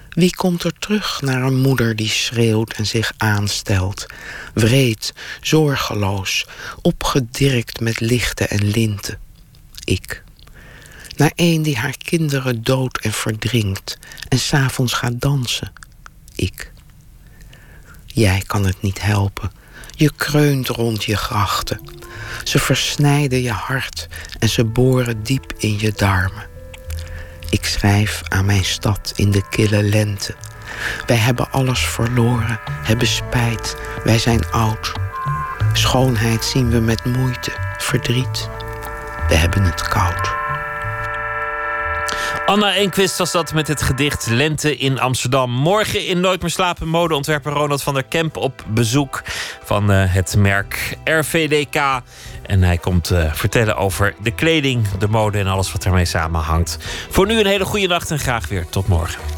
Wie komt er terug naar een moeder die schreeuwt en zich aanstelt? Wreed, zorgeloos, opgedirkt met lichten en linten. Ik. Naar een die haar kinderen doodt en verdrinkt en s'avonds gaat dansen. Ik. Jij kan het niet helpen. Je kreunt rond je grachten. Ze versnijden je hart en ze boren diep in je darmen. Ik schrijf aan mijn stad in de kille lente. Wij hebben alles verloren, hebben spijt, wij zijn oud. Schoonheid zien we met moeite, verdriet. We hebben het koud. Anna Enquist was dat met het gedicht Lente in Amsterdam. Morgen in Nooit meer slapen modeontwerper Ronald van der Kemp op bezoek van uh, het merk RVDK. En hij komt uh, vertellen over de kleding, de mode en alles wat ermee samenhangt. Voor nu een hele goede nacht en graag weer tot morgen.